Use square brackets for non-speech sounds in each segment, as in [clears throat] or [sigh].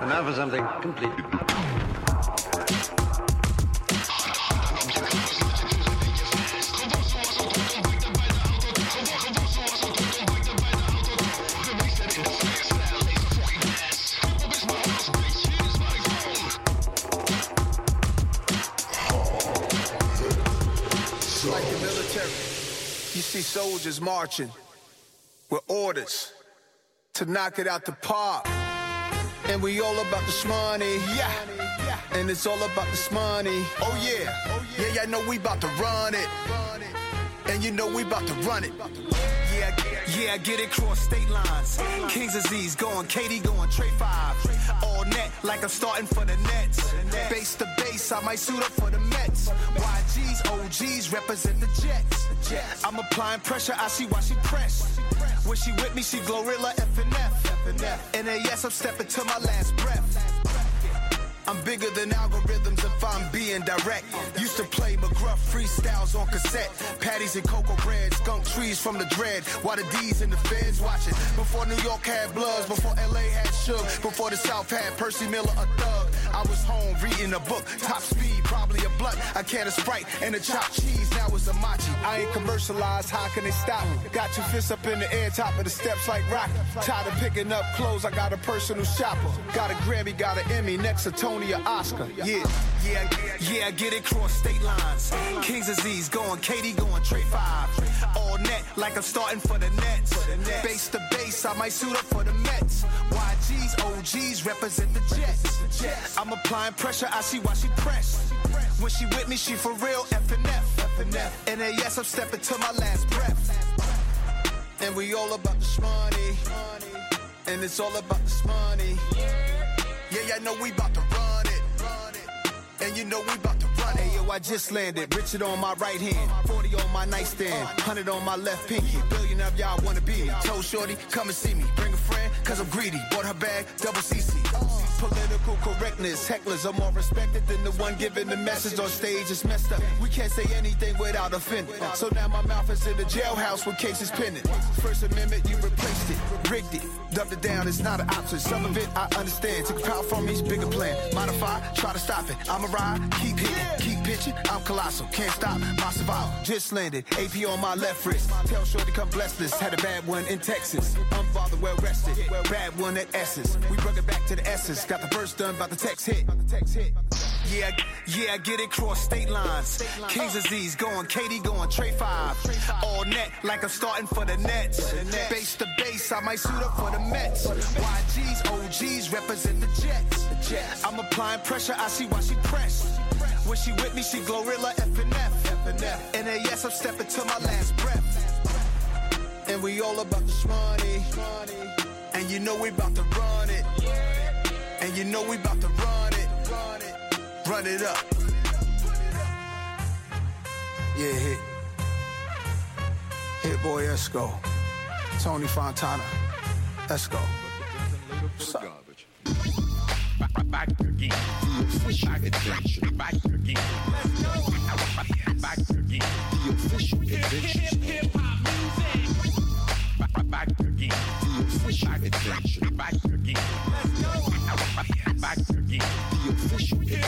And now for something completely. You see soldiers marching orders to knock it out the park. And we all about the money, yeah. And it's all about the money. Oh yeah, yeah, yeah. Know we about to run it, and you know we about to run it. Yeah, yeah, I get it cross state lines. Kings Aziz going, Katie going, Trey Five. All net like I'm starting for the Nets. Base to base, I might suit up for the Mets. YGs, OGs represent the Jets. I'm applying pressure, I see why she pressed. When she with me, she Glorilla F and F. And yes, I'm stepping to my last breath. I'm bigger than algorithms if I'm being direct. Used to play McGruff freestyles on cassette. Patties and cocoa bread, skunk trees from the dread. While the D's and the feds watching. Before New York had Bloods, before LA had Suge, before the South had Percy Miller, a thug. I was home reading a book, top speed, probably a blunt. I can a sprite and a chopped cheese. Now it's a machi. I ain't commercialized, how can they stop me? Got your fists up in the air, top of the steps like rock. Tired of picking up clothes, I got a personal shopper. Got a Grammy, got an Emmy, next to Tony or Oscar. Yeah, yeah, yeah, get it cross state lines. Kings Aziz going, Katie going, Trey Five. All net like I'm starting for the Nets. Base to base, I might suit up for the Mets. YGs, OGs represent the Jets. I'm applying pressure, I see why she pressed. When she with me, she for real F and F. And then yes, I'm stepping to my last breath. And we all about the money. And it's all about the money. Yeah, yeah, I know we about to run. And you know we about to run it. Yo, I just landed. Richard on my right hand, 40 on my nightstand, 100 on my left pinky. Billion of y'all wanna be me. Told Shorty, come and see me. Bring a friend, cause I'm greedy. Bought her bag, double CC. Political correctness, hecklers are more respected than the one giving the message on stage. It's messed up. We can't say anything without offending. So now my mouth is in the jailhouse with cases pending. First Amendment, you replaced it, rigged it, dubbed it down. It's not an option. Some of it I understand. Took power from me's bigger plan. Modify, try to stop it. I'm a ride, keep hitting, keep pitching. I'm colossal, can't stop my survival. Just landed, AP on my left wrist. Tell Shorty come bless this. Had a bad one in Texas. Unbothered, well rested. Bad one at Essence. We brought it back to the essence. Got the verse done, about the text hit. Yeah, yeah, get it cross state lines. Kings Aziz going, Katie going, Trey Five. All net like I'm starting for the Nets. Base to base, I might suit up for the Mets. YGs, OGs represent the Jets. I'm applying pressure, I see why she pressed. When she with me, she Glorilla F and F. And then yes, I'm stepping to my last breath. And we all about the money. And you know we about to run it. And you know we about to run it. Run it up. Yeah, hit. Hit boy, let's. Tony Fontana. Adventure. Back again. Back again. The official adventure. Hip hop music. Back again. The official adventure. Back again. The official music.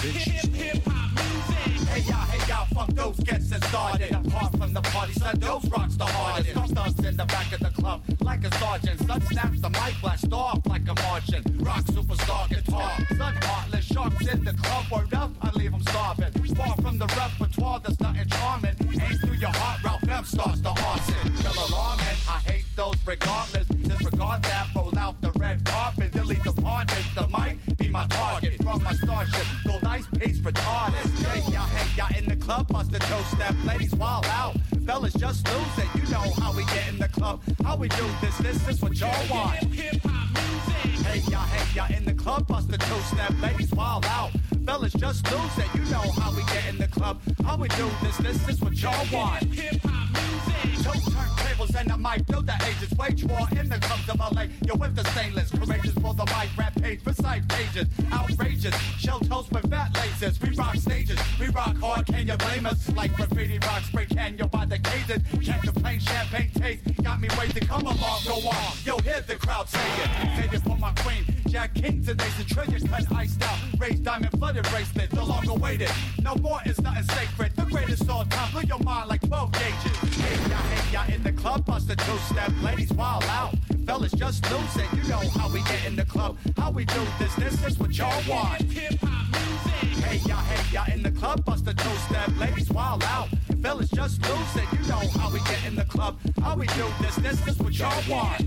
Hey y'all, hey y'all, fuck those gets it started. Apart from the party, son, those rocks the hardest. Some thugs in the back of the club like a sergeant. Son snaps the mic, blast off like a Martian. Rock superstar guitar. Son heartless sharks in the club. Word up, I leave them starving. Far from the repertoire, there's nothing charming. Aim through your heart, Ralph M starts the arson. Kill alarming, I hate those regardless. Disregard that, roll out the red carpet. Delete the partners, the mic be my target. My starship, gold ice pace retarded. Hey, y'all, hey, y'all in the club, bust the toe step. Ladies, wild out. Fellas, just lose it. You know how we get in the club. How we do this, this is what y'all want. Hip hop music. Hey, y'all, hey, y'all in the club, bust the toe step. Ladies, wild out. Fellas, just lose it. You know how we get in the club. How we do this, this is what y'all want. Hip hop music. Toe turntables and the mic, build the ages. Wage war in the clubs of LA. Yo, with the stainless, courageous for the mic, rap page, recite pages. Outrageous, shell toes with fat laces. We rock stages, we rock hard, can you blame us? Like graffiti rock, spray can you by the cases. Can't complain, champagne taste. Got me waiting, come along, go on. Yo, hear the crowd say it. Say this for my queen. Jack King, today's a trillion cut iced out. Raised diamond flooded bracelet, the long awaited. No more is nothing sacred. The greatest all time, blow your mind like 12 gauges. Hey, ya, hey, ya, in the club, bust a two step. Ladies, wild out. Fellas, just lose it. You know how we get in the club, how we do this. This is what y'all want. Hey, ya, hey, ya, in the club, bust a two step. Ladies, wild out. Fellas, just lose it. You know how we get in the club, how we do this. This is what y'all want.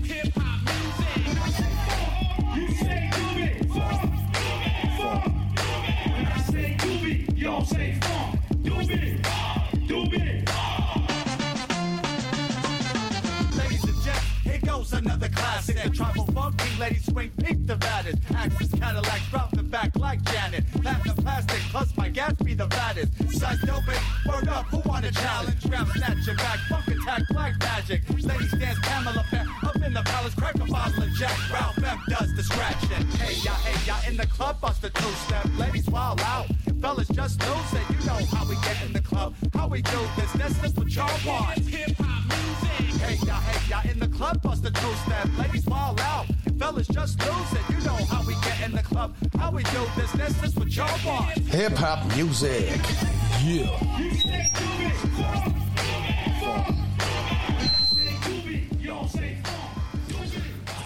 You say do it, funk, funk. When I say do it, y'all say funk, another classic. The tribal funk king, ladies swing the baddest. Axis Cadillacs drop the back like Janet. Platinum plastic plus my gas be the baddest. Size doping, word up, who want a challenge? Grab snatch your back, funk attack, black magic. Ladies dance Pamela Fair, up in the palace, crack a bottle of Jack. Ralph M does distraction. Hey ya, hey ya, in the club, bust the two step. Ladies wild out. Fellas just lose it. You know how we get in the club, how we do this. This is what y'all want. Hey ya, hey ya, in the club, bust a two step. Ladies wild out. Fellas just lose it. You know how we get in the club, how we do this. This is what y'all want. Hip hop music. Yeah.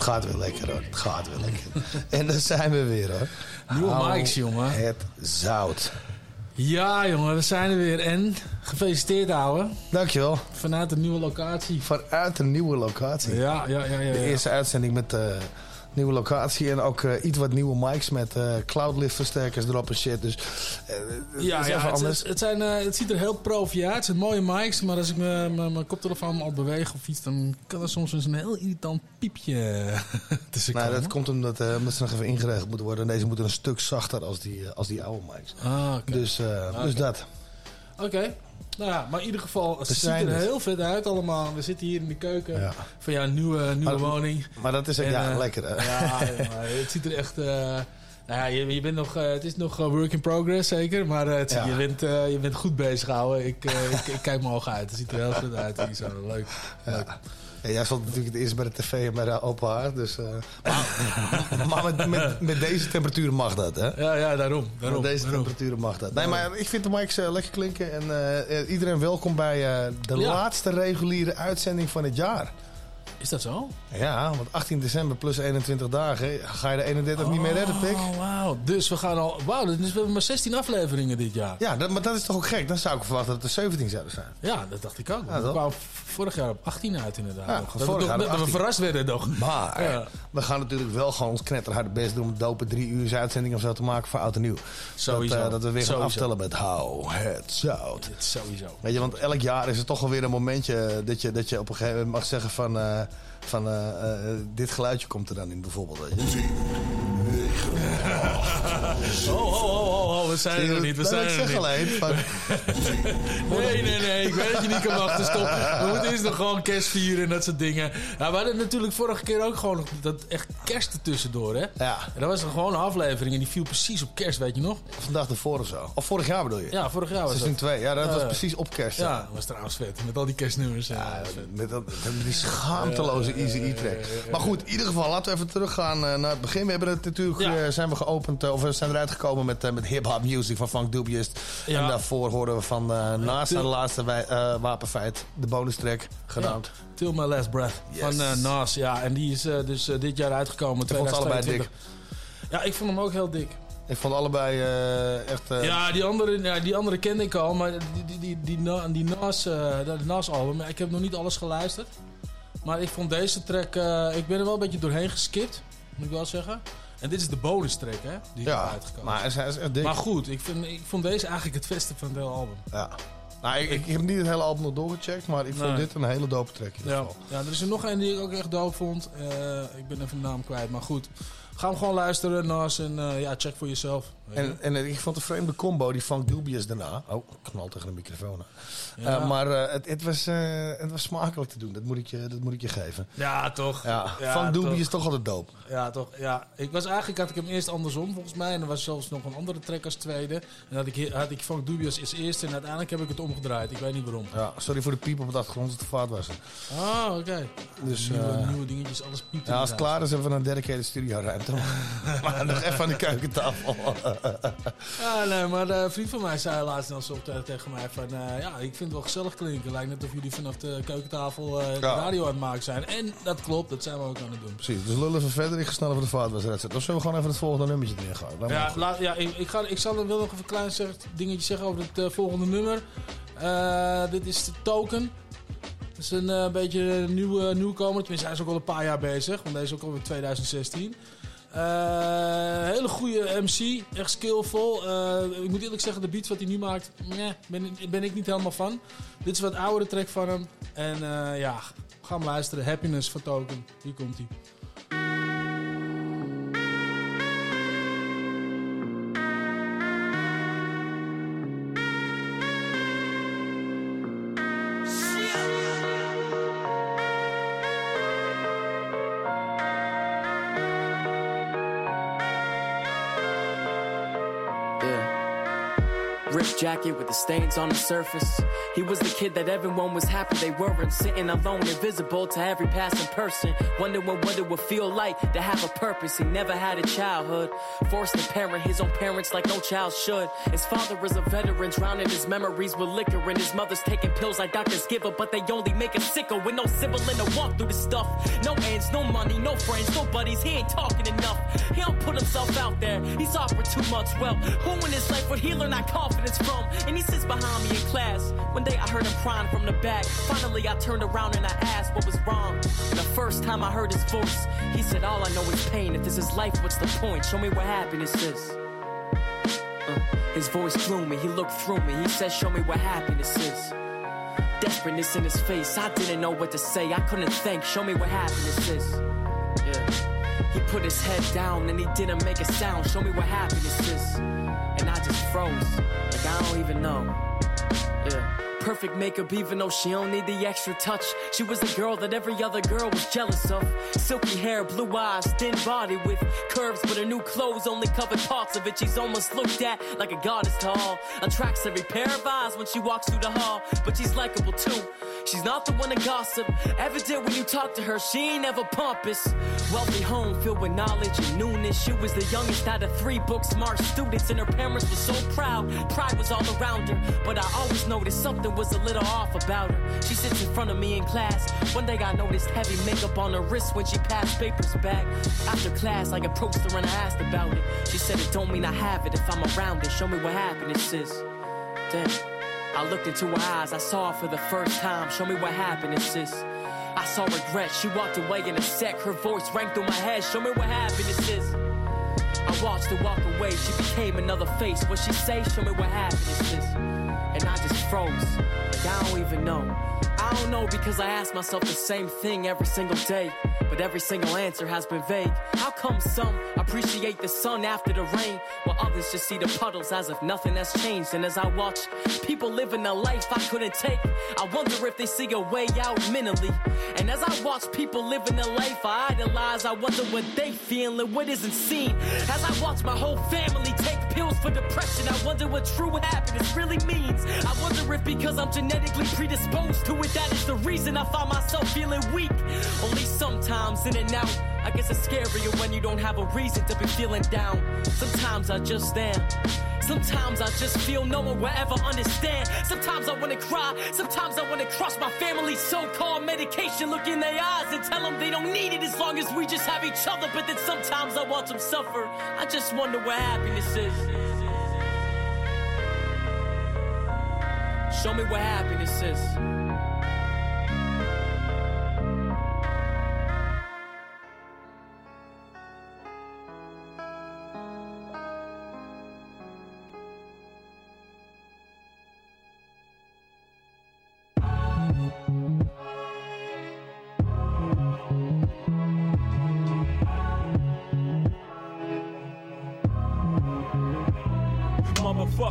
Gaat weer lekker hoor. Het gaat weer lekker. [laughs] en daar zijn we weer hoor. Nieuwe Hou mics, jongen. Het zout. Ja, jongen, we zijn er weer. En gefeliciteerd, ouwe. Dankjewel. Vanuit de nieuwe locatie. Vanuit een nieuwe locatie. Ja, ja, ja. ja, De eerste uitzending met eh nieuwe locatie. En ook eh, iets wat nieuwe mics met eh cloudlift versterkers erop en shit. Dus eh, Ja, is ja even het, anders. het, het zijn, het ziet er heel profi uit. Het zijn mooie mics, maar als ik mijn koptelefoon al beweeg of iets, dan kan er soms eens een heel irritant piepje [laughs] tussen Nou, komen. dat komt omdat, omdat ze nog even ingeregeld moeten worden. En deze moeten een stuk zachter als die, als die oude mics. Ah. Dus, eh, dus dat. Oké. Nou ja, maar in ieder geval, het ziet er heel vet uit allemaal. We zitten hier in de keuken Ja. van jouw nieuwe, nieuwe Maar- woning. Maar dat is En, ja, eh, lekker. Hè? Ja, het ziet er echt... eh, nou ja, je, je bent nog, eh, het is nog work in progress zeker, maar het, Ja. je, bent, je bent goed bezig houden. Ik, ik, ik kijk me ogen uit. Het ziet er heel goed uit hier zo. Leuk. Leuk. Ja, jij stond natuurlijk het eerst bij de tv en bij de open haard. Dus, eh, maar [laughs] maar met, met, met deze temperaturen mag dat, hè? Ja, ja, daarom. daarom, met deze daarom. temperaturen mag dat. Nee, maar ik vind de mics eh, lekker klinken. En eh, iedereen welkom bij de Ja. laatste reguliere uitzending van het jaar. Is dat zo? Ja, want 18 december plus 21 dagen ga je de 31 niet meer redden, pik. Oh, wauw. Dus we gaan al... Wauw, dus we hebben maar 16 afleveringen dit jaar. Ja, dat, maar dat is toch ook gek? Dan zou ik verwachten dat er 17 zouden zijn. Ja, dat dacht ik ook. Ja, we toch? kwamen vorig jaar op 18 uit inderdaad. Ja, nog. vorig dat we, jaar dat we 18. verrast werden nog. Maar Ja. we gaan natuurlijk wel gewoon ons knetterharde best doen om een dope drie uur uitzending of zo te maken voor oud en nieuw. Sowieso. Dat, eh, dat we weer gaan Sowieso. aftellen met hou het zout. Sowieso. Weet je, want elk jaar is er toch wel weer een momentje dat je, dat je op een gegeven moment mag zeggen van, eh, van eh, eh, dit geluidje komt er dan in bijvoorbeeld. Weet je. [laughs] [laughs] oh, oh, oh, oh, we zijn er nog niet. We zijn ik er zeg alleen [laughs] Nee, nee, nee. Ik weet dat je niet kan wachten. Stop. We moeten eerst nog gewoon kerst vieren en dat soort dingen. Nou, we hadden natuurlijk vorige keer ook gewoon dat echt kerst ertussendoor, hè? ja, En dat was er gewoon een aflevering en die viel precies op kerst, weet je nog? vandaag ervoor of zo. Of vorig jaar bedoel je? Ja, vorig jaar was Seizoen dat. 2. Ja, dat was Ja. precies op kerst. Ja, dat was trouwens vet. Met al die kerstnummers. Ja, met, dat, die schaamteloze Easy E-track. Maar goed, in ieder geval, laten we even teruggaan eh, naar het begin. We hebben het natuurlijk, eh, zijn we geopend, eh, of we zijn eruit gekomen met, eh, met hip-hop music van Funk Dubious. Ja. En daarvoor horen we van eh, naast de laatste wij- eh, wapenfeit de bonus track genaamd. Till My Last Breath Yes. van Nas. Ja, en die is dus dit jaar uitgekomen. Ik vond ze allebei 2022. Ja, ik vond hem ook heel dik. Ik vond allebei echt... Ja, die andere, ja, die andere kende ik al, maar die, die, die, die, Na- die Nas, eh, dat Nas-album, ik heb nog niet alles geluisterd. Maar ik vond deze track, ik ben er wel een beetje doorheen geskipt, moet ik wel zeggen. En dit is de bonus track, hè, die ja, uitgekomen. maar hij is, hij is echt dik. Maar goed, ik, vind, ik vond deze eigenlijk het beste van het hele album. Ja. Nou, ik, ik heb niet het hele album nog doorgecheckt, maar ik vond Nee. dit een hele dope track in ieder Ja. geval. ja, er is er nog een die ik ook echt dope vond. Eh, ik ben even de naam kwijt, maar goed. Ga hem gewoon luisteren, Nas, en eh, ja, check voor jezelf. En, en ik vond de vreemde combo, die Funk Dubious daarna. Oh, knal tegen de microfoon. Ja. Eh, maar eh, het, het, was, eh, het was smakelijk te doen, dat moet ik je, dat moet ik je geven. Ja, toch. Ja, Ja, Funk Dubious is toch altijd dope. Ja, toch. Ja. Ik was eigenlijk, had ik hem eerst andersom volgens mij. En er was zelfs nog een andere track als tweede. En had ik, had ik Funk Dubious als eerste. En uiteindelijk heb ik het omgedraaid. Ik weet niet waarom. Ja, sorry voor de piep op het achtergrond, het te vaart was. Ah, oké. Dus, nieuwe, eh, nieuwe dingetjes, alles piept. Ja, als het klaar is, hebben we een dedicated studioruimte. [laughs] maar nog even aan de keukentafel. [laughs] Ja, nee, maar een vriend van mij zei laatst nog zo te- tegen mij van... eh, ja, ik vind het wel gezellig klinken. Lijkt net of jullie vanaf de keukentafel eh, de Ja. radio aan het maken zijn. En dat klopt, dat zijn we ook aan het doen. Precies, dus lullen we verder. Ik ga snel over de vaartwedstrijd zetten. Of zullen we gewoon even het volgende nummertje erin gaan? Ja, laat, ja ik, ik, ga, ik zal wel nog even een klein dingetje zeggen over het eh, volgende nummer. Dit is de Token. Dat is een beetje een nieuwe nieuwkomer. Tenminste, hij is ook al een paar jaar bezig. Want deze is ook al in 2016. Eh, hele goede MC. Echt skillvol. Eh, ik moet eerlijk zeggen, de beat wat hij nu maakt... Nee, ben, ben ik niet helemaal van. Dit is wat oudere track van hem. En eh, ja, ga hem luisteren. Happiness van Token. Hier komt hij. Jacket with the stains on the surface. He was the kid that everyone was happy they weren't. Sitting alone, invisible to every passing person. Wondering what it would feel like to have a purpose. He never had a childhood. Forced to parent his own parents like no child should. His father is a veteran, drowning his memories with liquor. And his mother's taking pills like doctors give her, but they only make her sicker with no sibling to walk through the stuff. No ends, no money, no friends, no buddies. He ain't talking enough. He don't put himself out there. He's awkward too much. Well, who in his life would he learn that confidence And he sits behind me in class. One day I heard him crying from the back. Finally, I turned around and I asked what was wrong. The first time I heard his voice, he said, All I know is pain. If this is life, what's the point? Show me what happiness is. Uh, his voice gloomy, he looked through me. He said, Show me what happiness is. Desperateness in his face, I didn't know what to say. I couldn't think. Show me what happiness is. Yeah. He put his head down and he didn't make a sound. Show me what happiness is. And I just froze. Like I don't even know. Yeah. Perfect makeup, even though she don't need the extra touch. She was the girl that every other girl was jealous of. Silky hair, blue eyes, thin body with curves, but her new clothes only covered parts of it. She's almost looked at like a goddess to all. Attracts every pair of eyes when she walks through the hall, but she's likable too. She's not the one to gossip. Evident when you talk to her, she ain't ever pompous. Wealthy home filled with knowledge and newness. She was the youngest out of three book smart students, and her parents were so proud. Pride was all around her, but I always noticed something was a little off about her. She sits in front of me in class. One day I noticed heavy makeup on her wrist when she passed papers back. After class, I approached her and I asked about it. She said it don't mean I have it if I'm around it. Show me what happiness is. Damn. I looked into her eyes, I saw her for the first time. Show me what happiness is. I saw regret, she walked away in a sec. Her voice rang through my head. Show me what happiness is. I watched her walk away, she became another face. What she say? Show me what happiness is. And I just froze. Like I don't even know. I don't know because I ask myself the same thing every single day. But every single answer has been vague. How come some appreciate the sun after the rain, while others just see the puddles as if nothing has changed? And as I watch people living a life I couldn't take, I wonder if they see a way out mentally. And as I watch people living a life I idolize, I wonder what they feel and what isn't seen. As I watch my whole family take pills for depression, I wonder what true happiness really means. I wonder if because I'm genetically predisposed to it, that is the reason I find myself feeling weak. Only sometimes in and out. I guess it's scarier when you don't have a reason to be feeling down. Sometimes I just am. Sometimes I just feel no one will ever understand. Sometimes I wanna cry. Sometimes I wanna crush my family's so-called medication. Look in their eyes and tell them they don't need it as long as we just have each other. But then sometimes I watch them suffer. I just wonder what happiness is. Show me what happiness is.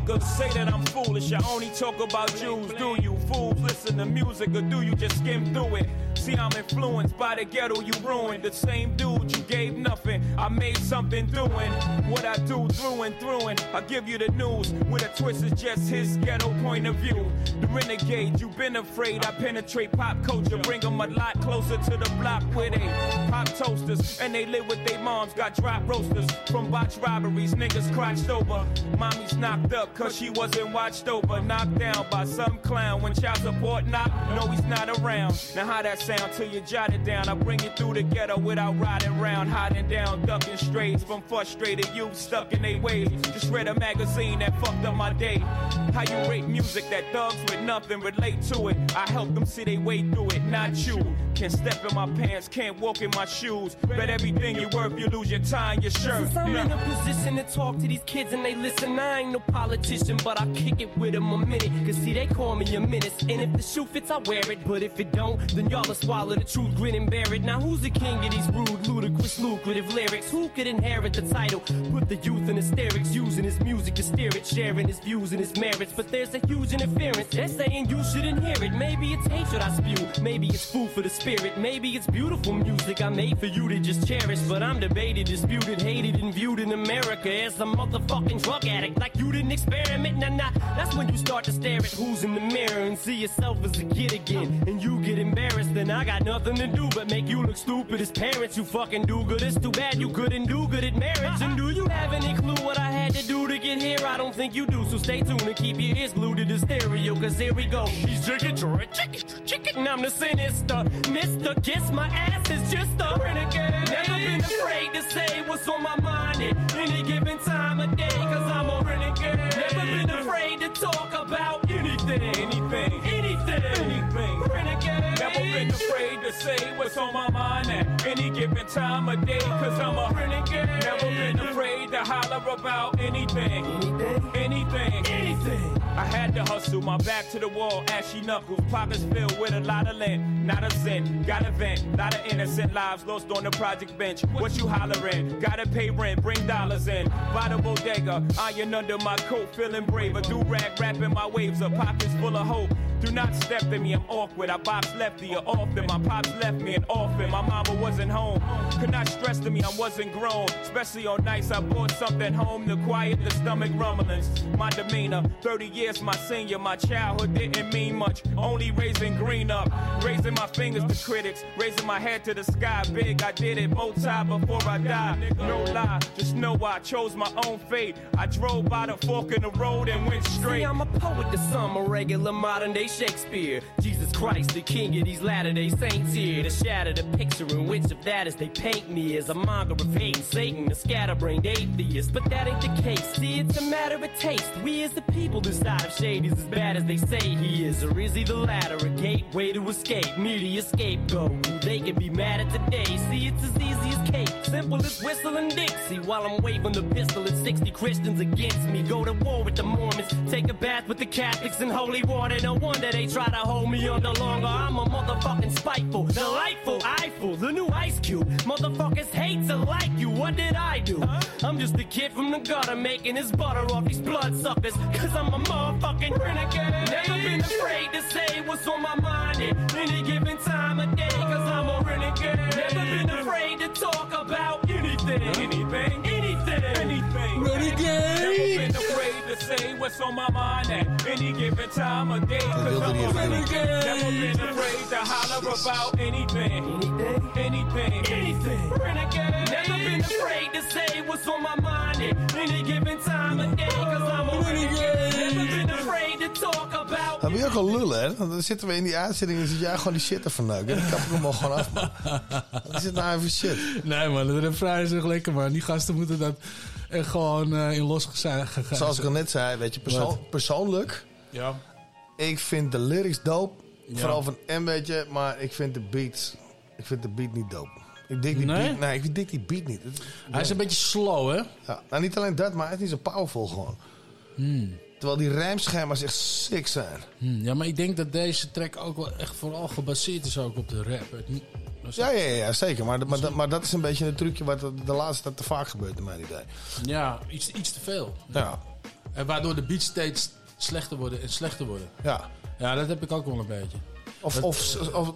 Motherfucker. Say that I'm foolish. I only talk about Jews. Do you fools listen to music or do you just skim through it? See, I'm influenced by the ghetto you ruined. The same dude you gave nothing. I made something doing what I do through and through. And I give you the news with a twist is just his ghetto point of view. The renegade, you've been afraid. I penetrate pop culture, bring them a lot closer to the block where they pop toasters and they live with their moms. Got drop roasters from botch robberies. Niggas crotched over. Mommy's knocked up cause she wasn't watched over. Knocked down by some clown when child support knock. No, he's not around. Now, how that sound till you jot it down? I bring it through the ghetto without riding round, hiding down, ducking strays from frustrated youth stuck in their ways. Just read a magazine that fucked up my day. How you rate music that thugs with nothing relate to it? I help them see they way through it, not you. Can't step in my pants, can't walk in my shoes. Bet everything you worth, you lose your time, your shirt. Since I'm in a position to talk to these kids and they listen, I ain't no politician, but I kick it with them a minute. Cause see, they call me a menace. And if the shoe fits, I wear it. But if it don't, then y'all will swallow the truth, grin and bear it. Now who's the king of these rude, ludicrous, lucrative lyrics? Who could inherit the title? Put the youth in hysterics, using his music to steer it, sharing his views and his merits. But there's a huge interference. They're saying you shouldn't hear it. Maybe it's hatred I spew. Maybe it's food for the spirit. Maybe it's beautiful music I made for you to just cherish. But I'm debated, disputed, hated, and viewed in America as a motherfucking drug addict. Like you didn't experiment. Nah, nah. That's when you start to stare at who's in the mirror and see yourself as a kid again. And you get embarrassed. I got nothing to do but make you look stupid as parents. You fucking do good. It's too bad you couldn't do good at marriage. And do you have any clue what I had to do to get here? I don't think you do. So stay tuned and keep your ears glued to the stereo. Cause here we go. He's chicken, chicken, chicken. And I'm the sinister. Mr. Kiss my ass is just a renegade. Never been afraid to say what's on my mind at any given time of day. Cause I'm a renegade. Never been afraid to talk about anything. Anything, Anything. anything. Renegade. Never been afraid to say what's on my mind at any given time of day. Cause I'm a renegade. Never been afraid to holler about anything. Anything. Anything. I had to hustle, my back to the wall, ashy knuckles, pockets filled with a lot of lint, not a cent. Got a vent, lot of innocent lives lost on the project bench. What you hollering? Gotta pay rent, bring dollars in. By the bodega, iron under my coat, feeling brave. A do rag wrapping my waves, a pockets full of hope. Do not step to me, I'm awkward. I box lefty or often. My pops left me an orphan. My mama wasn't home. Could not stress to me, I wasn't grown. Especially on nights I brought something home to quiet the stomach rumblings. My demeanor, 30 years my senior. My childhood didn't mean much. Only raising green up. Raising my fingers to critics. Raising my head to the sky. Big, I did it both times before I died. No lie, just know I chose my own fate. I drove by the fork in the road and went straight. See. I'm a poet to some, a regular modern day Shakespeare. Jesus Christ, the king of these latter day saints here. To shatter the picture in which of that as they paint me as a monger of hate Satan, a scatterbrained atheist. But that ain't the case. See, it's a matter of taste. We as the people decide if Shady's as bad as they say he is, or is he the latter, a gateway to escape, media scapegoat. They can be mad at today. See, it's as easy as cake, simple as whistling Dixie. While I'm waving the pistol at 60 Christians against me, go to war with the Mormons, take a bath with the Catholics in holy water. No wonder they try to hold me on, the longer. I'm a motherfucking spiteful, delightful, eyeful, the new ice cube. Motherfuckers hate to like you. What did I do? I'm just a kid from the gutter making his butter off these bloodsuckers. Cause I'm a motherfucking renegade. Never been afraid to say what's on my mind at any given time of day. Cause I'm a renegade. Never been afraid to talk about. Anything. Anything. Anything. Never been afraid to say what's on my mind at any given time of day. Cause I'm a renegade. Never been afraid to holler about anything. Anything. Anything. Renegade. Never been afraid to say what's on my mind at any given time of day. Cause I'm a renegade. Never been afraid to talk about Dan ben je ook al lullen, hè? Want dan zitten we in die uitzending en zit jij gewoon die shit te verneuken. Dan kap ik hem al gewoon af, man. Wat is nou even shit? Nee man, de refrein is echt lekker man. Die gasten moeten dat echt gewoon eh, in los gegaan. Zoals ik al net zei, weet je, persoonlijk... Ja. Ik vind de lyrics dope. Ja. Vooral van M, weet je. Maar ik vind de beats... Ik vind de beat niet dope. Ik dik die Nee? beat... Nee, ik dik die beat niet. Het- Hij is een beetje slow hè. Ja, nou, niet alleen dat, maar hij is niet zo powerful gewoon. Hmm. Terwijl die rijmschema's echt sick zijn. Hm, ja, maar ik denk dat deze track ook wel echt vooral gebaseerd is ook op de rap. Het Ja, ja, ja, zeker. Maar, maar, dat- maar dat is een beetje een trucje wat de, laatste tijd te vaak gebeurt in mijn idee. Ja, iets, iets te veel. Ja. En waardoor de beats steeds slechter worden en slechter worden. Ja. Ja, dat heb ik ook wel een beetje. Of, of, of, of,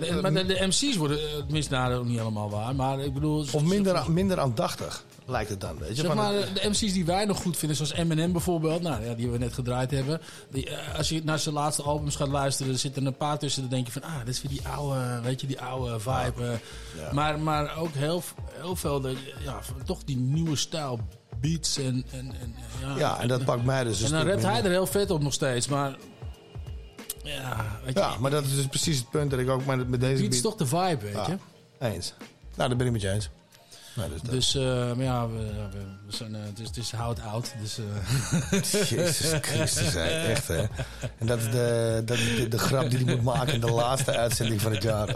De- maar de, de MC's worden, eh, tenminste, nou, dat is ook niet helemaal waar. Maar ik bedoel... of minder, minder aandachtig, lijkt het dan. Weet je? Zeg Van maar, het- de MC's die wij nog goed vinden, zoals Eminem bijvoorbeeld, nou, ja, die we net gedraaid hebben. Die, eh, als je naar zijn laatste albums gaat luisteren, er zitten een paar tussen, dan denk je van, ah, dit is weer die oude, weet je, die oude vibe. eh. maar, maar ook heel, heel veel, de, ja, toch die nieuwe stijl beats en... en, en ja, ja, en dat pakt mij dus een en dan rapt hij er heel vet op nog steeds, maar... Ja, weet je, Ja, maar dat is dus precies het punt dat ik ook met, met deze beat is toch de vibe, weet je. Eens. Nou, daar ben ik met je eens. Nou, dus. Dus, eh, maar ja, we, we, we zijn, eh, het, is, het is hout oud, dus... eh, [laughs] Jezus Christus, echt hè. En dat is, de, dat is de, de grap die hij moet maken in de laatste uitzending van het jaar.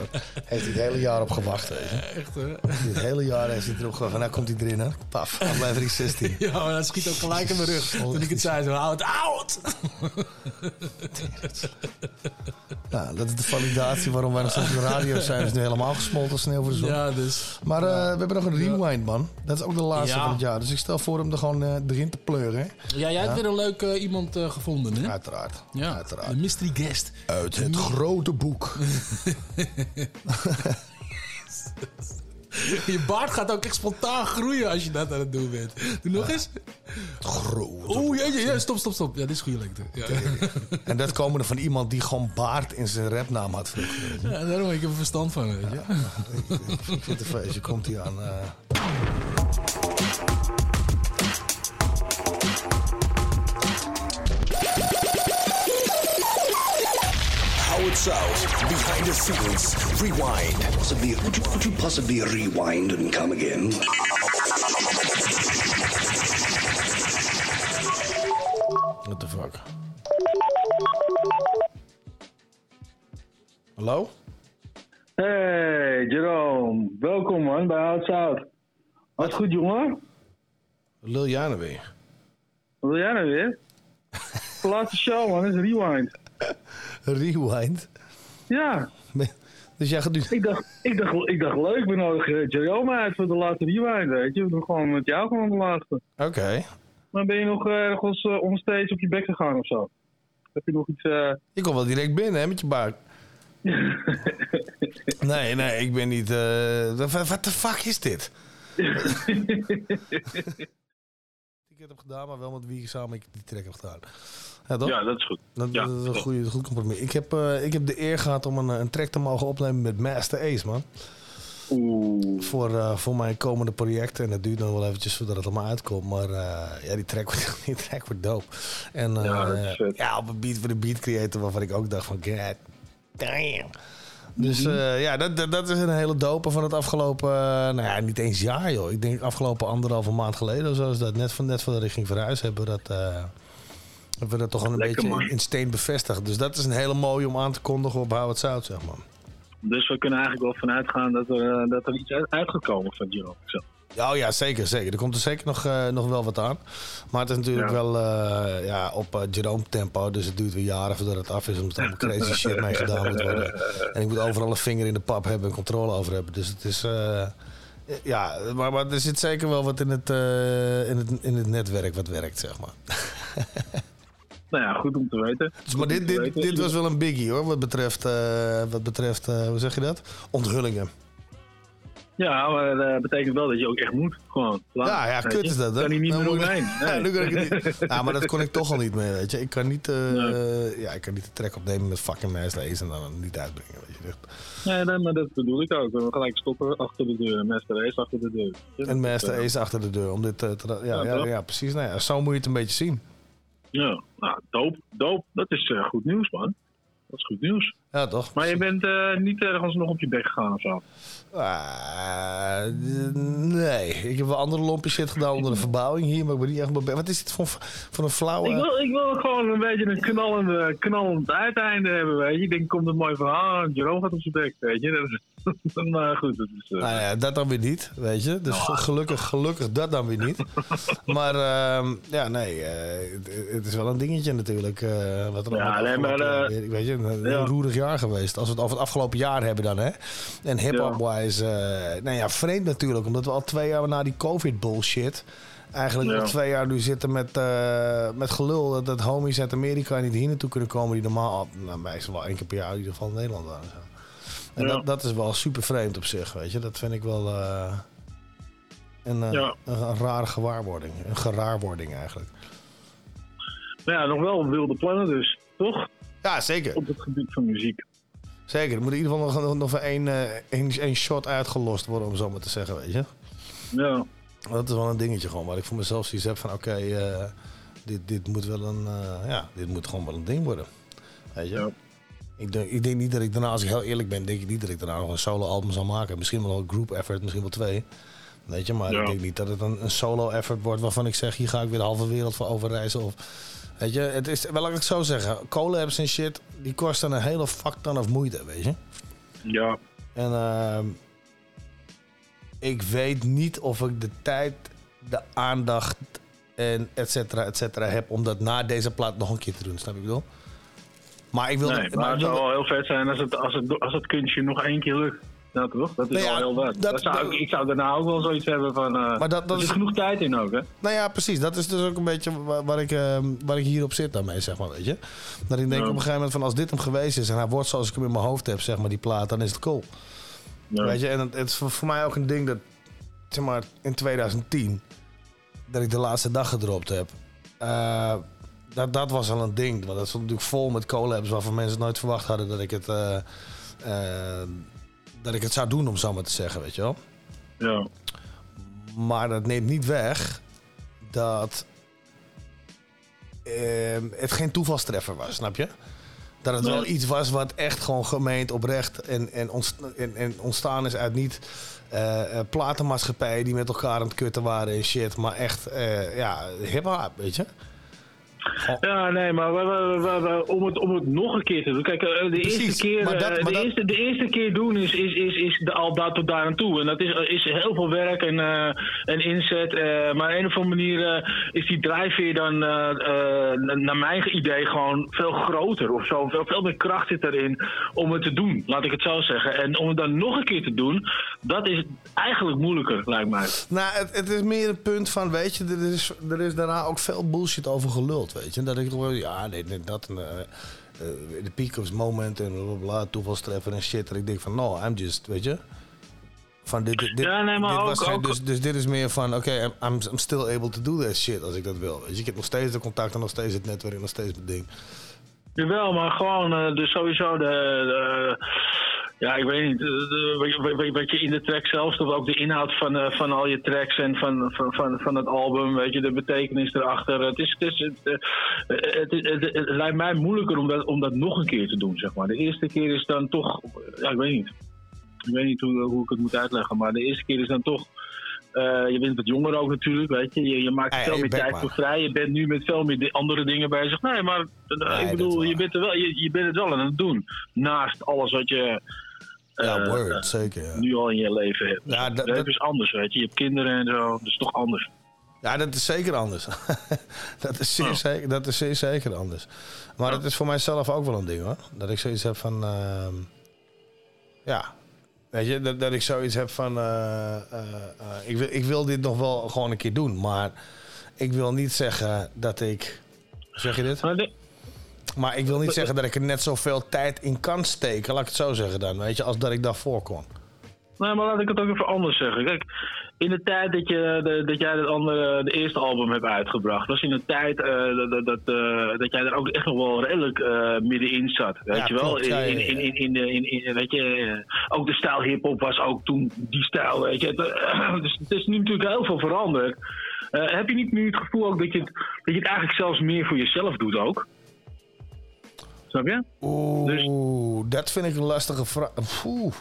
Heeft hij het hele jaar op gewacht. Echt, hè? Het hele jaar heeft hij erop gewacht. En nou komt hij erin, hè. Paf, aflevering 16. [laughs] Ja, maar dat schiet ook gelijk in mijn rug. Toen ik het zei, zo oud, oud! Nou, dat is de validatie waarom wij nog steeds op de radio zijn. is nu helemaal gesmolten sneeuw voor de zon. Ja, dus... Maar we hebben nog een rewind, man. Dat is ook de laatste Ja. van het jaar. Dus ik stel voor om er gewoon eh, erin te pleuren. hè. Ja, jij hebt weer een leuk eh, iemand eh, gevonden, hè? Uiteraard. Ja, Uiteraard. de mystery guest. Uit het grote boek. [laughs] [laughs] Je baard gaat ook echt spontaan groeien als je dat aan het doen bent. Doe nog eens. Groot. Oeh, ja, ja, ja, stop, stop, stop. Ja, dit is goede lengte. Ja. En dat komende van iemand die gewoon baard in zijn rapnaam had vroeger. Ja, daarom heb ik er verstand van, weet je. Ik vind het een feestje. Komt hij aan. eh. Howard South, behind the scenes, rewind. Possibly, could you, could you possibly rewind and come again? What the fuck? Hallo? Hey, Jerome. Welkom man, bij Hout Zout. Wat goed jongen? Wat Lul jij nou weer? Wat wil jij nou weer? De laatste show man, is Rewind. Rewind? Ja, Dus jij gaat nu... ik dacht, ik dacht, ik dacht leuk, we nodigen Jerome uit voor de laatste Rewind, weet je. We doen gewoon met jou gewoon de laatste. Oké. Maar ben je nog eh, ergens uh, onstage op je bek gegaan of zo? Heb je nog iets... eh, Je komt wel direct binnen, hè, met je baard. [laughs] Nee, nee, ik ben niet... eh, wat wat de fuck is dit? [laughs] heb gedaan, maar wel met wie samen ik die track heb gedaan. Ja, toch? Ja, dat is goed. Dat, Ja, dat is een goede, goed compromis. Ik heb, eh, ik heb de eer gehad om een, een track te mogen opnemen met Master Ace, man. Oeh. Voor, eh, voor mijn komende project. En dat duurt nog wel eventjes voordat het allemaal uitkomt. Maar eh, ja, die track wordt, [laughs] die track wordt dope. En eh, Ja, ja, op een beat voor de beat creator waarvan ik ook dacht van... God damn. Dus eh, ja, dat, dat, dat is een hele dope van het afgelopen... eh, nou ja, niet eens jaar, joh. Ik denk afgelopen anderhalve maand geleden of zo is dat. Net van, net van de richting verhuis hebben we dat... eh, hebben we dat toch een Lekker, beetje man. in, steen bevestigd. Dus dat is een hele mooie om aan te kondigen op Hou het Zout, zeg maar. Dus we kunnen eigenlijk wel vanuit gaan dat er, dat er iets uit- uitgekomen van Jerome. Oh ja, zeker, zeker. Er komt er zeker nog, eh, nog wel wat aan. Maar het is natuurlijk Ja. wel eh, ja, op eh, Jerome tempo. Dus het duurt weer jaren voordat het af is. Omdat er allemaal crazy [laughs] shit mee gedaan moet worden. En ik moet overal een vinger in de pap hebben en controle over hebben. Dus het is... ja, maar, maar er zit zeker wel wat in het, in, het, in het netwerk wat werkt, zeg maar. [laughs] Nou ja, goed om te weten. Dus, maar dit, dit, dit was wel een biggie hoor, wat betreft, wat betreft hoe zeg je dat? Onthullingen. Ja, maar dat betekent wel dat je ook echt moet. Gewoon. Laat, Ja, ja, kut is dat, hè? Kan hij niet Nou, meer omheen. Ja, [laughs] Nee. nu kan ik het niet. [laughs] Ja, maar dat kon ik toch al niet meer, weet je. Ik kan niet, eh, ja, ik kan niet de track opnemen met fucking Master Ace en dan niet uitbrengen, weet je. Echt. Nee, nee, maar dat bedoel ik ook. We gaan gelijk stoppen achter de deur. Master Race achter de deur. Ja, En Master eh, Ace achter de deur, om dit eh, te... Ja, Ja, ja, ja, precies. Nou ja, zo moet je het een beetje zien. Ja, nou, doop, doop. Dat is eh, goed nieuws, man. Dat is goed nieuws. Ja, toch? Maar je bent eh, niet ergens nog op je bek gegaan of zo? D- nee, ik heb wel andere lompe shit gedaan onder de verbouwing hier, maar ik ben niet echt... be- Wat is dit voor, een flauwe... Ik wil, ik wil gewoon een beetje een knallende, knallend uiteinde hebben, weet je. Ik denk, komt een mooi verhaal. Jerome gaat op zijn bek, weet je. [laughs] maar goed, dat is... eh, Nou ja, dat dan weer niet, weet je. Dus ge- gelukkig, gelukkig dat dan weer niet. [laughs] Maar ehm, ja, nee, eh, het, het is wel een dingetje natuurlijk. eh, wat er Ja, nee, maar, weet je, een heel ja. roerig jaar geweest. Als we het over het afgelopen jaar hebben dan, hè. En hip-hop-wise, nou ja, vreemd natuurlijk. Omdat we al twee jaar na die COVID-bullshit... eigenlijk Ja. al twee jaar nu zitten met, met gelul. Dat, dat homies uit Amerika niet hier naartoe kunnen komen. Die normaal, nou, meestal wel één keer per jaar in ieder geval in Nederland waren. En Ja. dat, dat is wel super vreemd op zich, weet je. Dat vind ik wel eh, een, eh, Ja. een, een rare gewaarwording. Een geraarwording eigenlijk. Maar ja, nog wel wilde plannen dus, toch? Ja, zeker. Op het gebied van muziek. Zeker. Er moet in ieder geval nog, nog één, eh, één, één shot uitgelost worden, om zo maar te zeggen, weet je. Ja. Dat is wel een dingetje gewoon, waar ik voor mezelf zoiets heb van, oké, dit, dit moet wel een, ja, dit moet gewoon wel een ding worden. Weet je? Ik, denk, ik denk niet dat ik daarna, als ik heel eerlijk ben, denk ik niet dat ik daarna nog een solo album zal maken. Misschien wel een group effort, misschien wel twee. Weet je, maar Ja. ik denk niet dat het een, een solo effort wordt waarvan ik zeg, hier ga ik weer de halve wereld voor overreizen. Of, weet je, het is, wel laat ik het zo zeggen, collabs en shit, die kosten een hele fuck ton of moeite, weet je. Ja. En ehm, ik weet niet of ik de tijd, de aandacht en et cetera, et cetera heb om dat na deze plaat nog een keer te doen. Snap je wat ik bedoel? Maar ik wil... nee, maar het zou wel heel vet zijn als het, als het, als het kunstje nog één keer lukt. Ja, toch? Dat is Nou ja, wel heel wat. dat- Dat zou, ik, zou daarna ook wel zoiets hebben van... eh Maar dat- dat er is- genoeg tijd in ook, hè? Nou ja, precies. Dat is dus ook een beetje waar, waar ik, ehm, waar ik hierop zit daarmee, zeg maar, weet je. Dat ik denk op een gegeven moment van als dit hem geweest is en hij wordt zoals ik hem in mijn hoofd heb, zeg maar, die plaat, dan is het cool. Weet je, en het, het is voor, voor mij ook een ding dat, zeg maar, in 2010, dat ik de laatste dag gedropt heb. Eh, dat, dat was al een ding. Want dat stond natuurlijk vol met collabs waarvan mensen nooit verwacht hadden dat ik het, eh, eh, dat ik het zou doen, om zo maar te zeggen, weet je wel. Ja. Maar dat neemt niet weg dat ehm, het geen toevalstreffer was, snap je? Dat het Nee. wel iets was wat echt gewoon gemeend, oprecht en, en, ontst- en, en ontstaan is uit niet eh, platenmaatschappijen die met elkaar aan het kutten waren en shit, maar echt eh, ja, hip-hop, weet je? Ja, nee, maar we, we- we- we- om, het, om het nog een keer te doen. Kijk, eh, de, Precies, eerste, keer, dat- eh, de, dat- eerste, de eerste keer doen is, is, is, is de, al daar tot daar aan toe. En dat is, is heel veel werk en, eh, en inzet. maar op een of andere manier is die drijfveer dan, naar mijn idee, gewoon veel groter of zo. Veel, veel meer kracht zit erin om het te doen, laat ik het zo zeggen. En om het dan nog een keer te doen, dat is eigenlijk moeilijker, lijkt mij. Nou, het, het is meer een punt van, weet je, er is, er is daarna ook veel bullshit over geluld, weet je. Dat ik toch wel, ja, nee, nee, dat, en, eh, eh, de peak of his moment en bla, bla, bla, toevalstreffer en shit. Dat ik denk van, no, I'm just, weet je. Van dit, dit, dit, Ja, nee, maar dit ook- was ook- dus, dus dit is meer van, oké, I'm, I'm, I'm still able to do that shit als ik dat wil. Weet je, ik heb nog steeds de contacten, nog steeds het netwerk, nog steeds mijn ding. Jawel, maar gewoon eh, dus sowieso de, de- ja, ik weet niet, de- wat, je- in de track zelf, of ook de inhoud van, eh, van al je tracks en van, van, van, van het album, weet je, de betekenis erachter. Het, is, het, is, het, eh, het, het, lijkt mij moeilijker om dat, om dat nog een keer te doen, zeg maar. De eerste keer is dan toch, ja, ik weet niet. Ik weet niet hoe, hoe ik het moet uitleggen, maar de eerste keer is dan toch. eh, je bent wat jonger ook natuurlijk, weet je. Je, je maakt Hey, veel meer tijd voor vrij. Je bent nu met veel meer andere dingen bezig. Nee, maar eh, Nee, ik bedoel, je bent, er wel, je, je bent het wel aan het doen. Naast alles wat je Ja, eh, word, zeker. Ja. nu al in je leven hebt. Ja, dat- is anders, weet je. Je hebt kinderen en zo. Dat is toch anders. Ja, dat is zeker anders. [laughs] dat, is zeer zeker, dat is zeer zeker anders. Maar dat is voor mijzelf ook wel een ding hoor. Dat ik zoiets heb van. ehm, ja. Weet je, dat, dat ik zoiets heb van. eh, eh, ik, wil, ik wil dit nog wel gewoon een keer doen. Maar ik wil niet zeggen dat ik. Zeg je dit? Maar de- ik wil niet zeggen dat ik er net zoveel tijd in kan steken. Laat ik het zo zeggen dan. Weet je, als dat ik daarvoor kon. Nou, maar laat ik het ook even anders zeggen. Kijk, in de tijd dat, je, de, dat jij het andere, de eerste album hebt uitgebracht, was in een tijd eh, dat, dat, eh, dat jij er ook echt nog wel redelijk eh, middenin zat. Weet Ja, je wel? de- weet je, ook de stijl hip-hop was ook toen die stijl. Weet je. Het, [clears throat] dus het is nu natuurlijk heel veel veranderd. Heb je niet nu het gevoel ook dat je, het, dat je het eigenlijk zelfs meer voor jezelf doet ook? Snap je? Oeh, dat vind ik een lastige vraag. Oeh.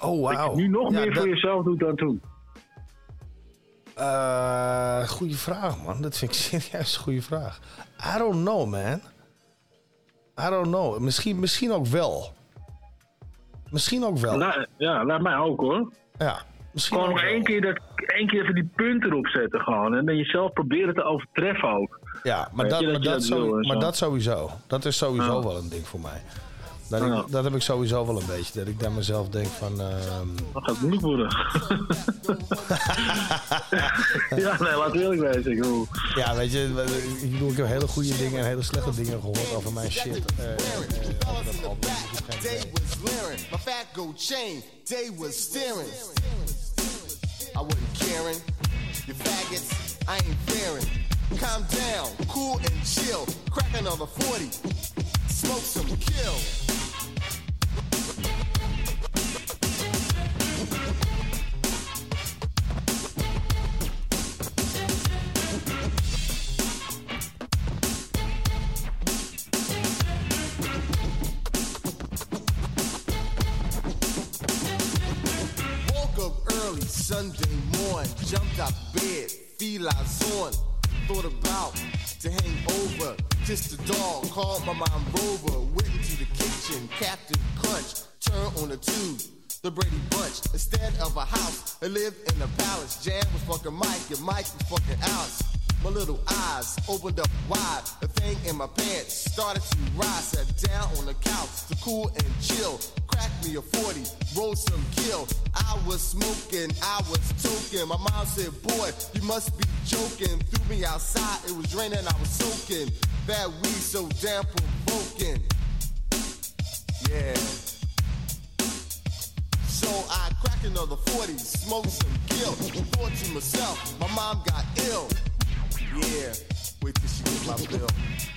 Oh, Dat je nu nog Ja, meer dat- voor jezelf doet dan toen. Eh, goeie vraag, man. Dat vind ik [laughs] serieus een goede vraag. I don't know, man. I don't know. Misschien, misschien ook wel. Misschien ook wel. La- ja, laat mij ook hoor. Ja, misschien Gewoon ook wel. één keer, dat, één keer even die punten erop zetten gewoon. En dan jezelf proberen te overtreffen ook. Ja, maar dat, maar dat en maar zo. dat sowieso. Dat is sowieso wel een ding voor mij. Dat, ik, dat heb ik sowieso wel een beetje. Dat ik daar mezelf denk van... ehm, Dat gaat moeilijk worden. [laughs] ja, nee, laat eerlijk wezen. Ik bedoel, ja, weet je, ik bedoel, ik heb hele goede dingen en hele slechte dingen gehoord over mijn shit. eh, eh. Dus was steering. I wasn't caring, you faggots, I ain't fearing. Calm down, cool and chill, crack another 40, smoke some kill. Woke up early Sunday morning, jumped out bed, felines on. Thought about to hang over, just a dog, called my mom Rover. Went into the kitchen, Captain Crunch, turn on the tube. The Brady Bunch, instead of a house, I lived in a palace. Jan was fucking Mike, and Mike was fucking Alice. My little eyes opened up wide. The thing in my pants started to rise. Sat down on the couch to cool and chill. Cracked me a 40, rolled some kill. I was smoking, I was toking. My mom said, Boy, you must be joking. Threw me outside, it was raining, I was soaking. Bad weed so damn provoking. Yeah. So I cracked another 40, smoked some kill. Thought to myself, my mom got ill. Yeah, wait till she get my bill.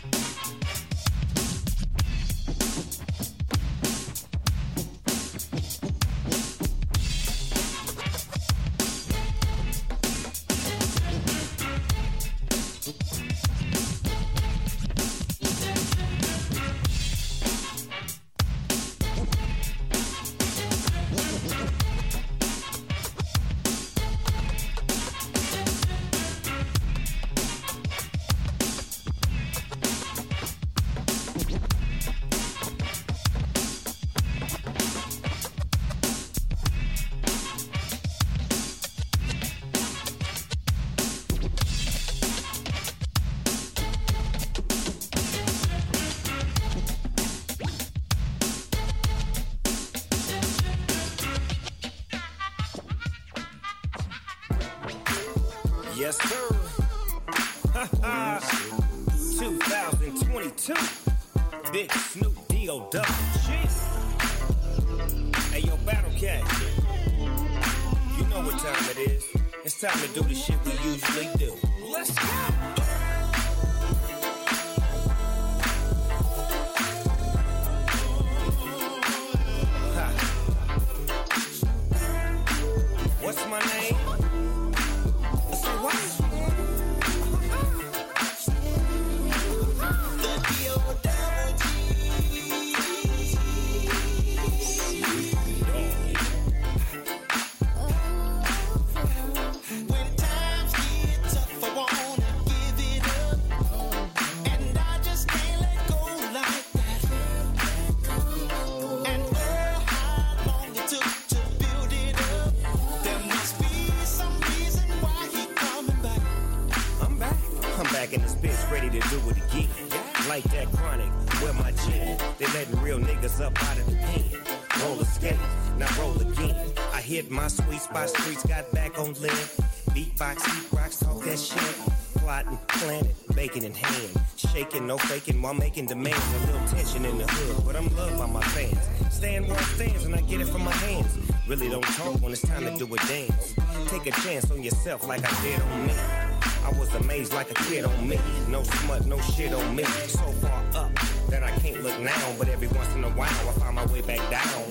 Tension in the hood, but I'm loved by my fans. Stand where I stands and I get it from my hands. Really don't talk when it's time to do a dance. Take a chance on yourself like I did on me. I was amazed like a kid on me. No smut, no shit on me. So far up that I can't look now. But every once in a while, I find my way back down.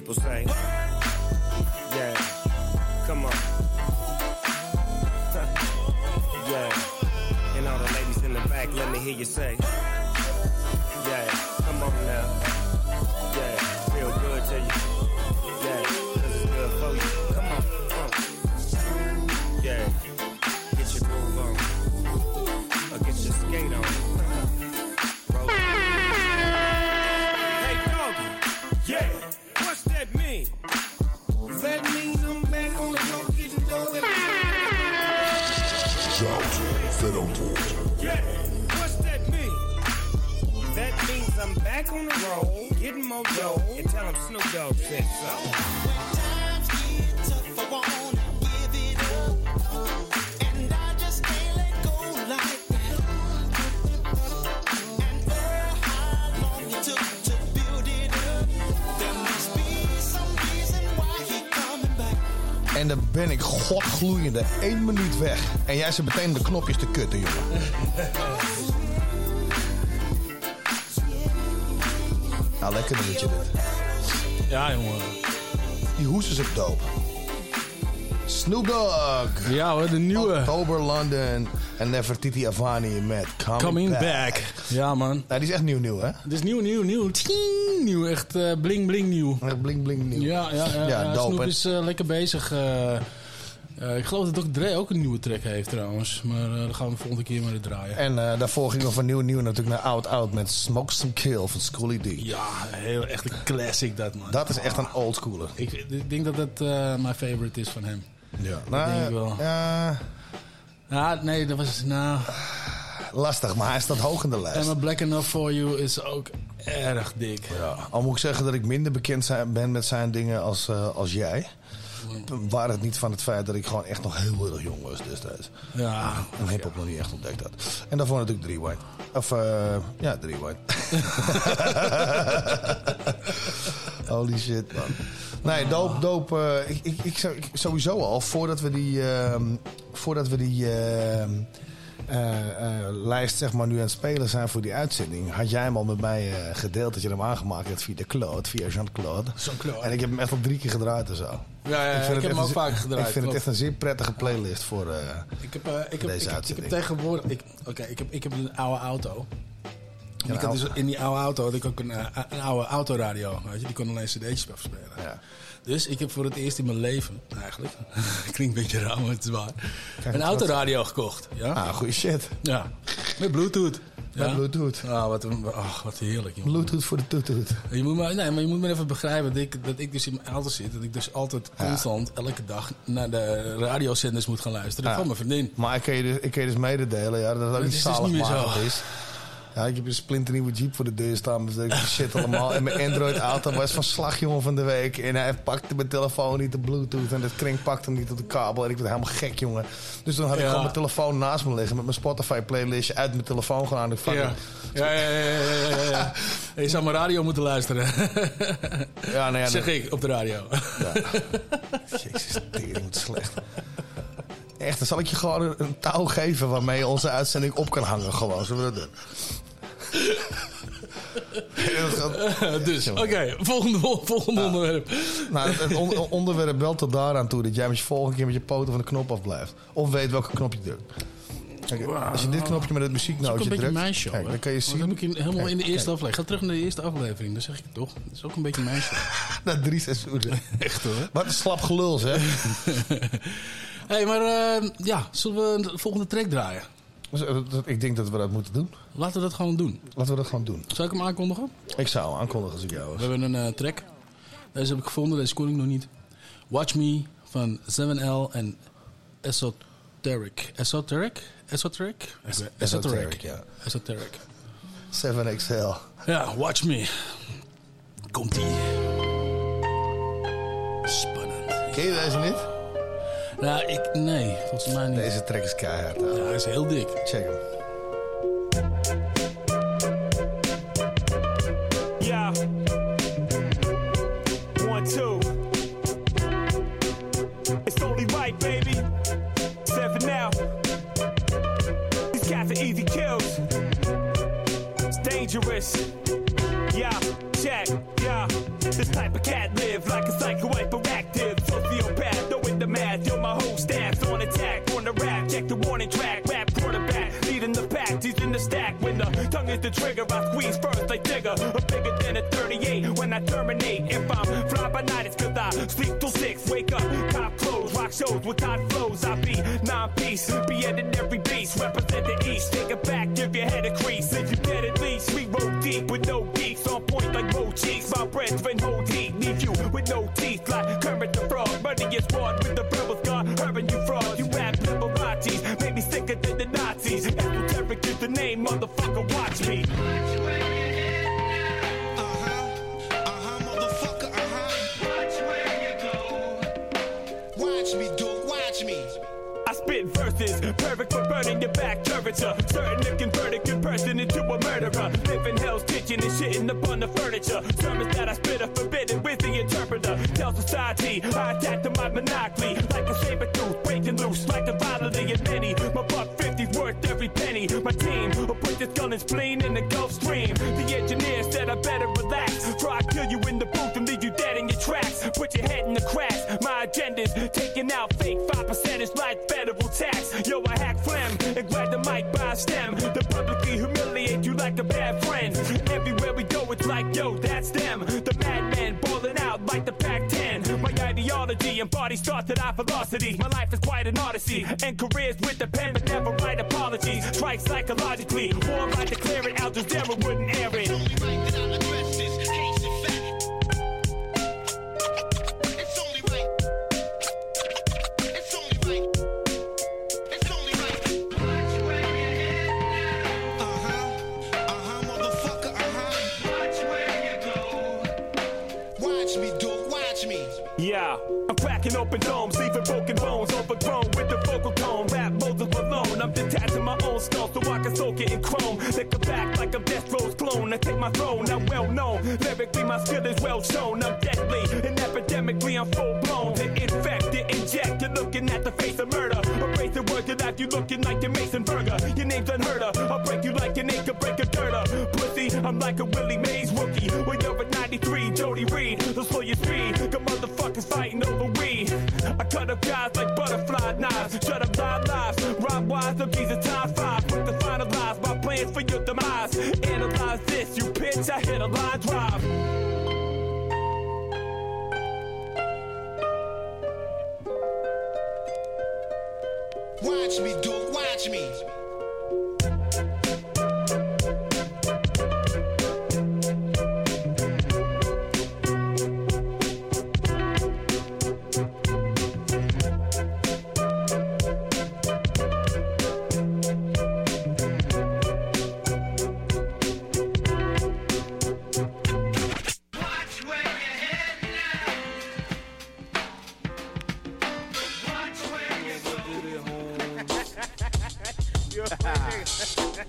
People say? Yeah, come on. [laughs] yeah, and all the ladies in the back, let me hear you say. Yeah, come on now. Yeah, feel good to you. Yeah, 'cause it's good for you. Come on, uh. Yeah, get your groove on. Or get your skate on. Dough, and tell them Snoop Dogg so. En dan ben ik godgloeiende één minuut weg. En jij zit meteen de knopjes te kutten, jongen. Nou, lekker nummertje dit. Ja, jongen. Die hoes is ook dope. Snoop Dogg. Ja hoor, de nieuwe. October London. En Nefertiti Avani met Coming, Coming back. back. Ja, man. Nou, die is echt nieuw nieuw, hè? Het is nieuw, nieuw, nieuw. Nieuw. Echt eh, bling, bling nieuw. Echt bling, bling nieuw. Ja, ja, ja. Ja, ja, Snoop is eh, lekker bezig. eh, ik geloof dat Dr. Dre ook een nieuwe track heeft trouwens. Maar eh dan gaan we de volgende keer maar draaien. En eh, daarvoor gingen we van nieuw nieuw natuurlijk naar Oud Oud met Smoke Some Kill van Schoolie D. Ja, heel echt een classic dat man. Dat is echt een oldschooler. Ik, ik denk dat dat eh, mijn favorite is van hem. Ja, Dat denk ik wel. ja, Ja, nee, dat was... Nou, lastig, maar hij staat hoog in de lijst. Emma Black Enough For You is ook erg dik. Ja, al moet ik zeggen dat ik minder bekend ben met zijn dingen als, eh, als jij. Waar het niet van het feit dat ik gewoon echt nog heel erg jong was destijds. Ja. En hip-hop nog niet echt ontdekt had. En daarvoor natuurlijk drie wine. Of eh, ja, drie wine. [laughs] Holy shit, man. Nee, doop, doop. eh, ik, ik, ik, sowieso al, voordat we die, ehm, voordat we die ehm, eh, eh, lijst zeg maar, nu aan het spelen zijn voor die uitzending, had jij hem al met mij eh, gedeeld dat je hem aangemaakt hebt via de Claude, via Jean-Claude. Jean-Claude. En ik heb hem echt al drie keer gedraaid en zo. Ja, ja, vind ik heb hem ook vaker gedraaid, Ik vind het echt een zeer prettige playlist voor. eh, Ik heb, eh, ik heb, Deze ik, heb- ik uitzending. heb tegenwoordig... ik- Oké, ik, heb, ik heb een oude auto. En ik had dus, in die oude auto had ik ook een, eh, een oude autoradio. Weet je? Die kon alleen cd'tjes afspelen. Ja. Dus ik heb voor het eerst in mijn leven, eigenlijk... [laughs] klinkt een beetje raar, maar het is waar... Kijk, een autoradio gekocht. Ja? Ah, goede shit. Ja, met bluetooth. Met Ja? Bluetooth. Ah, wat, een, ach, wat heerlijk, jongen. Bluetooth voor de toetoet. Je moet maar, nee, maar je moet maar even begrijpen dat ik, dat ik dus in mijn auto zit. Dat ik dus altijd constant, elke dag, naar de radiozenders moet gaan luisteren. Ja. Van mijn vriendin. Maar ik kan je dus, ik kan je dus mededelen ja, dat het ook Het niet is dus zalig niet meer zo. is. Ja, ik heb een splinternieuwe Jeep voor de deur staan. Dus ik shit allemaal. En mijn Android-auto was van slag, jongen, van de week. En hij pakte mijn telefoon niet, de Bluetooth. En het kring pakte hem niet op de kabel. En ik werd helemaal gek, jongen. Dus toen had ik Ja. gewoon mijn telefoon naast me liggen. Met mijn Spotify-playlistje uit mijn telefoon gedaan. Ik Ja. Ja, ja, ja, ja, ja, ja, ja. Je zou mijn radio moeten luisteren. [laughs] Ja, nou ja, zeg ik op de radio. Jezus, tering, wat slecht. Echt, dan zal ik je gewoon een, een touw geven waarmee je onze uitzending op kan hangen. Gewoon, zullen we dat doen? [laughs] dus, oké, volgende, volgende onderwerp. [laughs] Nou, het, het on- onderwerp wel tot daaraan toe dat jij met je volgende keer met je poten van de knop af blijft. Of weet welke knop je drukt. Kijk, als je dit knopje met het Dat is ook muzieknootje een beetje drukt, mijn show. kijk, hè? dan kan je zien. Dat heb ik helemaal in de eerste kijk. aflevering. Ga terug naar de eerste aflevering, dat zeg ik het toch. Dat is ook een beetje mijn show. [laughs] Na drie seizoenen. Echt hoor. Wat een slap gelul, zeg. Hé, hey, maar eh, ja, zullen we de volgende track draaien? Dus, eh, Ik denk dat we dat moeten doen. Laten we dat gewoon doen. Laten we dat gewoon doen. Zal ik hem aankondigen? Ik zou hem aankondigen als ik jou We was. hebben een eh, track. Deze heb ik gevonden, deze kon ik nog niet. Watch Me van 7L en Esoteric. Esoteric? Esoteric? Esoteric, ja. Esoteric. 7XL. Ja, Watch Me. Komt-ie. Spannend. Ken je deze niet? Nou, ik... Nee, volgens mij niet. Deze track is keihard. Ja, hij is heel dik. Check hem. Yeah. The trigger. I squeeze first like Digger. I'm bigger than a 38 when I terminate. If I'm fly by night, it's cause I sleep till six. Wake up, cop clothes, rock shows with hot flows. I be nine piece, be in every beast. Represent the east, take it back, give your head a crease. And you get at least we roll deep with no geeks on point like Mo cheeks. My brethren hold heat, Need you with no teeth like Kermit the Frog. Money is fraud with the rebels gone, urban you fraud. You rap liberatis, made me sicker than the Nazis. The name, motherfucker, watch me. Perfect for burning your back temperature. Certain to convert a good person into a murderer. Living hell's kitchen and shitting upon the furniture. Sermons that I spit are forbidden with the interpreter. Tell society I attack to my monopoly like a saber tooth, breaking loose like the violently and many. My buck 50's worth every penny. My team will put this gun and spleen in the Gulf Stream. The engineer said I better relax, before I kill you in the booth and leave you dead in your tracks. Put your head in the cracks. My agenda's taking out fake 5% is like federal tax. Yo, I hack phlegm and grab the mic by stem. To publicly humiliate you like a bad friend. Everywhere we go, it's like, yo, that's them. The madman balling out like the Pac 10. My ideology and body thoughts that I velocity. My life is quite an odyssey. And careers with the pen, but never write apologies. Strike psychologically. Or I declare it, Al Jazeera wouldn't air it. Yeah, I'm cracking open domes, leaving broken bones, overgrown with the vocal tone. Rap Moses Malone, I'm detaching my own skull so I can soak it in chrome. Lick a back like I'm Death Row's clone. I take my throne, I'm well known. Lyrically, my skill is well shown. I'm deadly and epidemically, I'm full blown. To infect, to inject, you're looking at the face of murder. Erase the word that after you looking like Mason Burger. Your name's unheard of. I'll break you like an acre, break a girder. Pussy, I'm like a Willie Mays rookie. When you're at 93, Jody Reed, so slow your speed. Got motherfuckers fighting over weed. I cut up guys like butterfly knives. Shut up live lives. Rhyme wise, these are time five. Quick to finalize my plans for your demise. Analyze this, you bitch. I hit a line drive. Watch me, dude, watch me.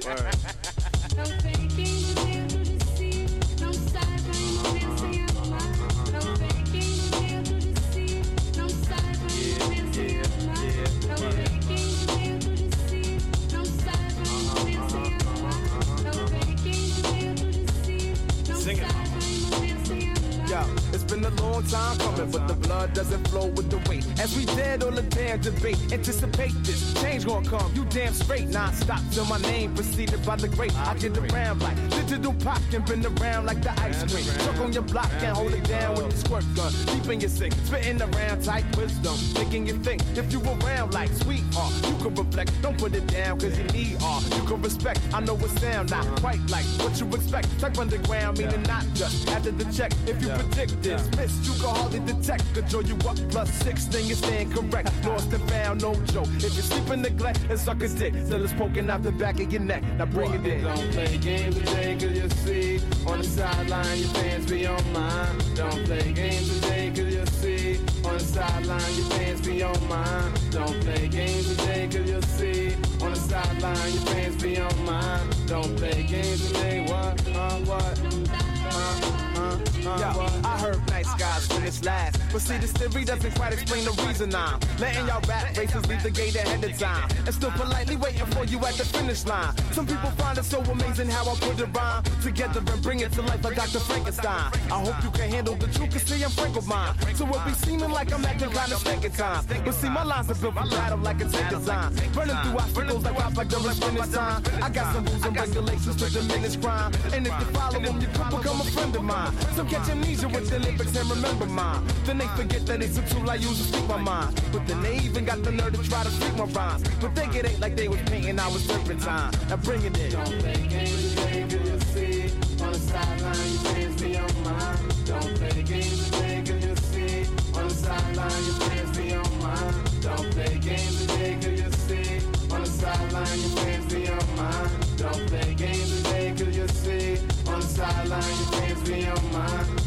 Word. It's been a long time coming, but the blood doesn't flow with the weight. As we dead on the damn debate, anticipate this change gonna come. You damn straight, non-stop till my name preceded by the great. I get around like digital pop and been around like the ice cream. Stuck on your block, can't hold it down with the squirt gun. Deep in your sink, spitting around tight wisdom, making you think. If you around like sweetheart, you can reflect. Don't put it down, cause you need art. You can respect. I know it sound not quite like what you expect. Type underground, meaning not just after the check. If you predict this, miss, you can hardly detect. Control you up plus six, then you stand correct. Lost and found, no joke. If you sleep in neglect, it's suck a dick. Till it's poking out the back of your neck. Now bring it in. Don't play games today, cause you see. On the sideline, your fans be on mine. Don't play games today, cause you see. On the sideline, your fans be on mine. Don't play games today, cause you see. On the sideline, your fans be on mine. Don't play games today, what, uh, what? Uh, Yo. I heard nice guys when it's last. But see, this theory doesn't quite explain the reason I'm letting y'all rap races leave the gate ahead of time. And still politely waiting for you at the finish line. Some people find it so amazing how I put it rhyme together and bring it to life like Dr. Frankenstein. I hope you can handle the truth, cause see, I'm frank mine. So it be seeming like I'm acting kind of at times. But see, my lines are built for battle like a tank design. Running through obstacles like cops like during finish time. I got some rules and regulations to diminish crime. And if you follow them, you could become a friend of mine. So catch amnesia with the lyrics and remember mine. Then they forget that it's a tool I use to speak my mind. But then they even got the nerve to try to speak my rhymes. But get it like they was painting, I was time. Now bring it. Don't play games cause you see On the sideline, your fans be on mine Don't play games cause you see On the sideline, your fans be on mine Don't play games cause you see On the sideline, your fans be on mine Don't play games cause you see On the sideline, your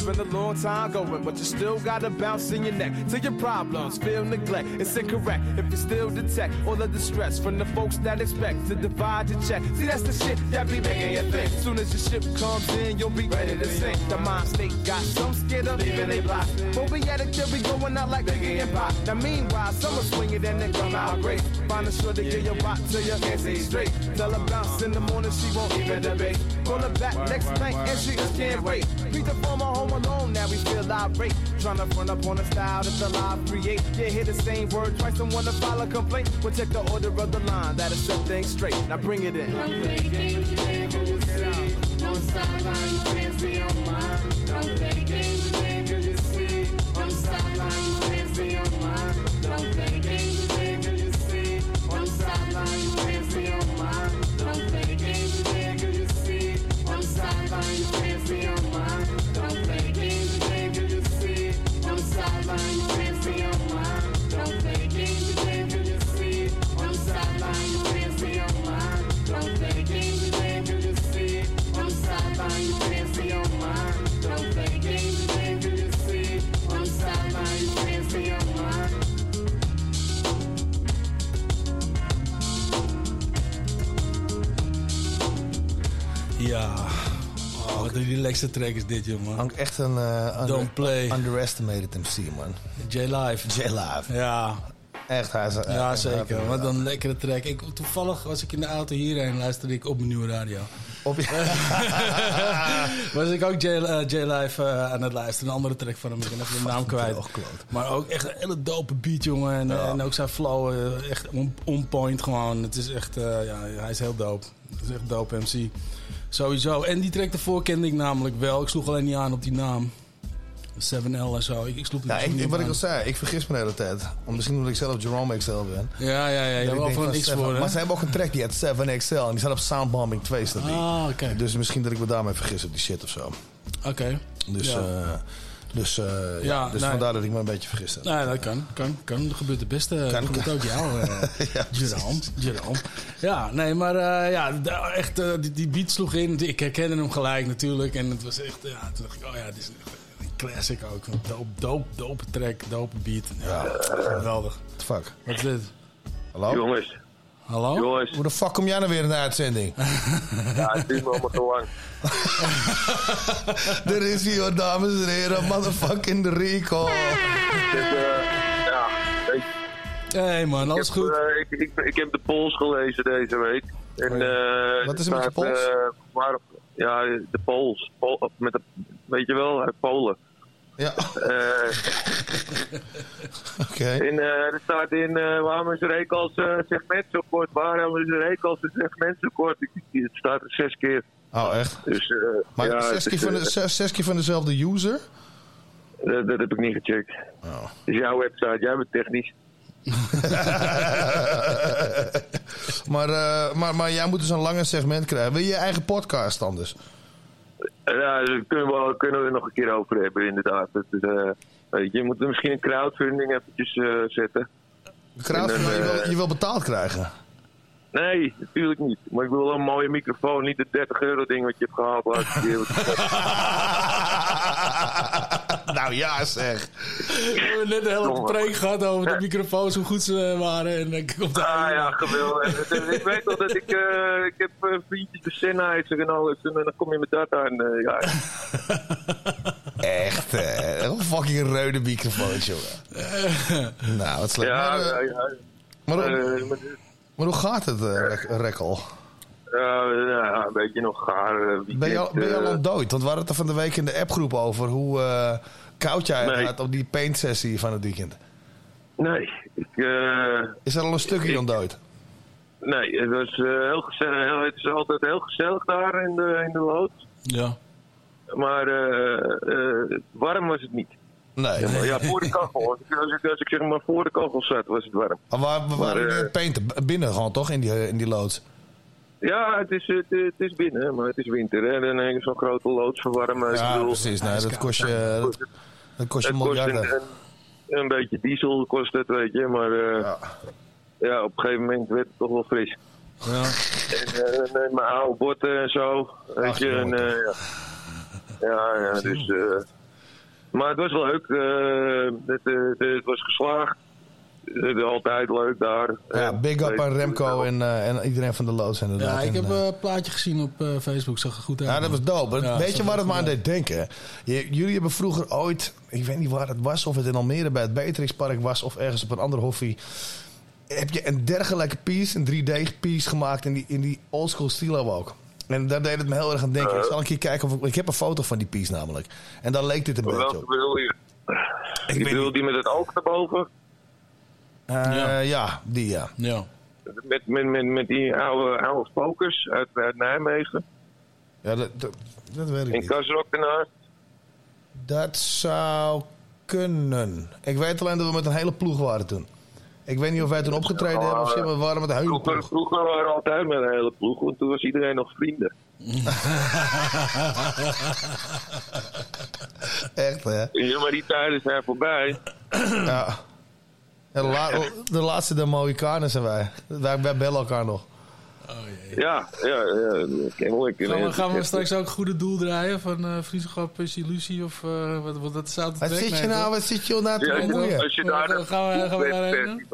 see been a long time going, but you still gotta bounce in your neck till your problems feel neglect. It's incorrect if you still detect all of the stress from the folks that expect to divide your check. See, that's the shit that be making you think. Soon as your ship comes in, you'll be ready to sink. The mind state got some scared of leaving they block. But we at it till we going out like Biggie and Pop. Now, meanwhile, some are swinging and they come out great. Find a sure to get your rock till you can't see straight. Tell her bounce in the morning, she won't even debate. Pull her back next bank and she just can't wait. Beat the former home alone, now we feel irate. Trying to front up on a style that the live create. Yeah, hear the same word twice and wanna file a complaint. We'll check the order of the line, that'll set things straight. Now bring it in. Don't play games today, cause you see. On sideline, be on mine. Don't play games today, cause you see. On sideline, be on mine. Play Ja. Oh, wat een relaxte track is dit, jongen. Hangt echt een eh, under- Don't play. underestimated MC, man. J-Live. J-Live. Ja. Echt, hij is... Ja, zeker. Wat een lekkere track. Ik, toevallig was ik in de auto hierheen luisterde ik op mijn nieuwe radio. Op [laughs] was ik ook eh, J-Live eh, aan het luisteren. Een andere track van hem. Ik ben even de naam kwijt. Maar ook echt een hele dope beat, jongen. En, en ook zijn flow, echt on, on point gewoon. Het is echt, ja, hij is heel dope. Het is echt dope MC. Sowieso. En die track ervoor kende ik namelijk wel. Ik sloeg alleen niet aan op die naam. 7L en zo. Ik, ik sloeg Ja, ik, niet wat ik al zei, ik vergis me de hele tijd. Om, misschien omdat ik zelf Jerome XL ben. Ja, ja, ja. Je hebt wel van een X voor? Maar ze hebben ook een track die heet 7XL. En die staat op Soundbombing 2 staat die. Ah, oké. Dus misschien dat ik me daarmee vergis op die shit of zo. Oké. Dus, Ja. eh, dus, eh, ja, Ja, dus nee. vandaar dat ik me een beetje vergis heb. Nee, dat kan. Kan, kan. Dat gebeurt het beste. Kan, dat gebeurt kan. ook jou, eh [laughs] [laughs] Jerome. Jerome. Ja, nee, maar eh, ja, echt, die, die beat sloeg in. Ik herkende hem gelijk natuurlijk. En het was echt, ja, toen dacht ik, oh ja, dit is een classic ook. Een dope, dope, dope track, dope beat. Ja, geweldig. What the fuck? Wat is dit? Hallo? Jongens. Hallo? Jongens. Hoe de fuck kom jij nou weer in de uitzending? [laughs] Ja, het duurt me allemaal te lang. [laughs] er is hier, dames en heren, [laughs] motherfucking Rico. Dit, eh, ja, Hey man, alles ik heb, goed? eh, ik, ik, ik heb de Pols gelezen deze week. En, eh, Wat is er met eh, waar, ja, de Pols. Pol, met de, weet je wel, uit Polen. Ja. [laughs] Oké. En eh, er staat in, eh, waarom is er als eh segment zo kort? Waarom is er als segment zo kort? Het staat er zes keer. Oh, echt? Dus, eh, Maar ja, zes, keer van de, eh, zes, zes keer van dezelfde user? dat, dat heb ik niet gecheckt. Oh. Het is jouw website, jij bent technisch. [laughs] maar, eh, maar, maar jij moet dus een langer segment krijgen. Wil je je eigen podcast anders? Ja, daar kunnen we, kunnen we nog een keer over hebben, inderdaad. Het is, eh, weet je, je moet misschien een crowdfunding eventjes eh, zetten. Crowdfunding, En je, wil, eh, je wil betaald krijgen. Nee, natuurlijk niet. Maar ik wil wel een mooie microfoon, niet het 30 euro ding wat je hebt gehaald laatste keer. [laughs] nou ja, zeg. We hebben net een hele preek gehad over de microfoons, hoe goed ze waren. En dan komt Ah ja, geweldig. ik weet wel dat ik, eh, ik heb eh, vriendjes de Sennheiser en alles. En dan kom je met dat aan. eh, ja. Echt, hè? Een fucking rode microfoon, jongen. nou, wat slecht. Ja, maar, ja, eh, ja. maar, Eh, maar- hoe gaat het, Rek- Rekkel? eh, ja, een beetje nog gaar. eh, weekend, Ben je, al, ben je al ontdooid? Want we hadden het er van de week in de appgroep over hoe eh, koud jij Nee. gaat op die paint-sessie van het weekend. Nee, ik... Is er al een stukje ontdooid? Nee, het was eh, heel gezellig. Heel, het is altijd heel gezellig daar in de, in de loods. Ja. Maar eh, eh, warm was het niet. Nee. Ja, maar ja, voor de kachel. Als ik, als, ik, als ik zeg maar voor de kachel zat, was het warm. Maar waar, waar Maar, eh, painten? Binnen gewoon, toch? In die, eh, in die loods? Ja, het is, het, het is binnen, maar het is winter. Hè? Dan heb je zo'n grote loods verwarmen. Ja, bedoel, precies. Nee, dat kost je, dat, dat kost je kost miljarden. een, beetje diesel kost het, weet je. Maar eh, ja. op een gegeven moment werd het toch wel fris. Ja. En, mijn oude botten en zo. Weet Ach, je, en, ja. ja, ja, dus... eh, Maar het was leuk. eh, het, eh, het was geslaagd. Het is altijd leuk daar. Ja, big up aan Remco en, eh, en iedereen van de loods inderdaad. Ja, ik heb eh, een plaatje gezien op eh, Facebook. Zag er goed uit. Ja, dat was dope. Ja, weet je waar het me aan deed denken? Je- jullie hebben vroeger ooit, ik weet niet waar het was, of het in Almere bij het Beatrixpark was of ergens op een ander hoffie. Heb je een dergelijke piece, een 3D-piece gemaakt in die, in die oldschool stilo ook? En daar deed het me heel erg aan denken. Ik zal een keer kijken of ik, ik heb een foto van die piece namelijk. En daar leek dit een beetje Welke op. bedoel je? Ik bedoel die met het oog erboven? Eh, ja. die ja. Ja. Met, met, met, met die oude, oude focus uit, uit Nijmegen. Ja, dat, dat, dat weet ik In niet. Ernaast. Dat zou kunnen. Ik weet alleen dat we met een hele ploeg waren toen. Ik weet niet of wij toen opgetreden hebben of zo, maar we waren met een hele Vroeger, ploeg. vroeger waren we altijd met een hele ploeg, want toen was iedereen nog vrienden. [laughs] Echt, hè? Ja, maar die tijden zijn voorbij. Ja. [clears throat] De, la- de laatste de Mohikanen zijn wij. wij. Wij bellen elkaar nog. Ja, ja, ja kennelijk. Gaan we, gaan we straks ook goede doel draaien van eh Vriendschap is illusie of eh, wat, wat dat zou Wat zit je nou, wat zit je nou te Ja, bemoeien? als je daar Gaan we- gaan we- daarheen.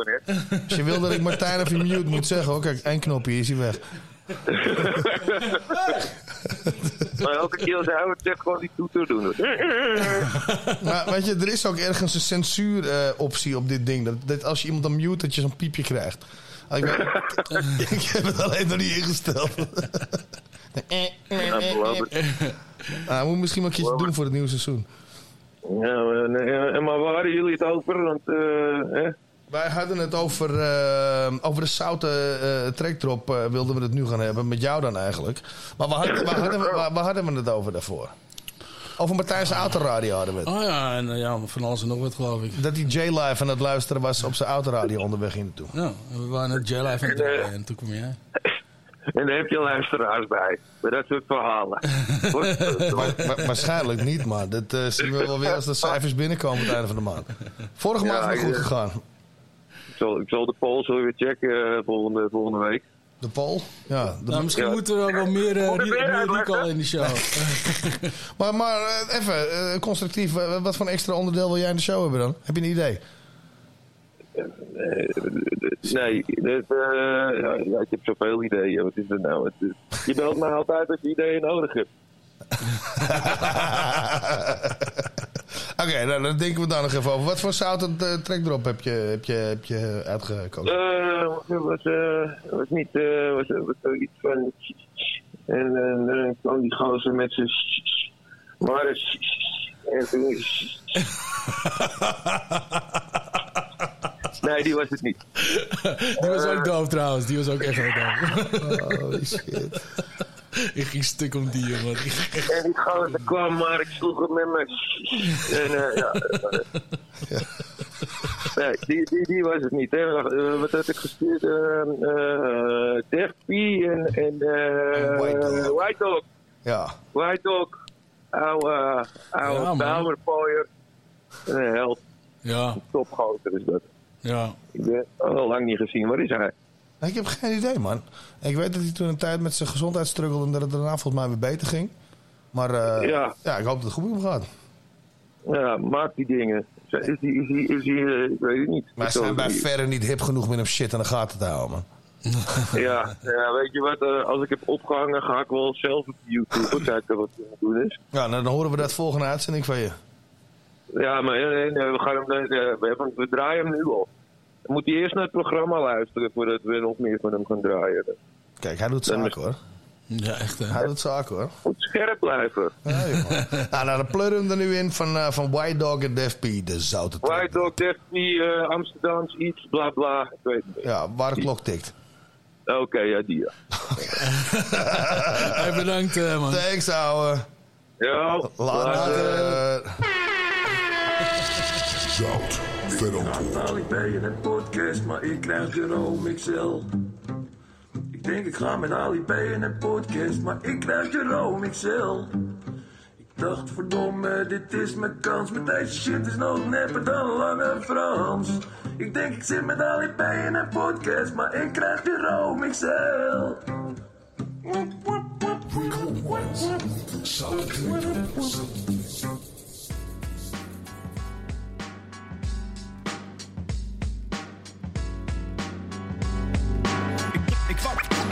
Als je wil dat ik Martijn of je mute moet zeggen. Kijk, één knopje is hij weg. [laughs] [laughs] Maar elke keer als hij het zegt, gewoon die toeter doen. [laughs] Maar weet je, er is ook ergens een censuuroptie op dit ding. Dat, dat als je iemand dan mute, dat je zo'n piepje krijgt. Ah, Ik, [laughs] ik heb het alleen nog niet ingesteld. Ja, beloof het. Ah, moet misschien wel een keertje doen voor het nieuwe seizoen. Ja, maar, waar hadden jullie het over? Want, eh? Wij hadden het over, eh, over de zoute eh trekdrop, eh, wilden we het nu gaan hebben. Met jou dan eigenlijk. Maar waar hadden, waar hadden, we, waar, waar hadden we het over daarvoor? Over Martijn's autoradio hadden we het. Oh ja, en ja, van alles en nog wat geloof ik. Dat hij J-Live aan het luisteren was op zijn autoradio onderweg hier naartoe. Ja, we waren net J-Live aan het draaien en toen kom jij. [laughs] En daar heb je luisteraars bij. Bij dat soort verhalen. [laughs] Wa- wa- waarschijnlijk niet, maar dat eh, zien we wel weer als de cijfers binnenkomen aan het einde van de maand. Vorige maand is het goed gegaan. Ik, zal, ik zal de poll zo weer checken eh, volgende, volgende week. De poll? Ja. de- Nou, misschien Ja. moeten we wel meer, eh, weer meer recall in de show. [laughs] Maar, maar eh, even, constructief, wat voor een extra onderdeel wil jij in de show hebben dan? Heb je een idee? Nee, ja, ja, ik heb zoveel ideeën. Wat is het nou? Het is- je belt mij altijd als je ideeën nodig hebt. [laughs] Oké, nou, dan denken we daar nog even over. Wat voor zout uh, trekdrop heb je, heb je, heb je uitgekozen? Eh, was, eh, was niet, was, was zoiets van. En dan kwam die gozer met zijn. Maar het. En toen. Nee, die was het niet. [laughs] Die was ook doof trouwens, die was ook echt heel doof. Holy [laughs] shit. [laughs] Ik ging stuk om die jongen. En die gozer kwam, maar ik sloeg hem met mijn. En eh, ja. Nee, die, die, die was het niet. Hè. Eh, wat had ik gestuurd? Uh, uh, en, en uh, White Dog. Ja. White Dog. Oude, oude Ja. Een held. Ja, Topgozer is dat. ja. Ik ben al lang niet gezien. Waar is hij? Ik heb geen idee, man. Ik weet dat hij toen een tijd met zijn gezondheid struggelde en dat het daarna volgens mij weer beter ging. Maar eh, Ja. ja, ik hoop dat het goed met hem gaat. Ja, maak die dingen. Is hij, is hij, is eh, ik weet het niet. Maar ze zijn bij verre niet hip genoeg met hem shit aan de gaten te houden, man. [laughs] Ja, ja, weet je wat? eh, als ik heb opgehangen, ga ik wel zelf op YouTube [laughs] kijken wat er doen is. Ja, nou, dan horen we dat volgende uitzending van je. Ja, maar nee, nee, we, gaan hem, we, hebben, we draaien hem nu al. Dan moet hij eerst naar het programma luisteren voordat we nog meer van hem gaan draaien. Kijk, hij doet zaken hoor. Ja, echt hè. Hij doet zaken hoor. Moet scherp blijven. Ja, [laughs] nou, nou, dan pleuren we hem er nu in van, eh, van White Dog en Def P, de zoute. White Dog, Daphne, eh Amsterdams, iets, bla bla. Ik weet het niet. Ja, waar de klok tikt. Oké, ja, die ja. Hey, bedankt eh, man. Thanks, ouwe. Ja, Later. Zout, verder. Nou, ik ben in een podcast, maar ik krijg Jerome XL. Ik denk ik ga met Ali B in een podcast, maar ik krijg Jerome XL. Ik dacht verdomme, dit is mijn kans, met deze shit is nog nepper dan Lange Frans. Ik denk ik zit met Ali B in een podcast, maar ik krijg Jerome XL. Zout,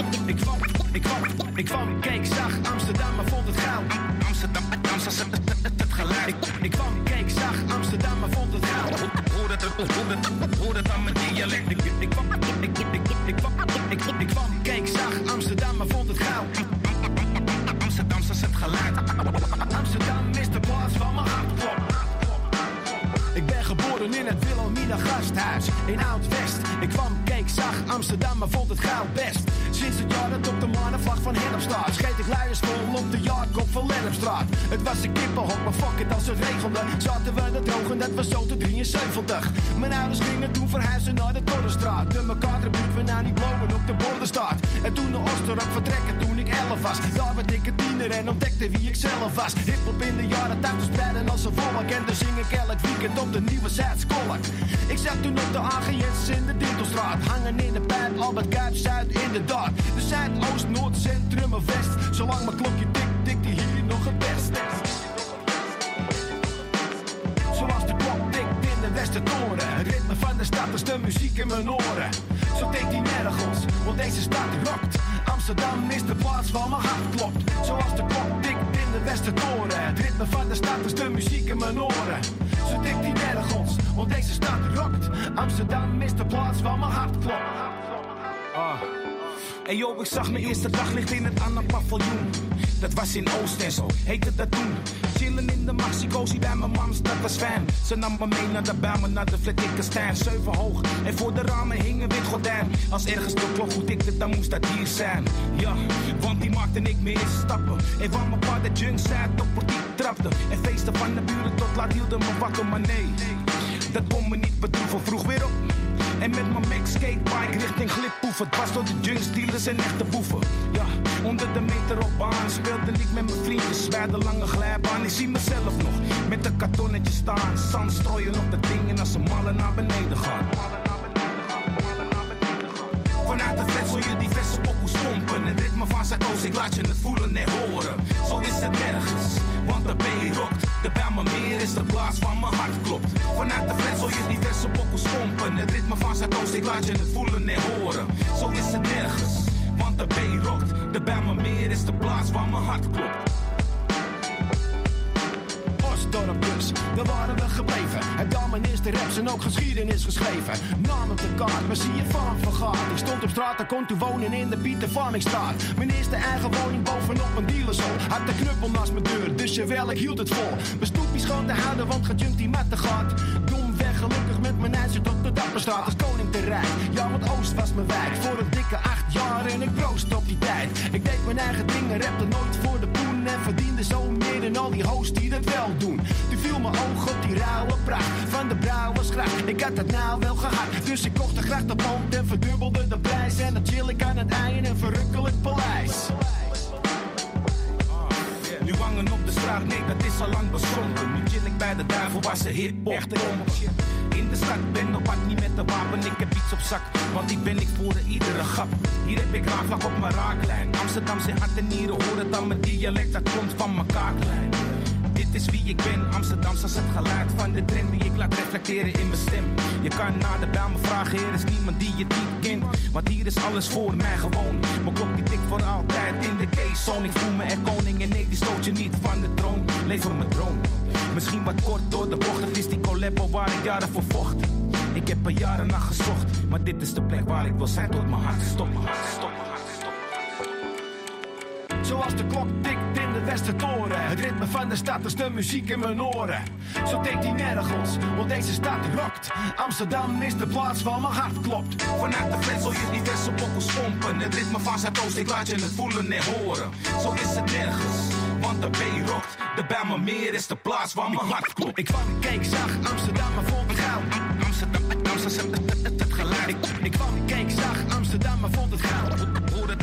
Ik kwam, ik kwam, keek, zag Amsterdam, maar vond het gauw. Amsterdam, Amsterdam, het, geluid. Ik, ik kwam, keek, zag Amsterdam, maar vond het gauw. Hoor het, hoor het, hoor het aan mijn dialect. Ik, ik kwam, ik, ik, ik, ik kwam, ik, ik kwam, keek, zag Amsterdam, maar vond het gauw. Amsterdam, is het geluid. Amsterdam is de plaats van mijn hartklop. Ik ben geboren in het Wilhelmina gasthuis in Oud-West. Ik kwam, keek, zag Amsterdam, maar vond het gauw best. Sinds het jaar dat op de mannenvlag van Hennep staat, scheet ik vol op de jaarkop van Lennepstraat. Het was een kippenhok, maar fuck it als het regelde. Zaten we in het droog en dat was zo te 73. Mijn ouders gingen toen verhuizen naar de Torrenstraat. De elkaar de buurt nou niet blowen op de borden staat. En toen de Oosterop vertrekken toen 11 was. Daar werd ik een tiener en ontdekte wie ik zelf was. Hiphop in de jaren 80 spreiden als een volk. En dus zing ik elk weekend op de nieuwe Zuidskolk. Ik zat toen op de AGS in de Dintelstraat. Hangen in de pijp, Albert Kuip, Zuid inderdaad. De Zuidoost, Noord, Centrum en West. Zolang mijn klokje tikt, tikt die hier nog het best. Zoals de klok tikt in de Westertoren. Het ritme van de stad is de muziek in mijn oren. Zo tikt die nergens, want deze stad rokt. Amsterdam is de plaats waar mijn hart klopt. Zoals de klok tikt in de Westertoren. Het ritme van de stad is de muziek in mijn oren. Zo tikt die nergens, want deze stad rokt. Amsterdam is de plaats waar mijn hart klopt. Ah. Hey yo, ik zag mijn eerste daglicht in het Anna paviljoen. Dat was in Oost en zo, heette dat toen. Chillen in de Maxico's bij mijn mams, dat was fijn. Ze nam me mee naar de Bijlmer, naar de Fletikkenstein. Zeven hoog, en voor de ramen hing een wit gordijn. Als ergens de klok goed tikte, dan moest dat hier zijn. Ja, want die maakte ik meer stappen. En van mijn pa de junk zei op portiek trapte. En feesten van de buren tot laat hielden me wakker, maar nee. Dat kon me niet bedroeven, vroeg weer op. En met mijn Max skatebike richting Glippoef. Het was door de junks, dealers en echte boeven. Ja, onder de meter op baan speelde ik met mijn vriendjes. Bij de lange glijbaan, ik zie mezelf nog. Met de kartonnetjes staan, zand strooien op de dingen als ze mallen naar beneden gaan. Vanuit de vet zul je diverse pokoes pompen. Het ritme van zijn oos, ik laat je het voelen en horen. Zo is het nergens, want de B rokt. De Bijlmermeer is de plaats van mijn hart klopt. Vanuit de vet zul je diverse pokoes pompen. Het ritme van zijn oos, ik laat je het voelen en horen. Zo is het nergens, want de B rokt. De Bijlmermeer is de plaats waar mijn hart klopt. Daar waren we gebleven. En dan is de raps en ook geschiedenis geschreven. Naam op de kaart, maar zie je van vergaat. Ik stond op straat en kon toen wonen in de Pieter Farmingstraat. Mijn eerste eigen woning bovenop een dealershol. Had de knuppel naast mijn deur, dus jawel, ik hield het vol. Mijn stoepjes schoon te houden, want gejunkt die gaat. Dom weg, ijzer tot de Dapperstraat als koning te rijk. Ja, want Oost was mijn wijk. Voor een dikke acht jaar en ik proost op die tijd. Ik deed mijn eigen dingen, rapte nooit voor de poen. En verdiende zo meer dan al die hosts die dat wel doen. Toen viel mijn oog op die rauwe pracht van de brouwersgracht. Ik had dat nou wel gehad, dus ik kocht de grachtenpand en verdubbelde de prijs. En dan chill ik aan het ei in een verrukkelijk paleis. Nu hangen op de straat, nee, dat is al lang beschonken. Nu chill ik bij de duivel waar ze hip-hop. In de stad ben op pad niet met de wapen, ik heb iets op zak. Want die ben ik voor de iedere grap. Hier heb ik raakvlak op mijn raaklijn. Amsterdamse hart en nieren, hoor het aan mijn dialect, dat komt van mijn kaaklijn. Dit is wie ik ben, Amsterdamse is het geluid van de trend die ik laat reflecteren in mijn stem. Je kan naar de dame vragen, er is niemand die je niet kent. Want hier is alles voor mij gewoon. Mijn klok die tikt voor altijd in de K-zone. Ik voel me er koning en nee, die stoot je niet van de troon. Leven mijn droom. Misschien wat kort door de bocht, het is die collabo waar ik jaren voor vocht. Ik heb er jaren naar gezocht, maar dit is de plek waar ik wil zijn tot mijn hart stopt. Mijn hart stopt. Zoals de klok tikt Het ritme van de stad is de muziek in mijn oren. Zo tikt hij nergens, want deze stad rokt. Amsterdam is de plaats waar mijn hart klopt. Vanuit de flat zul je diverse pokkels pompen. Het ritme van zijn toast, ik laat je het voelen en horen. Zo is het nergens, want de B rokt. De Bijlmermeer is de plaats waar mijn hart klopt. Ik kwam, keek, zag Amsterdam, maar vond het gauw. Amsterdam, Amsterdam, het, het, geluid. Ik, ik kwam, keek, zag Amsterdam, maar vond het gauw. Hoor het,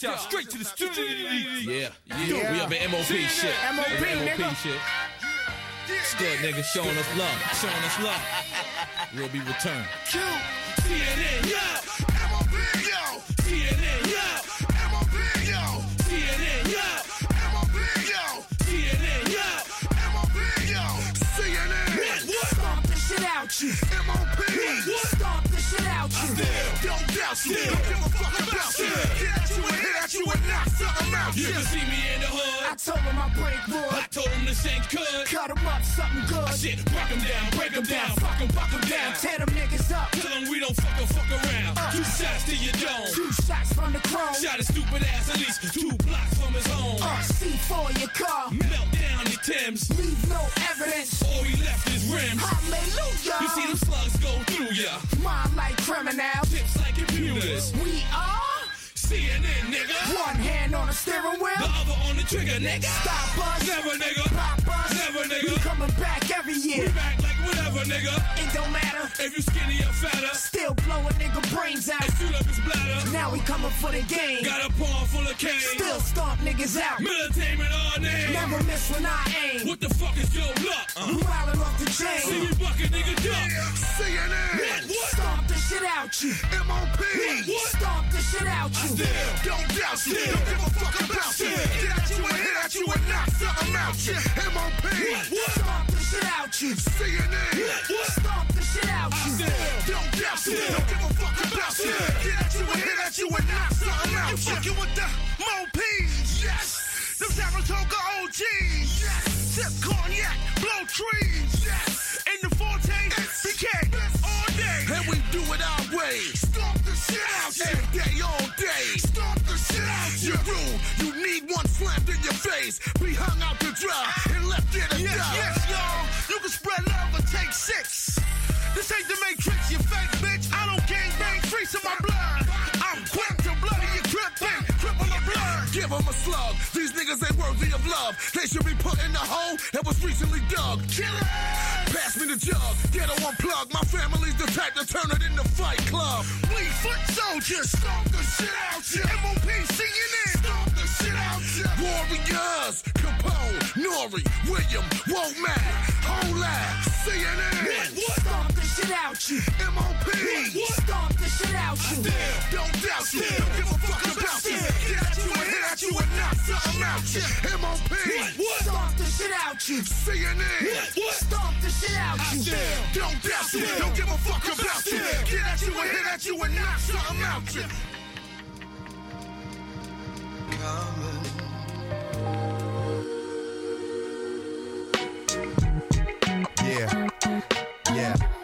Coming y'all straight to the studio. Yeah, yeah. We up in MOP shit. MOP, We nigga. shit. It's good, nigga. Showing us love. Showing us love. We'll be returned. CNN, yo. MOB, yo. CNN, yo. MOB, yo. CNN, yo. MOB, yo. CNN, yo. MOB, yo. CNN. What? What? Stomp the shit out you. MOP. What? Stomp the shit out you. Still, don't doubt you. Don't give a fuck about you. Hit at you and hit at you and knock something out You can see me in the hood. I told him I break wood. I told him this ain't good. Cut him up, something good. Shit, break him down, break him down, fuck him, fuck him down. Tear them niggas up. Tell him we don't fuck or fuck around. Two shots to your dome. Two shots from the chrome. Shot his stupid ass at least two blocks from his home. Uh, C4 your car. Melt down the Thames. Leave no evidence. All he left is rims. Hallelujah. You see them slugs go through ya. Mind like criminal. Tips like computers. We are CNN, nigga. one hand on the steering wheel, The other on the trigger, nigga. Stop us. Never, nigga. Pop us. Never, nigga. We coming back every We year. back like whatever, nigga. It don't matter. If you skinny or fatter, Still blow a nigga brains out. and shoot up his bladder. Now we coming for the game. Got a palm full of cane. Still stomp niggas out. Militainment all name. Never miss when I aim. What the fuck is your luck? Uh-huh. You wildin' off the chain. See chain. me bucket, nigga, duck. CNN. What? What? Stomp the shit out you. MOP. What? Stomp the shit out you. Still, don't doubt you. Don't give a fuck about you. Hit at you and hit at you and knock something out you. MOP. Stomp the shit out you. CNN. Stomp the shit out you. Still, don't doubt you. Don't give a fuck about you. Hit at you and hit at you and knock something out you. fucking with the MOPs. Yes. The Saratoga OGs. Yes. Sip cognac, blow trees. Yes. In the forte, BK, all day. And we do it our way. Stomp the shit out you. Every day, all day. Stomp the shit out you. You're rude. You need one slammed in your face. Be hung out to dry and left in a yes. Yes, y'all. You can spread love or take six. This ain't the matrix, you fake bitch. I don't gang bang freeze in my blood. I'm quick to bloody your and cripple the blood. Give them a slug. These niggas ain't worthy of love. They should be put in the hole that was recently dug. Kill it! Pass me the jug. Get a one plug. My family's the type to turn it into fight club. We foot soldiers. Stomp the shit out ya. MOP CNN. Stomp Warriors. Capone. Nori. William. Womack. Olaf. CNN. Stomp the shit out you. MOP. Stomp the shit out you. Still, don't doubt you. Don't give a fuck about you. Hit at you and hit at you and knock something out you. MOP. Stomp the shit out you. CNN. Stomp the shit out you. Still, don't doubt you. Don't give a fuck about you. Hit at you and hit at you and knock something out you. Yeah. Yeah.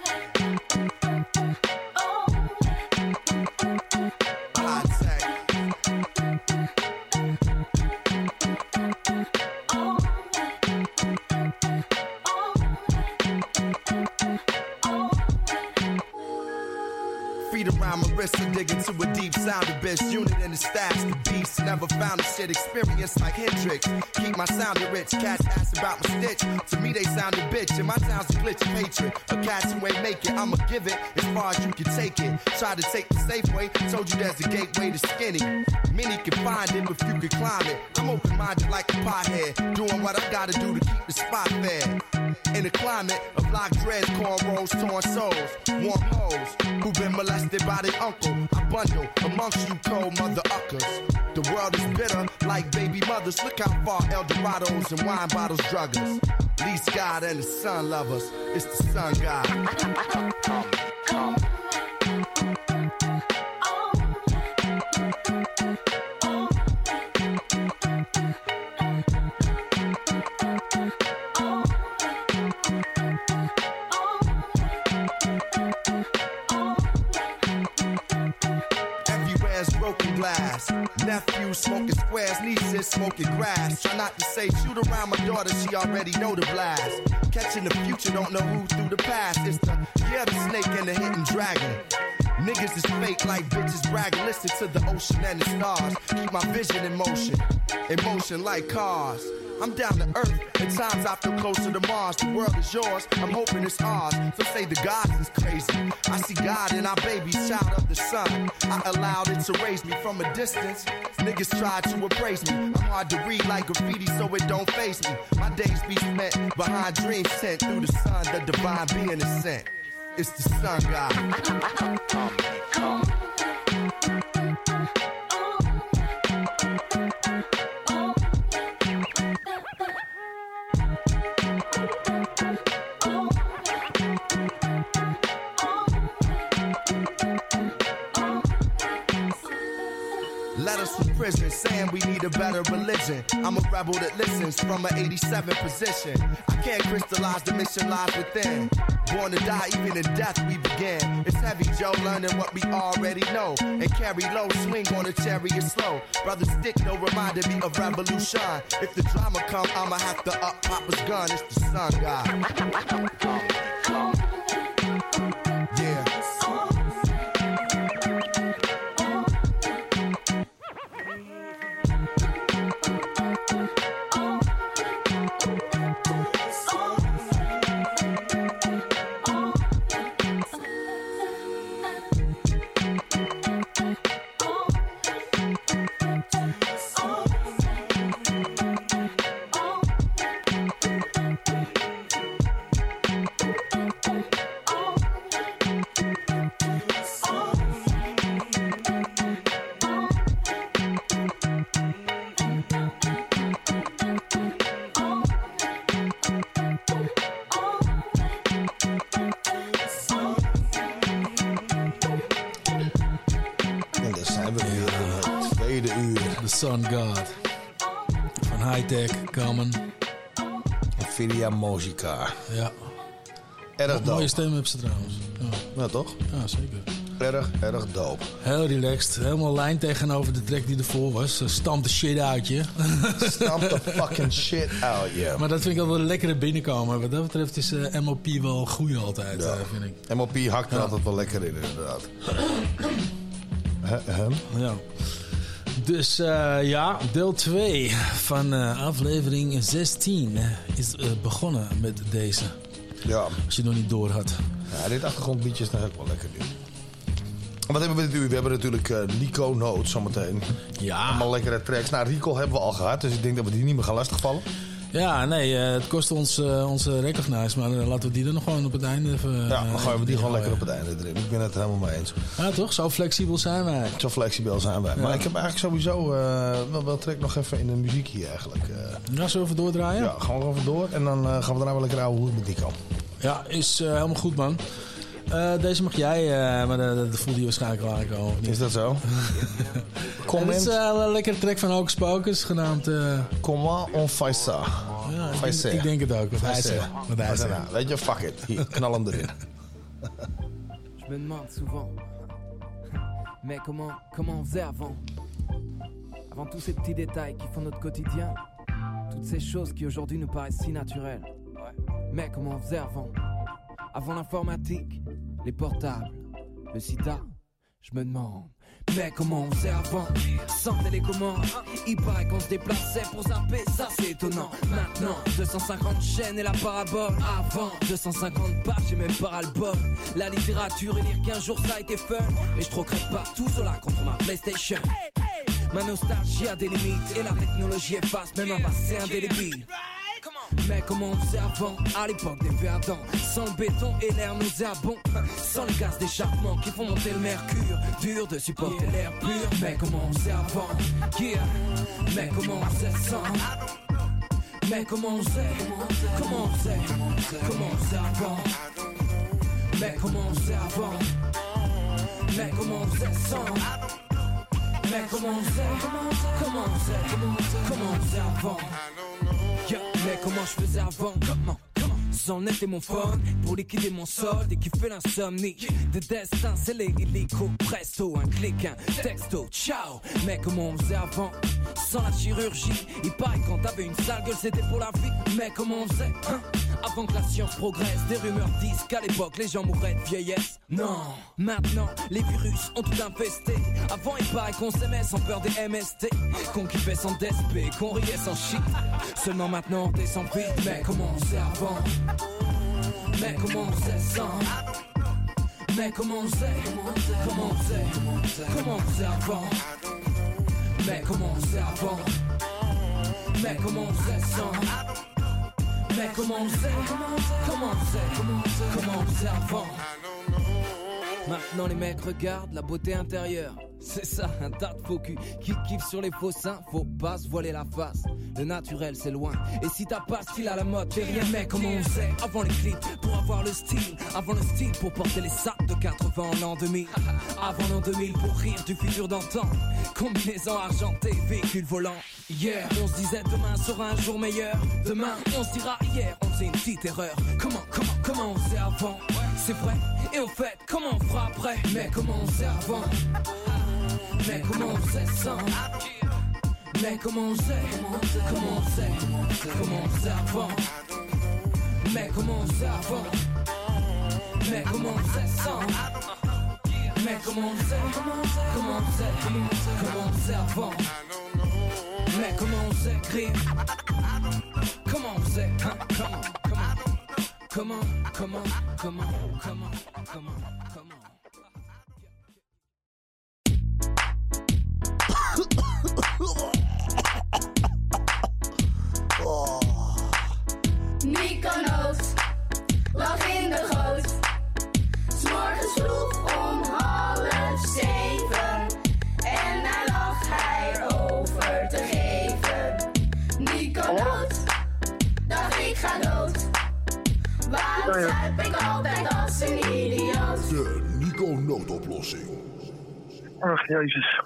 Feet around my wrist and dig into a deep sound abyss. Unit in the stats, the beast. Never found a shit experience like Hendrix. Keep my sound rich. Cats ask about my stitch. To me, they sound a bitch. And my sound's a glitch of hatred. A cats who ain't make it, I'ma give it as far as you can take it. Try to take the safe way. Told you there's a gateway to skinny. Many can find it if you can climb it. I'm open minded like a pothead. Doing what I gotta do to keep the spot fair. In a climate of lock dreads, cornrows, torn souls, warm hoes who've been molested by their uncle. I bundle amongst you cold mother uckers. The world is bitter like baby mothers. Look how far Eldorados and wine bottles drug us. Least God and the sun lovers. It's the sun God. Everywhere's smoking grass. Try not to say shoot around my daughter, she already know the blast. Catching the future, don't know who through the past. It's the yeah, the snake and the hidden dragon. Niggas is fake like bitches bragging. Listen to the ocean and the stars. Keep my vision in motion, in motion like cars. I'm down to earth. At times I feel closer to Mars. The world is yours. I'm hoping it's ours. Some say the gods is crazy. I see God in our baby, child of the sun. I allowed it to raise me from a distance. Niggas try to appraise me. I'm hard to read like graffiti, so it don't face me. My days be spent behind dreams sent through the sun. The divine being is sent. It's the sun god. [laughs] prison saying we need a better religion. I'm a rebel that listens from an 87 position. I can't crystallize the mission lies within. Born to die, even in death we begin. It's heavy, Joe, learning what we already know. And carry low, swing on a chariot slow. Brother Stick, no reminded me of revolution. If the drama come, I'ma have to up Papa's gun. It's the sun god. Common. Nvidia Mojica. Ja. Erg Mooie dope. stem hebben ze trouwens. Ja. Ja, toch? Ja, zeker. Erg, erg dope. Heel relaxed. Helemaal lijn tegenover de track die ervoor was. Ze Stamp de shit uit je. Stamp the [laughs] fucking shit out, yeah. Maar dat vind ik altijd een lekkere binnenkomen. Wat dat betreft is eh, MOP wel goed altijd, eh, vind ik. MOP hakt er Ja. altijd wel lekker in, inderdaad. [clears throat] Hem? Ja. Dus eh, ja, deel 2 van eh, aflevering 16 is eh, begonnen met deze. Ja. Als je het nog niet door had. Ja, dit achtergrondliedje is nog ook wel lekker nu. Wat hebben we uur? We hebben natuurlijk Nico Noot zometeen. Ja. Allemaal lekkere tracks. Nou, Rico hebben we al gehad, dus ik denk dat we die niet meer gaan lastigvallen. Ja, nee, eh, het kost ons eh, onze recognize, maar eh, laten we die er nog gewoon op het einde even... Ja, dan gooien we die gewoon lekker op het einde erin. Ik ben het helemaal mee eens. Ja, toch? Zo flexibel zijn wij. Zo flexibel zijn wij. Ja. Maar ik heb eigenlijk sowieso wel, wel trek nog even in de muziek hier eigenlijk. Ja, zullen we even doordraaien? ja, gaan we even door. En dan gaan we daarna wel lekker ouwe hoer met Nico. Ja, is helemaal goed, man. Eh, deze mag jij, eh, maar dat dat voelde je waarschijnlijk wel aankomen. of niet? Is dat zo? [laughs] Comment. Het is eh, een lekkere track van Hocus Pocus, genaamd... eh, Comment on fait ça? ja, ik, denk, ik denk het ook, wat hij zegt. Weet je, fuck it. Hier, knal hem erin. [laughs] Je me demande souvent, mais comment, comment on faisait avant Avant tous ces petits détails qui font notre quotidien, toutes ces choses qui aujourd'hui nous paraissent si naturelles. Mais comment on faisait avant Avant l'informatique, les portables, le sida, je me demande. Mais comment on faisait avant? Sans télécommande Il paraît qu'on se déplaçait pour zapper, ça c'est étonnant. Maintenant, 250 chaînes et la parabole. Avant, 250 pages et même par album La littérature et lire qu'un jour ça a été fun. Et je troquerai pas tout cela contre ma Playstation. Ma nostalgie a des limites Et la technologie efface même un passé indélébile mais comment on faisait avant, à l'époque des verdants Sans le béton et l'air nauséabond. Sans les gaz d'échappement qui font monter le mercure. Dur de supporter l'air pur. Mais comment on faisait avant Yeah. Mais comment on faisait sans Mais comment on faisait Comment on faisait Comment on faisait avant Mais comment on faisait avant Mais comment on faisait sans mais comment on faisait? Comment on faisait? Comment on faisait avant? Yeah, Mais comment je faisais avant? Comment? Et mon phone pour liquider mon solde et kiffer l'insomnie de destin, c'est les illico presto, un clic, un texto, ciao. Mais comment on faisait avant? Sans la chirurgie, il paraît quand t'avais une sale gueule c'était pour la vie. Mais comment on faisait hein? Avant que la science progresse, des rumeurs disent qu'à l'époque les gens mourraient de vieillesse. Non, maintenant les virus ont tout infesté. Avant, il paraît qu'on s'aimait sans peur des MST. Qu'on kiffait sans DSP, qu'on riait sans shit. Seulement maintenant, on descend vite. Mais comment on faisait avant? Mais comment on faisait sans Mais comment on faisait Comment on faisait Comment on faisait avant? Mais comment on faisait avant? Mais comment on faisait sans Mais comment on faisait Comment on faisait Comment on faisait avant? Maintenant les mecs regardent la beauté intérieure. C'est ça, un tas faux cul qui kiffe sur les faux seins. Faut pas se voiler la face. Le naturel c'est loin. Et si t'as pas style à la mode, t'es rien mec. Comment on faisait avant les clips pour avoir le style, avant le style pour porter les sacs de 80 en l'an 2000, [laughs] avant l'an 2000 pour rire du futur d'antan. Combinaison argentée, véhicule volant. Hier, on se disait demain sera un jour meilleur. Demain, on se dira hier, on faisait une petite erreur. Comment, comment, comment on faisait avant? C'est vrai. Et au fait, comment on fera après? Mais comment on faisait avant? Mais comment on faisait sans Mais comment on faisait Comment on faisait Comment on avant? Mais comment on faisait avant? Mais comment on faisait sans Mais comment on faisait Comment on faisait Comment on faisait avant? Mais comment on faisait crier Comment on hein Comment? Comment? Comment? Comment? Comment? Comment? Lag in de goot. S'morgens vroeg om half zeven. En daar lag hij over te geven. Nico Noot, dacht ik ga dood. Waarom zuip ik altijd als een idioot? De Nico noodoplossing. Ach, jezus.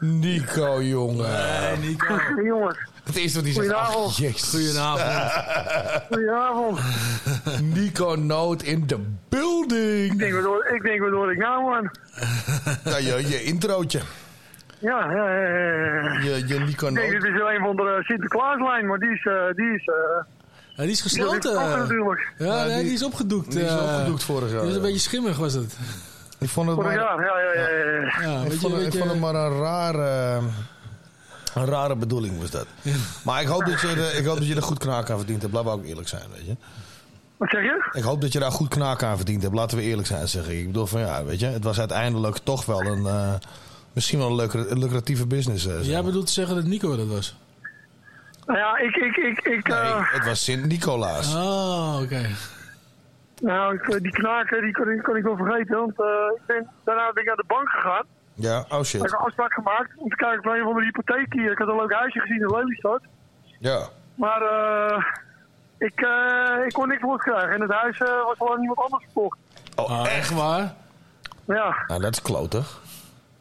Nico, jongen. Nico. jongen. Het eerste wat hij zegt. Goedenavond. Goedenavond. [laughs] Goedenavond. Nico Noot in the building. Ik denk waardoor ik, denk waardoor ik nou man. Ja, je, je introotje. Ja, ja, ja, ja. Je, je Nico Ik denk, Noot. dit is een van de Sinterklaaslijn, maar die is, eh, die is, eh, Ja, die is die is gesloten. natuurlijk. Ja, Ja, nee, die- is opgedoekt. die is eh. opgedoekt vorig jaar, Die was een beetje schimmig, was het. Ik vond het maar, ja, ja, ja. ja. Ja, ik vond, het- weet ik vond het je, maar een rare, een rare bedoeling was dat. Maar ik hoop dat je, er- ik hoop dat je er goed knaak aan verdiend hebt. Laten we ook eerlijk zijn, weet je. Wat zeg je? Ik hoop dat je daar goed knaak aan verdiend hebt. Laten we eerlijk zijn, zeg ik. Ik bedoel van ja, weet je. Het was uiteindelijk toch wel een, eh, misschien wel een lucratieve business. eh, jij bedoelt te zeggen dat Nico dat was? Nou ja, ik, ik, ik, ik, Nee, eh, het was Sint-Nicolaas. Oh, oké. nou, ik, die knaken, die kon, die kon ik wel vergeten, want eh, ik ben, daarna ben ik naar de bank gegaan. Ja, oh Ik heb shit. een afspraak gemaakt om te kijken naar een van de hypotheek hier. Ik had een leuk huisje gezien in Lelystad. Ja. Maar eh, ik, eh, ik kon niks los krijgen. En het huis eh, was al aan iemand anders verkocht. Oh, echt waar? Ja, Nou, dat is klotig.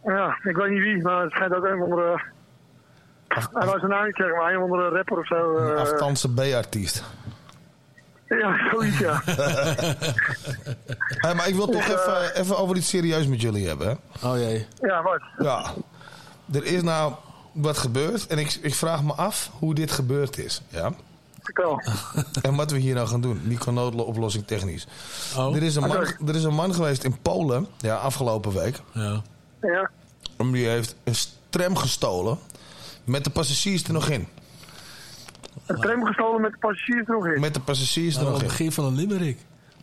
ja, ik weet niet wie, maar het schijnt ook een van de... Hij was een naam niet zeggen, maar een van de rapper of zo. Een eh, afstandse B-artiest. Ja, zoiets ja. [laughs] Hey, maar ik wil toch Dus, eh, even, even over iets serieus met jullie hebben. Hè? Oh jee. ja, wat? Ja. Er is nou wat gebeurd en ik, ik vraag me af hoe dit gebeurd is. Ja? Vertel. [laughs] En wat we hier nou gaan doen. Nico noodoplossing technisch. Oh. Er, is een man, Oké. er is een man geweest in Polen, ja, afgelopen week. Ja. Ja, Die heeft een tram gestolen met de passagiers er nog in. Een tram gestolen met de passagiers er nog in. Met de passagiers er nog het in. begin van een limerick.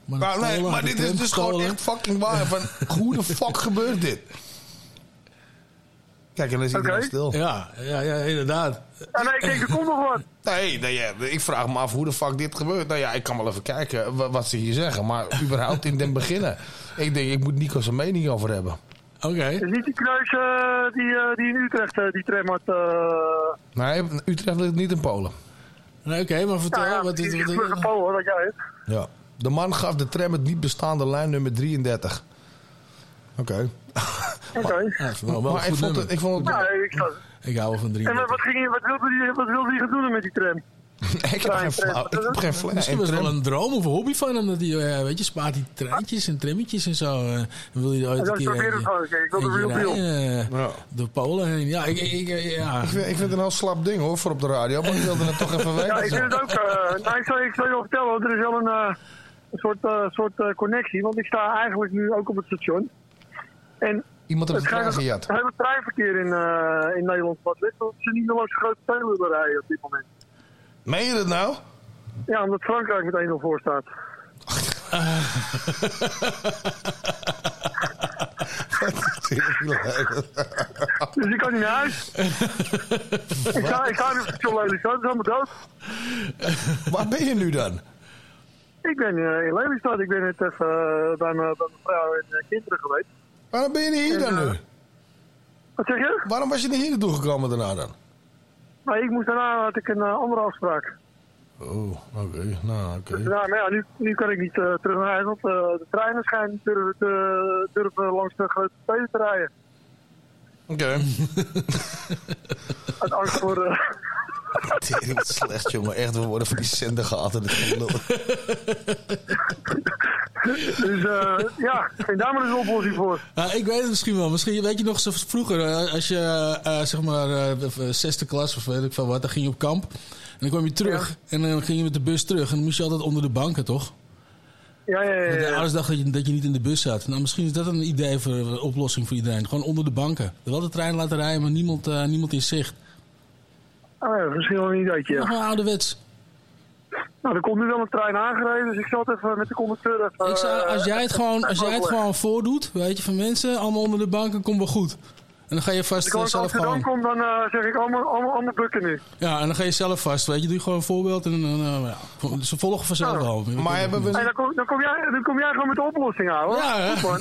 Maar, nee, maar dit is dus gewoon echt fucking waar. [laughs] Van, hoe de fuck gebeurt dit? Kijk, en dan is iedereen Oké. stil. Ja, ja, ja, inderdaad. Ja, nee, ik denk, er komt nog wat. Nee, nee ja, ik vraag me af hoe de fuck dit gebeurt. Nou ja, ik kan wel even kijken wa- wat ze hier zeggen. Maar überhaupt in den beginnen. [laughs] Ik denk, ik moet Nico zijn mening over hebben. Oké. Het is niet die kneus eh, die, eh, die in Utrecht eh, die tram had. eh Nee, Utrecht ligt niet in Polen. Nee, Oké, maar vertel. nou ja, wat, is in Polen, wat jij hebt. Ja. De man gaf de tram het niet bestaande lijn nummer 33. Oké. Oké. Ja, het is wel, wel maar ik vond, het, ik vond het... Ik, Ik hou wel van drie. en wat, ging, je- wat, wilde die, wat wilde die gaan doen met die tram? [laughs] ik heb geen flauw. Ik heb geen flauw. Misschien was het wel een droom of een hobby van hem. Dat hij, eh, weet je, spaart die treintjes en trammetjes en zo. eh, dan wil hij ooit een keer het gewoon. Kijk, ik wil de real deal. rijden, eh, Ja. door Polen heen. Ja, ik, ik, ik- ja. Ik vind, ik vind het een heel slap ding hoor, voor op de radio. Maar ik wilde het toch even [laughs] weten. Ja, ik vind het ook. eh nou, ik, zal, ik zal je wel vertellen, want er is wel een, eh, een soort, eh, soort eh, connectie. Want ik sta eigenlijk nu ook op het station. En Iemand heeft Het dat gejat. het hele treinverkeer in, eh, in Nederland wat ligt. Dat ze niet meer langs grote steden willen rijden op dit moment. Meen je dat nou? Ja, omdat Frankrijk met 1-0 voor staat. [laughs] Dus ik kan niet naar huis. ik, ga, ik ga nu op station Lelystad, dat is allemaal dood. Waar ben je nu dan? Ik ben eh, in Lelystad, ik ben net even eh, bij, mijn, vrouw en eh, kinderen geweest. Waarom ben je niet hier dan nu? Wat zeg je? Waarom was je niet hier naartoe gekomen daarna dan? Nou, ik moest daarna had ik een eh, andere afspraak. Oh, oké. Nou, oké. Dus, maar ja, nu, nu kan ik niet eh, terug naar huis, want eh, de treinen schijnen niet durven, te, durven langs de grote steden te rijden. Oké. Uit angst voor... [laughs] Tering, wat slecht, jongen. Echt, we worden van die zender gehaald en het gelul. dus eh, ja, vind daar maar eens een oplossing voor. Ik weet het misschien wel. Misschien weet je nog zo vroeger, eh, als je eh, zeg maar eh, de zesde klas of weet ik veel wat, dan ging je op kamp. En dan kwam je terug en dan ging je met de bus terug. En dan moest je altijd onder de banken, toch? Ja, ja, ja. Ja. ouders dachten dat je, dat je niet in de bus zat. Nou, misschien is dat een idee voor een oplossing voor iedereen. Gewoon onder de banken. Wel de trein laten rijden, maar niemand, eh, niemand in zicht. Oh ja, misschien wel een ideetje. Nog Ja. een ouderwets. Nou, er komt nu wel een trein aangereden, dus ik zal het even met de conducteur even... Ik zou, als jij het gewoon, als jij het gewoon voordoet, weet je, van mensen, allemaal onder de banken, komt wel goed. En dan ga je vast Als ik eh, uit zelf gewoon... kom, dan eh, zeg ik allemaal, allemaal, allemaal bukken nu. Ja, en dan ga je zelf vast, weet je. Doe je gewoon een voorbeeld en dan... eh, ja, ze volgen vanzelf wel. Maar hebben we- Hey, dan, kom, dan, kom jij, dan kom jij gewoon met de oplossing, ouwe. Ja, hè? Goed, man.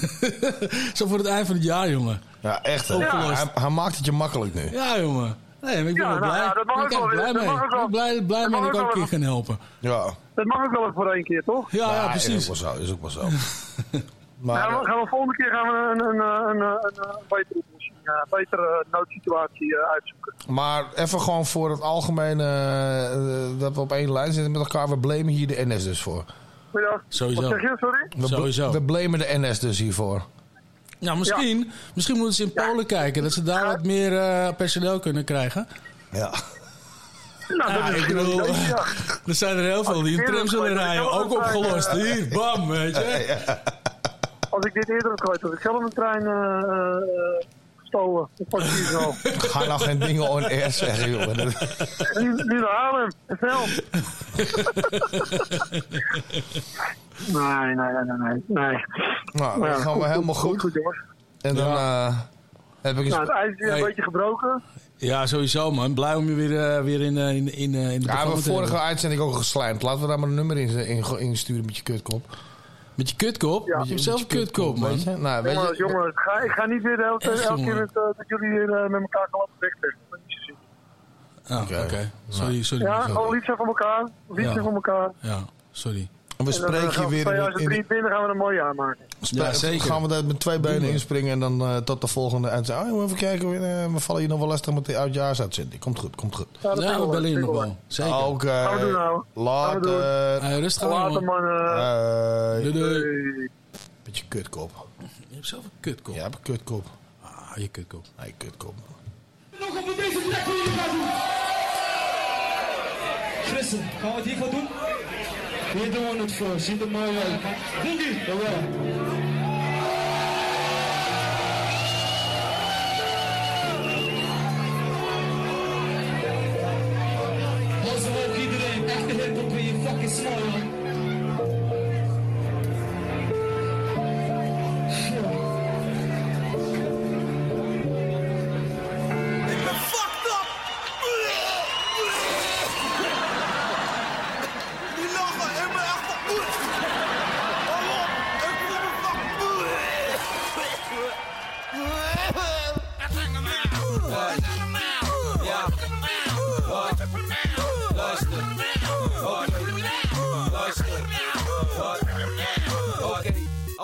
[laughs] Zo voor het eind van het jaar, jongen. Ja, echt. hè. Opgelost. Hij, hij maakt het je makkelijk nu. Ja, jongen. Nee, maar ik ben Ja, wel nou blij. ja, dat mag ik wel blij mee. Dat mag ook Ik ben blij, blij Dat mee mag dat ik ook een keer kan helpen. Ja. Dat mag ook wel eens voor één keer, toch? Ja, ja, Is ook precies. wel zo. Is ook wel zo. [laughs] Maar maar, dan gaan we volgende keer gaan we een, een, een, een, een, een betere eh, een betere noodsituatie eh, uitzoeken. maar even gewoon voor het algemene, eh, dat we op één lijn zitten met elkaar. We blamen hier de NS dus voor. Ja. Sowieso. Wat zeg je, sorry? We, Sowieso. we blamen de NS dus hiervoor. Nou, misschien, misschien moeten ze in Polen kijken. Dat ze daar wat meer eh, personeel kunnen krijgen. Ja. Nou, dat Ja, is ik misschien wel bedoel, een ja. [laughs] er zijn er heel veel die ik tram zullen rijden. Ook opgelost. eh, Hier, bam, weet je. Als ik dit eerder had geweten, had ik zelf een trein eh, gestolen. Dat was hier zo. [laughs] Ga nou geen dingen on air zeggen, jongen. [laughs] Nu, nu naar Haarlem, snel. nee, nee, nee, nee, nee. Nou, ja, gaan we helemaal goed. goed. En dan eh, heb ik Nou, het ijs is weer Hey. een beetje gebroken. Ja, sowieso, man. Blij om je weer, eh, weer in, eh, in, in, in de Ja, we hebben vorige uitzending ook geslijmd. Laten we daar maar een nummer in, in, insturen met je kutkop. Met je kutkop? Ja. Met je zelf kutkop, man. Weet je? Nou, weet Jongens, je, jongens ga, ik ga niet weer de hele tijd- Echt, elke keer met, eh, dat jullie hier eh, met elkaar gaan laten wegvechten. Dat is niet zo zin. Ah, Oké, sorry, sorry. Ja, sorry. gewoon lief zijn voor elkaar. Lief Ja. zijn voor elkaar. Ja, sorry. We En dan, eh, spreken gaan je we weer in, in, 2023 gaan we er mooi aanmaken. Spre- Ja, zeker. Gaan we daar met twee benen we. inspringen en dan eh, tot de volgende uitzending. Oh, even kijken, eh, we vallen hier nog wel lastig met de oudjaarsuitzending. Komt goed, komt goed. Ja, dat Ja, we bellen je nog wel. Zeker. Oké. Gaan we doen, nou. We Later. doen. Hey, rustig aan, Later, jongen. man. eh. Hey. Doei, doei. Beetje kutkop. Je hebt zelf een kutkop. Ja, heb een kutkop. Ah, je kutkop. Nee, kutkop. Nog op deze plek jullie gaan doen. Christen, gaan we het hiervoor doen? Hier doen we het voor. Ziet er mooi uit. Boogie! Jawel. Iedereen. Echte hip-hop ben je fucking snel,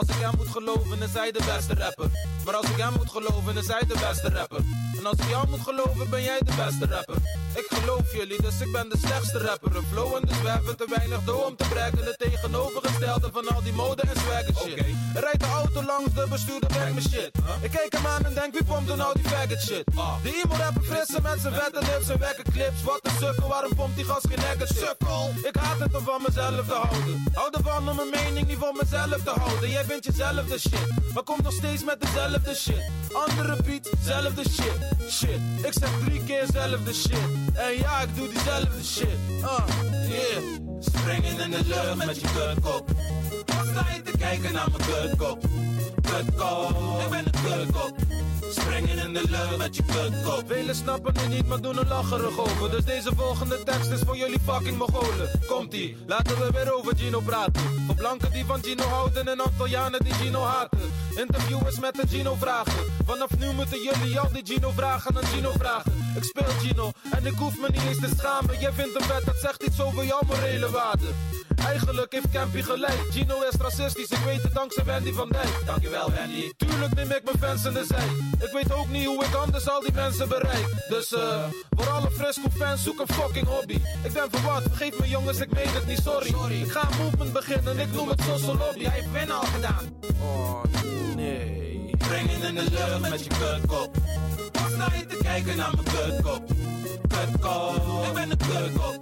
als ik moet geloven, dan zij de beste rapper. Maar als ik hem moet geloven, dan zij de beste rapper. En als ik jou moet geloven, ben jij de beste rapper. Ik geloof jullie, dus ik ben de slechtste rapper. Een flow en we hebben te weinig dough om te breken. Het tegenovergestelde van al die mode en swagger shit. Er rijdt de auto langs, de bestuurder brengt me shit. Ik kijk hem aan en denk, wie pompt er nou die faggot shit? De emo rapper frisse met zijn vette lips en wekke clips. Wat een sukkel, waarom pompt die gas geen negative? Sukkel! Ik haat het om van mezelf te houden. Hou ervan om mijn mening niet voor mezelf te houden. Jij vindt jezelf de shit, maar komt nog steeds met dezelfde Andere beat, zelfde shit. Shit, ik zeg drie keer zelfde shit. En ja, ik doe diezelfde shit. Uh, yeah. Springen in de lucht met je kutkop. Sta je te kijken naar mijn kutkop? Kutkop, ik ben een kutkop. Springen in de lucht met je kutkop. Velen snappen het niet, maar doen er lacherig over. Dus deze volgende tekst is voor jullie fucking Mongolen. Komt-ie, laten we weer over Gino praten. Voor blanken die van Gino houden en Antillianen die Gino haten. Interviewers met een Gino vragen. Vanaf nu moeten jullie al die Gino vragen aan Gino vragen. Ik speel Gino en ik hoef me niet eens te schamen. Jij vindt hem vet, dat zegt iets over jouw morele waarde. Eigenlijk heeft Campy gelijk. Gino is racistisch, ik weet het dankzij Wendy van Dijk. Dankjewel Wendy. Tuurlijk neem ik mijn fans in de zij. Ik weet ook niet hoe ik anders al die mensen bereik. Dus eh, voor alle Fresco fans zoek een fucking hobby. Ik ben voor wat, vergeet me jongens, ik meen het niet, sorry. Ik ga een movement beginnen, ik noem het social lobby. Hij heeft winnen al gedaan. Oh nee. Brengen in de lucht met je kutkop. Wat sta je te kijken naar mijn kutkop? Kutkop, ik ben een kutkop.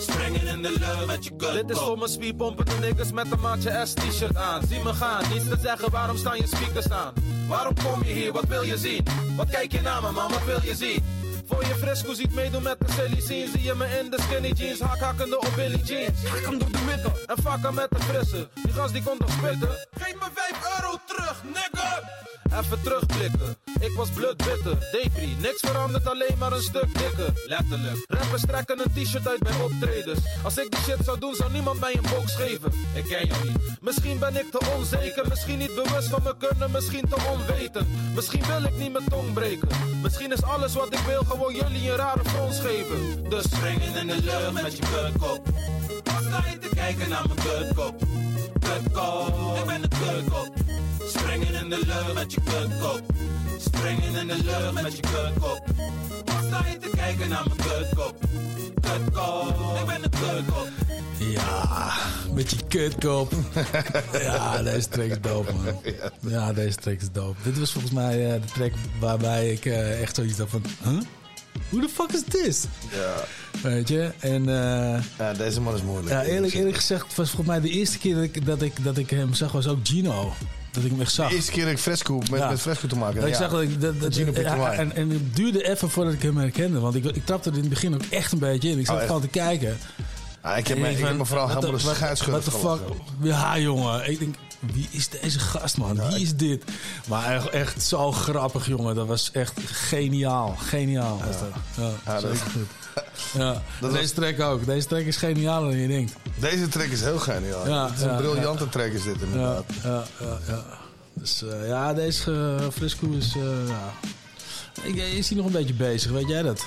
Springen in de lucht met je kutkop. Dit is voor mijn spierpompende niggas met een maatje S t-shirt aan. Zie me gaan, niets te zeggen, waarom staan je speakers aan? Waarom kom je hier, wat wil je zien? Wat kijk je naar me man, wat wil je zien? Voor je fresco ziet meedoen met de silly scene Zie je me in de skinny jeans, hakhakkende op Billy jeans Hak hem door de middel en hem met de frisse Die gast die komt nog spitten Geef me 5 euro terug, nigga Even terugblikken, ik was bloedbitter, depri Niks verandert, alleen maar een stuk dikker. Letterlijk, rappers trekken een t-shirt uit bij optredens. Als ik die shit zou doen, zou niemand mij een box geven. Ik ken jou niet, misschien ben ik te onzeker. Misschien niet bewust van me kunnen, misschien te onwetend. Misschien wil ik niet mijn tong breken. Misschien is alles wat ik wil gewoon jullie een rare frons geven. Dus springen in de lucht met je kutkop Wat sta je te kijken naar mijn kutkop? Kutkop, ik ben een kutkop Springen in de lucht met je kutkop Springen in de lucht met je kutkop Wat sta je te kijken naar mijn kutkop? Kutkop, ik ben een kutkop Ja, met je kutkop. [laughs] ja, deze track is dope, man. Ja, deze track is dope. Dit was volgens mij eh, de track waarbij ik eh, echt zoiets had van... Huh? Hoe de fuck is dit? Ja. Weet je? En, eh, ja, deze man is moeilijk. ja, eerlijk, eerlijk gezegd was volgens mij de eerste keer dat ik, dat ik, dat ik hem zag was ook Gino. Dat ik hem echt zag. De eerste keer dat ik fresco met, Ja. met fresco te maken Dat had. ik zag dat ik... Dat, dat, picked ja, en, en het duurde even voordat ik hem herkende. Want ik, ik trapte er in het begin ook echt een beetje in. Ik zat Oh, gewoon te kijken. Ja, ik heb me- ik heb van, me vooral helemaal de- de wat- the fuck? Ja, jongen. Ik denk, wie is deze gast, man? Wie is dit? Maar echt, echt zo grappig, jongen. Dat was echt geniaal. Geniaal was dat. Ja, Ja, dat- zeker goed. Ja, [laughs] Dat deze track ook. Deze track is genialer dan je denkt. Deze track is heel geniaal. Ja, het is een ja, briljante ja. track is dit Ja, inderdaad. ja, ja, ja. Dus eh, ja, deze uh, Frisco is... eh, ja. Ik, is hij nog een beetje bezig, weet jij dat?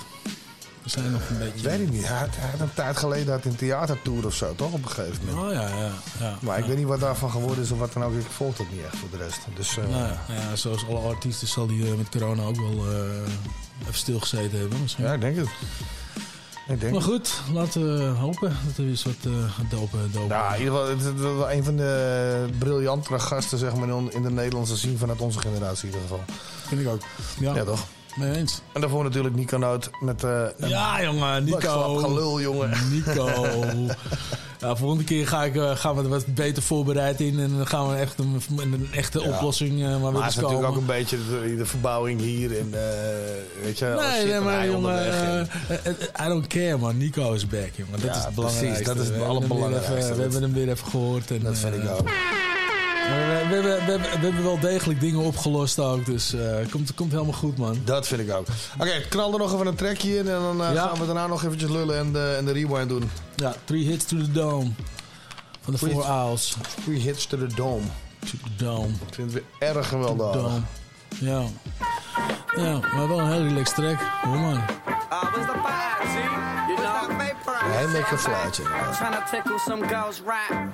We zijn nog een beetje... Weet ik niet. Hij had, hij had een tijd geleden had een theatertour of zo, toch? Op een gegeven moment. Oh ja, ja. ja Maar ik weet niet wat daarvan geworden is of wat dan ook. Ik volg het niet echt voor de rest. Dus, eh, Nou ja, ja, zoals alle artiesten zal hij eh, met corona ook wel eh, even stilgezeten hebben. Misschien. ja, ik denk het. Ik denk Maar goed, laten we hopen dat er weer eens wat uh, dope, dope... Ja, in ieder geval, het is wel een van de briljantere gasten zeg maar, in- de Nederlandse scene vanuit onze generatie in ieder geval. Vind ik ook. Ja, Ja, toch? Mee eens. En daarvoor natuurlijk Nico Noot met... een Ja, jongen, Nico. gelul, jongen. Nico. [laughs] ja, volgende keer ga ik, eh, gaan we er wat beter voorbereid in. En dan gaan we echt een, een echte Ja. oplossing eh, maar weer het is natuurlijk ook een beetje de, de verbouwing hier. En, weet je, Nee, nee, maar jongen, I don't care man. Nico is back, jongen. Dat Ja, is het precies, belangrijkste. dat is het allerbelangrijkste. We hebben hem weer even gehoord. En, Dat vind ik ook. Maar we, we, we, we, hebben- we hebben wel degelijk dingen opgelost ook. Dus eh komt, komt helemaal goed, man. Dat vind ik ook. Oké, knal er nog even een trackje in. En dan eh, Ja. gaan we daarna nog eventjes lullen en de, en de rewind doen. Ja, three hits to the dome. Van de Three- Four Owls. Three hits to the dome. To the dome. Ik vind het weer erg gewelddadig. Dome. Ja. Ja, maar wel een heel relaxed track. Hoor man. Een heel lekker fluitje. Trying to tickle some girls right.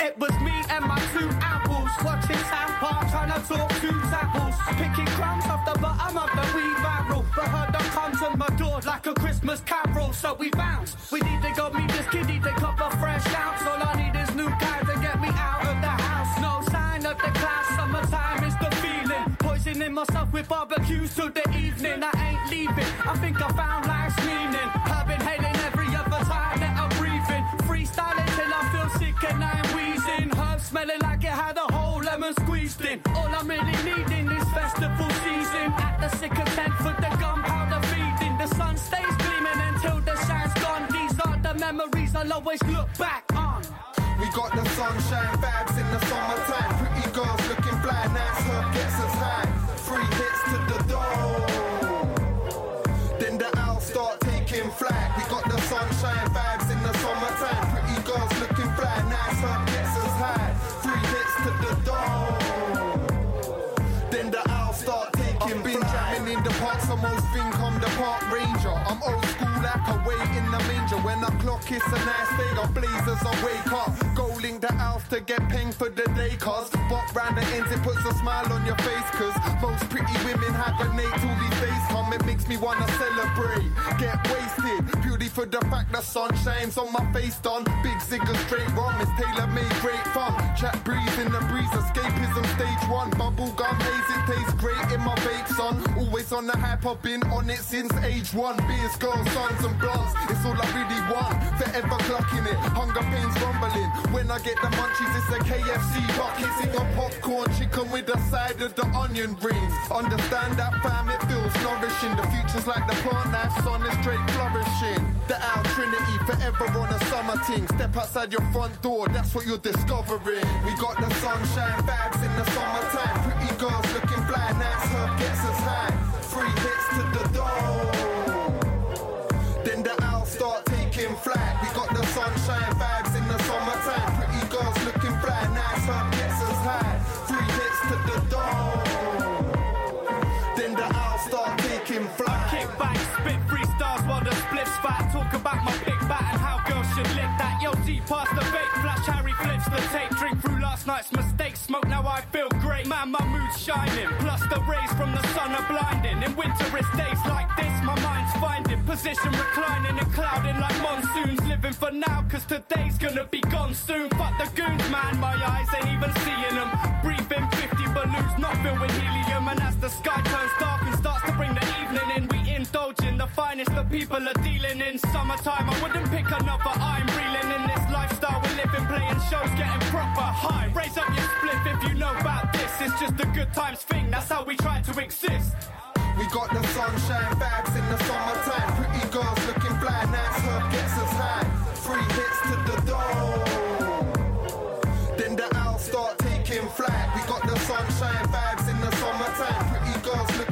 It was me and my two apples watching South Park, trying to talk to apples, picking crumbs off the bottom of the weed barrel. But the content knocks on my door like a Christmas carol, so we bounce. We need to go meet this kitty to cover fresh ounce. All I need is new guys to get me out of the house. No sign of the class, summertime is the feeling. Poisoning myself with barbecues till the evening. I ain't leaving. I think I found life's meaning. Lemon squeezed in. All I'm really needing is festival season. At the sick tent for the gunpowder feeding. The sun stays gleaming until the shine's gone. These are the memories I'll always look back on. We got the sunshine vibes in the summertime. Pretty girls looking fly, nice herb gets us high. Three hits to the door. Then the owls start taking flight. We got the sunshine vibes in the summertime. Pretty girls looking fly, nice herb gets Some old thing, I'm the park ranger. I'm old school like a wait in the manger. When I clock, it's a nice day. I blaze as I wake up. Go link the house to get paying for the day. Cause walk round the ends, it puts a smile on your face. Cause most pretty women hibernate till these days come. It makes me wanna celebrate. Get wasted. Beauty for the fact the sun shines on my face. Done. Big zigger straight rum. It's tailor made great fun. Chat breeze in the breeze. Escapism stage one. Bubble gum haze. It tastes great in my vape, son. Always on the hype. I've been on it since age one. Beers, girls, and. It's all I really want. Forever clocking it. Hunger pains rumbling. When I get the munchies, it's a KFC bucket. It got popcorn chicken with a side of the onion rings. Understand that fam, it feels nourishing. The future's like the plant life, sun is straight flourishing. The out Trinity, forever on a summer ting. Step outside your front door, that's what you're discovering. We got the sunshine vibes in the summertime. Pretty girls looking fly, nice herb gets us high. Three hits to the door. Sunshine vibes in the summertime. Pretty girls looking fly, nice herb gets us high. Three hits to the door. Then the owls start taking flight. Kick back, spit freestyles while the spliffs fight. Talk about my big bat and how girls should lick that. See past the vape, flash Harry flips the tape. Drink through last night's mistakes, smoke now I feel great. Man, my mood's shining. Plus the rays from the sun are blinding. In winterous days like this, my mind's finding position reclining and clouding like monsoons. Living for now, cause today's gonna be gone soon. Fuck the goons, man, my eyes ain't even seeing them. Breathing 50 balloons, not filled with helium. And as the sky turns dark and starts to bring the evening in, we indulge in the finest that people are dealing in. Summertime, I wouldn't pick another. I'm reeling in this lifestyle we're living, playing shows, getting proper high. Raise up your spliff if you know about this. It's just a good times thing, that's how we try to exist. We got the sunshine vibes in the summertime. Pretty girls looking fly, nice herb gets us high. Three hits to the door. Then the owls start taking flight. We got the sunshine vibes in the summertime. Pretty girls looking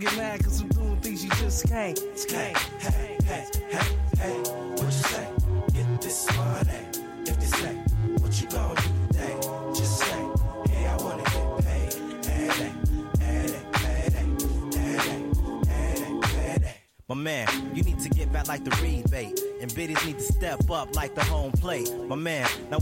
don't get mad cause I'm doing things you just can't. Hey, hey, hey, hey, hey, what you say? Get this money. If this ain't what you gonna do today, just say, hey, I wanna get paid. Hey, hey. My man, you need to get back like the rebate, and biddies need to step up like the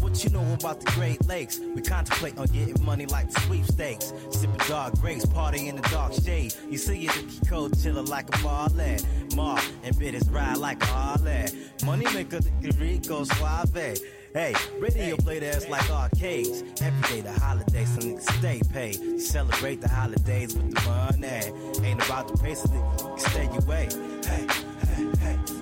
what you know about the Great Lakes? We contemplate on getting money like the sweepstakes. Sipping dark grapes, party in the dark shade. You see it the code chiller like a ballet. Mar and biddies ride like a Harley. Money maker, the Rico Suave. Hey, radio play the ass like arcades. Every day the holidays, some niggas stay paid. Celebrate the holidays with the money. Ain't about the pace of it, stay away. Hey, hey, hey,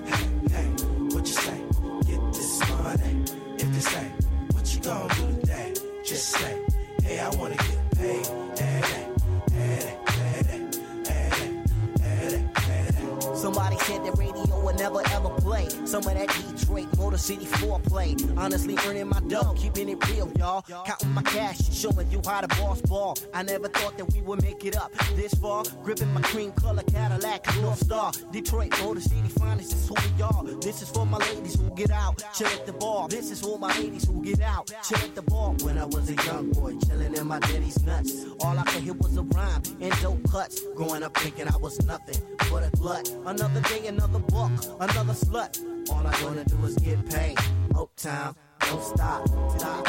Honestly, earning my dough, keeping it real, y'all. Counting my cash, showing you how the boss ball. I never thought that we would make it up this far. Gripping my cream color Cadillac, North Star. Detroit Motor City finest is who we are. This is for my ladies who get out, chill at the bar. This is for my ladies who get out, chill at the bar. When I was a young boy, chilling in my daddy's nuts. All I could hear was a rhyme and dope cuts. Growing up thinking I was nothing but a glut. Another day, another buck, another slut. All I wanna do is get paid. Uptown, don't stop. stop.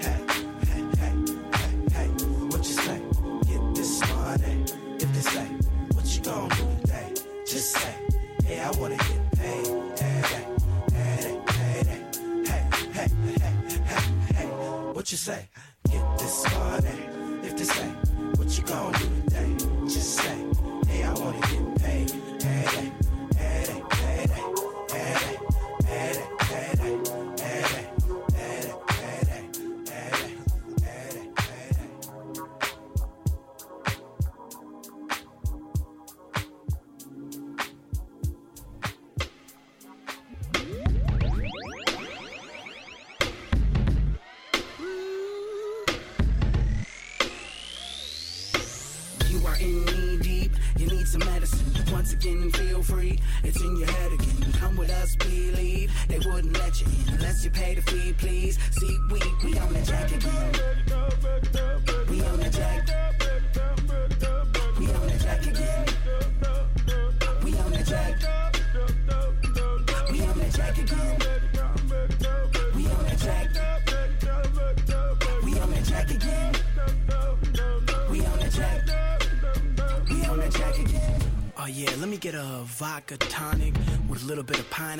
Hey, hey, hey, hey, hey. What you say? Get this money. If they say, what you gonna do today? Just say, hey, I wanna get paid. Hey, hey, hey, hey, hey, hey, hey, hey, hey. What you say? Get this money. If they say, what you gonna do today? Just say, hey, I wanna get paid. Hey, hey, hey, hey, hey, hey, hey, hey,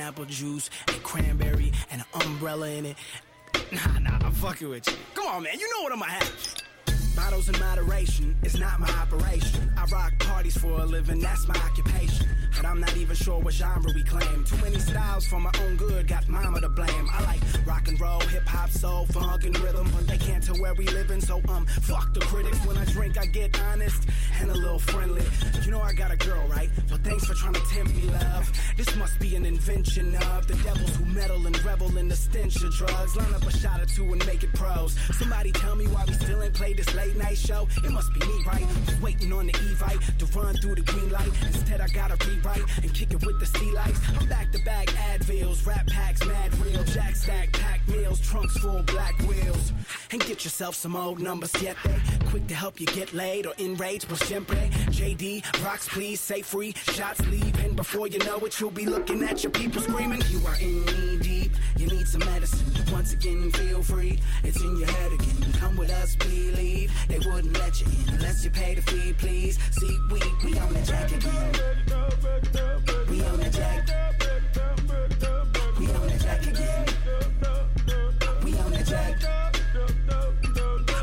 pineapple juice and cranberry and an umbrella in it. Nah, nah, I'm fucking with you. Come on, man, you know what I'ma have. Bottles in moderation is not my operation. I rock parties for a living, that's my occupation. But I'm not even sure what genre we claim. Too many styles for my own good, got mama to blame. I like rock and roll, hip hop, soul, funk, and rhythm. But they can't tell where we living, so um, fuck the critics. When I drink, I get honest and a little friendly. You know I got a girl, right? But thanks for trying to tempt me, love. This must be an invention of the devils who meddle and revel in the stench of drugs. Line up a shot or two and make it pros. Somebody tell me why we still ain't played this late night show. It must be me, right? Was waiting on the Evite to run through the green light. Instead, I gotta rewrite and kick it with the sea lights. I'm back to back Advils, rap packs, mad real, jack stack, pack meals, trunks full black wheels. And get yourself some old numbers, yet they quick to help you get laid or enraged, por siempre. JD, rocks, please, say free, shots leave. And before you know it, you'll be looking at your people screaming. You are in knee deep, you need some medicine. Once again, feel free, it's in your head again. Come with us, believe they wouldn't let you in unless you pay the fee, please. See, we, we on the jack again. We on the jack. We on the jack again. We on the jack.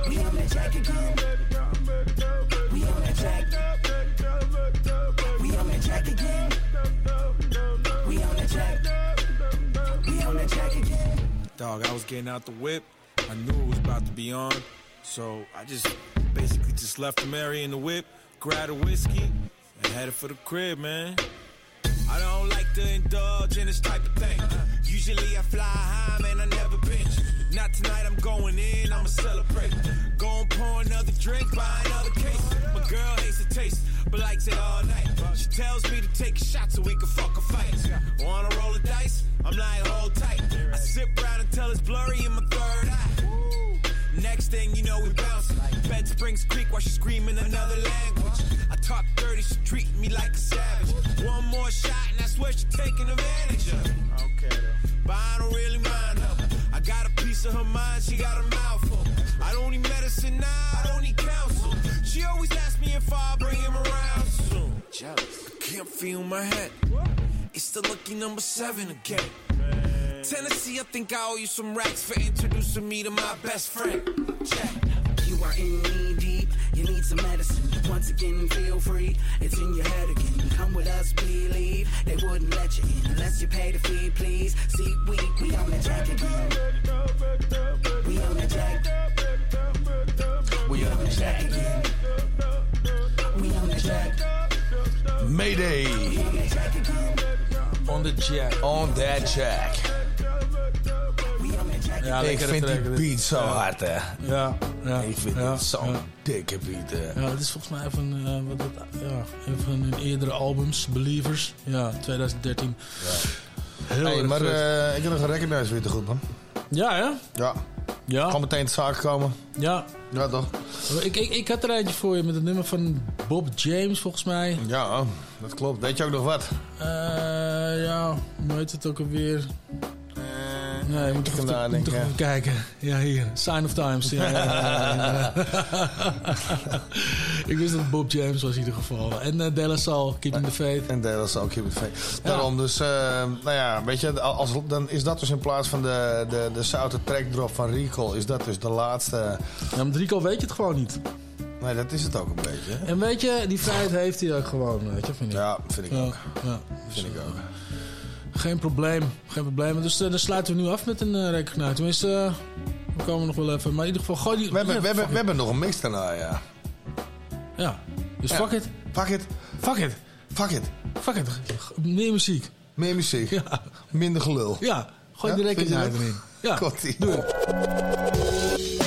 We on the jack again. We on the jack. We on the jack again. We on the jack. We on the jack again. Dog, I was getting out the whip. I knew it was about to be on. So I just basically just left Mary in the whip, grabbed a whiskey, and headed for the crib, man. I don't like to indulge in this type of thing. Usually I fly high, man, I never pinch. Not tonight, I'm going in, I'ma celebrate. Go and pour another drink, buy another case. My girl hates the taste, but likes it all night. She tells me to take a shot so we can fuck a fight. Wanna roll the dice? I'm like, hold tight. I sip round until it's blurry in my. Next thing you know, we bounce. Bed Springs Creek while she screaming another language. I talk dirty, she treating me like a savage. One more shot, and I swear she taking advantage of. Okay, But I don't really mind her. I got a piece of her mind, she got a mouthful. I don't need medicine now, I don't need counsel. She always asks me if I'll bring him around soon. Jealous. I can't feel my head. It's the lucky number seven again. Tennessee, I think I owe you some racks for introducing me to my best friend. Check. You are in knee deep, you need some medicine. Once again, feel free, it's in your head again. Come with us, believe, they wouldn't let you in unless you pay the fee, please. See, we, we on the jack again. We on the jack. We on the jack again. We on the jack. Mayday. On the jack. On that jack. Ja, ik vind die beat zo hard, hè. Ja, ja. Ik vind het zo'n dikke beat, hè. Ja, het is volgens mij van, eh, wat, wat, ja, een van hun eerdere albums, Believers. Ja, 2013. Heel Hey, maar eh, ik heb nog een recognize weer te goed, man. Ja, hè? Ja. Ja. Kan meteen te zaken komen. Ja. Ja, toch? Ik, ik, ik had er eentje voor je met het nummer van Bob James, volgens mij. Ja, dat klopt. Weet je ook nog wat? Eh, ja, hoe heet het ook alweer? Nee, je moet nadenken. toch even kijken. Ja, hier. Sign of Times. Ja, ja, [laughs] ik wist dat Bob James was in ieder geval. En uh, De La Salle, Keeping the Faith. En De La Salle, Keeping the Faith. Daarom dus, eh, nou ja, weet je, als, dan is dat dus in plaats van de, de, de zoute track drop van Recall, is dat dus de laatste... Ja, met Recall weet je het gewoon niet. Nee, dat is het ook een beetje. En weet je, die vrijheid heeft hij ook gewoon, weet je, vind ik. Ja, vind ik ook. Ja, Vind ik ook. Geen probleem, geen probleem. Dus eh, dan sluiten we nu af met een uh. Tenminste, uh, we komen nog wel even. Maar in ieder geval, gooi die... We hebben, we hebben, we hebben nog een mix daarna, ja. Ja, dus Ja. fuck it. Fuck it. Fuck it. Fuck it. Fuck it. Meer muziek. Meer muziek. Ja. Minder gelul. Ja, gooi Ja, de erin. Ja, doe het.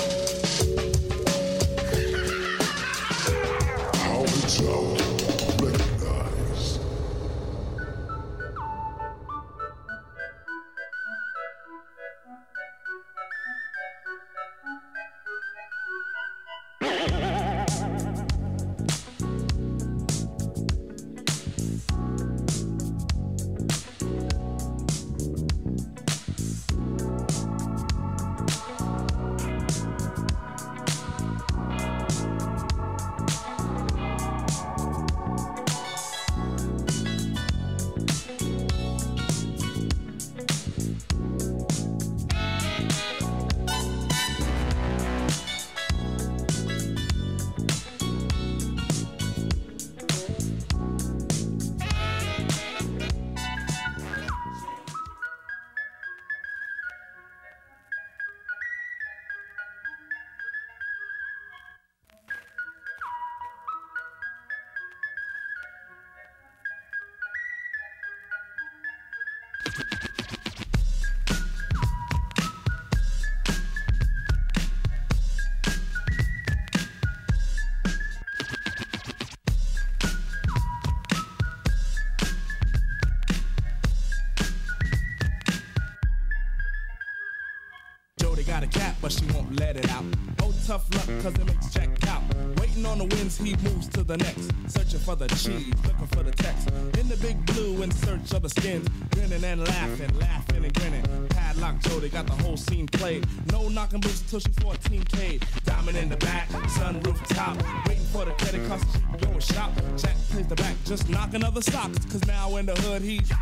The next. Searching for the cheese, looking for the text. In the big blue, in search of the skins. Grinning and laughing, laughing and grinning. Padlock Jody got the whole scene played. No knocking boots till she's 14K. Diamond in the back, sunroof top. Waiting for the credit card so she can go and shop. Jack plays the back, just knocking other socks. Cause now in the hood, he's.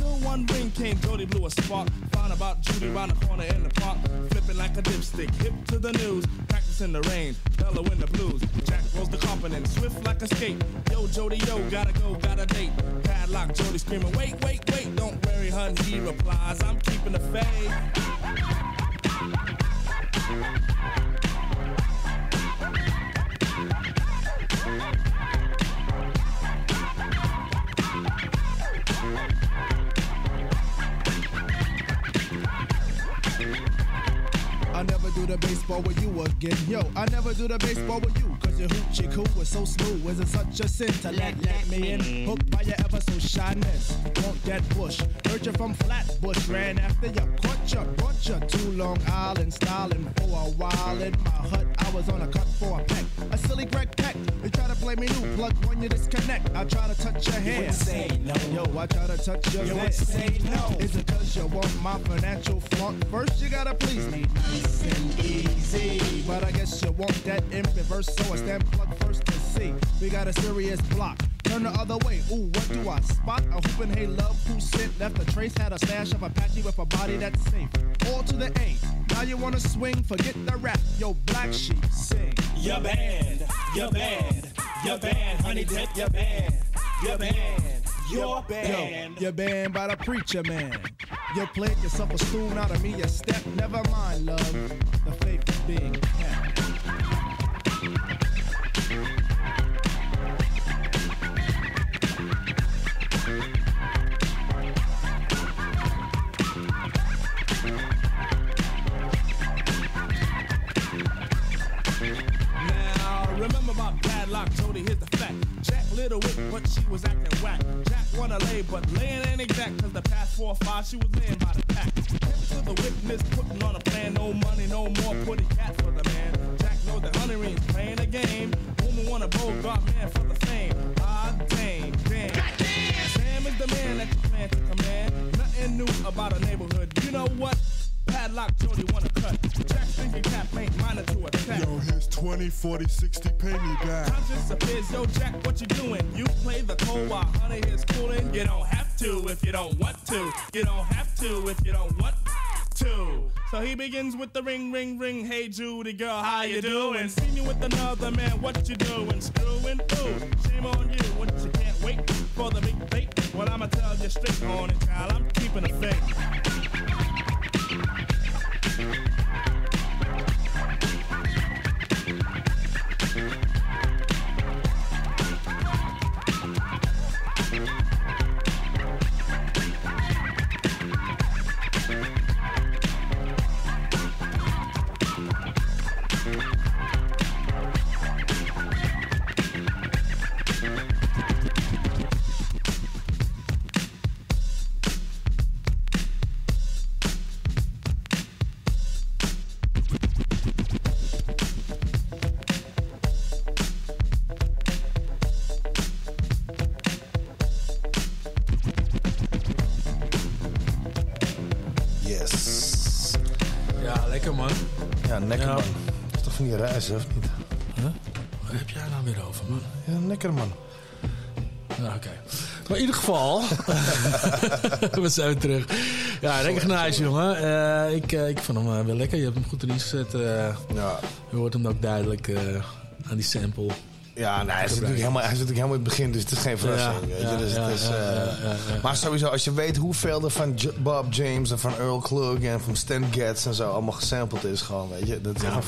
Till one ring came, Jody blew a spark. Found about Judy round the corner in the park. Flipping like a dipstick, hip to the news. Practicing the rain, bellow in the blues. Jack rolls the confident, swift like a skate. Yo, Jody, yo, gotta go, got a date. Padlock, Jody screaming, wait, wait, wait. Don't worry, hun, he replies, I'm keeping the faith. Do the baseball with you again. Yo, I never do the baseball with you, cause your hoochie coo was so smooth. Is it such a sin to let, let me in? Hooked by your ever so shyness. Want that bush. Heard you from Flatbush, ran after you, caught you, brought you to Long Island, styling for a while. In my hut, was on a cut for a peck. A silly Greg Peck. You try to play me new, plug when you disconnect. I try to touch your hair. would say no. Yo, I try to touch your You say no. Is it cause you want my financial flunk? First, you gotta please me nice and easy. But I guess you want that in reverse, so I stand plug first to see. We got a serious block. Turn the other way. Ooh, what do I spot? A hoopin' hey love who sent left a trace. Had a stash of Apache with a body that's safe. All to the A. Now you wanna swing? Forget the rap. Yo, black sheep, sing. Your band, your band, your band, honey dip, your band, your band, your band. Yo, you're banned by the preacher man. You played yourself a spoon out of me, a step. Never mind, love. The faith is being kept. Little Wick, but she was acting whack. Jack wanna lay, but laying ain't exact, cause the past four or five, she was laying by the pack. To the witness, putting on a plan, no money, no more, putting cat for the man. Jack knows that Honey Reen's playing a game. Woman want a Bogart man for the fame. Ah, dang, damn. Sam is the man that you plan to command. Nothing new about a neighborhood. You know what? Padlock Jody wanna cut. Jack's thinking cap ain't minor to attack. Yo, here's 20, 40, 60, pay me back. Conscious appears, yo Jack, what you doing? You play the cold while honey is cooling. You don't have to if you don't want to. You don't have to if you don't want to. So he begins with the ring, ring, ring. Hey Judy girl, how you doing? See me with another man, what you doing? Screwing? Ooh, shame on you. What you can't wait for the big bait? Well, I'ma tell you straight on it, child. I'm keeping a faith. Reizen, of niet? Waar heb jij nou weer over, man? Ja, lekker man. Ja, oké. Maar in ieder geval, [laughs] we zijn weer terug. Ja, lekker jongen. Eh, ik, eh, ik vond hem eh, wel lekker. Je hebt hem goed erin gezet. ja. Je hoort hem ook duidelijk aan die sample. Ja, nee, hij, is natuurlijk helemaal, hij is natuurlijk helemaal in het begin, dus het is geen verrassing. Maar sowieso, als je weet hoeveel er van J- Bob James en van Earl Klug en van Stan Getz en zo allemaal gesampled is, gewoon, weet je. Dat is echt, een,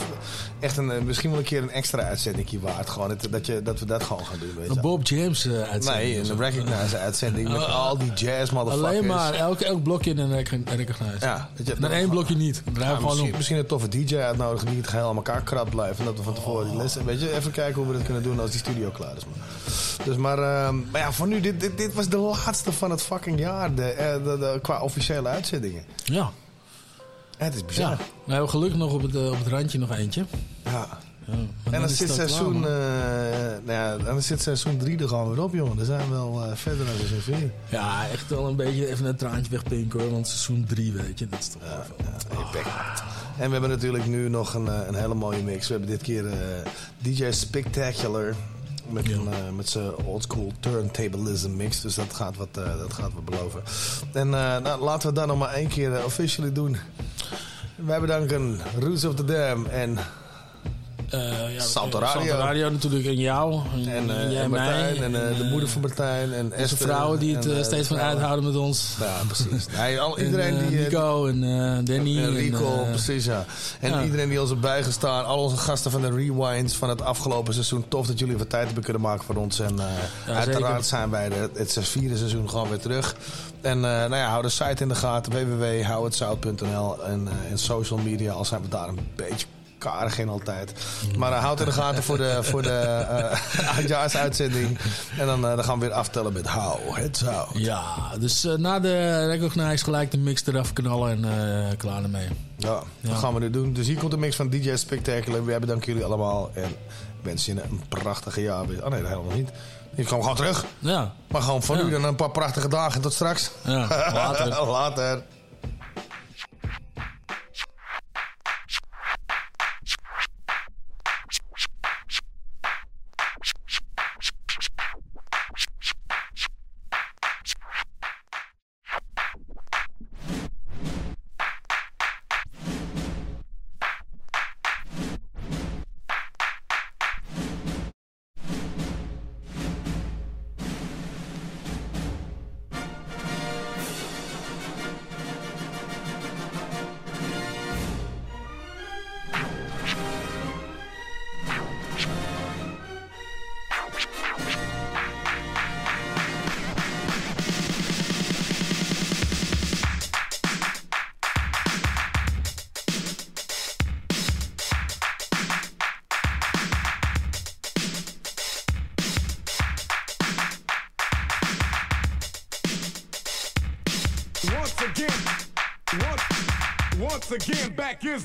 echt een, eh, misschien wel een keer een extra uitzending waard. Gewoon, dat, dat, je, dat we dat gewoon gaan doen, weet je. Een Bob James eh uitzending. Nee, een Recognize uitzending met [laughs] al die jazz motherfuckers. Alleen maar elk, elk blokje in een recog- recognize. Ja, weet je, dan één blokje niet. Ja, misschien, misschien een toffe DJ uitnodigen die het geheel aan elkaar krap blijft. En dat we van tevoren die. Weet je, even kijken hoe we dat kunnen doen als die studio klaar is. Man. Dus maar, ehm, maar ja, voor nu, dit, dit, dit was de laatste van het fucking jaar. De, eh, de, de- qua officiële uitzendingen. Ja. Het is bizar. Ja. We hebben gelukkig nog op het, eh, op het randje nog eentje. Ja. Ja, maar En dan zit, seizoen, eh, nou ja, dan zit seizoen 3 er gewoon weer op, jongen. Dan zijn we wel eh, verder dan seizoen 4. Ja, echt wel een beetje even een traantje wegpinken hoor. Want seizoen 3, weet je, dat is toch wel even... En we hebben natuurlijk nu nog een, eh, een hele mooie mix. We hebben dit keer eh, DJ Spectacular. Met, een, eh, met zijn oldschool turntablism mix. Dus dat gaat wat, eh, dat gaat wat beloven. En eh, nou, laten we dat nog maar één keer uh, officially doen. Wij bedanken Roots of the Dam en Eh, ja, Radio. Natuurlijk en jou. En, En, eh, en jij en mij. Martijn en, eh, de moeder van Martijn. En Esther vrouwen die het en, steeds de van uithouden met ons. Ja, precies. Nee, al, [laughs] iedereen En, die... Nico en Danny. En Rico, precies ja. En ja. iedereen die ons heeft bijgestaan. Al onze gasten van de rewinds van het afgelopen seizoen. Tof dat jullie wat tijd hebben kunnen maken voor ons. En Ja, uiteraard zeker. zijn wij de, het vierde seizoen gewoon weer terug. En nou ja, hou de site in de gaten. www.howitzout.nl en, en social media. Al zijn we daar een beetje karig in altijd. Maar uh, houd in de gaten voor de, voor de [laughs] uitjaarshuitzending. En dan, uh, dan gaan we weer aftellen met How Het Zou. Ja, dus na de Recognize gelijk de mix eraf knallen en klaar ermee. Ja, dat gaan we nu doen. Dus hier komt de mix van DJ Spectacular. Wij bedanken jullie allemaal. En wensen je een prachtige jaar. Oh nee, dat helemaal niet. Ik kom gewoon terug. Ja. Maar gewoon van Ja. nu dan een paar prachtige dagen. Tot straks. Ja, later. [laughs] later.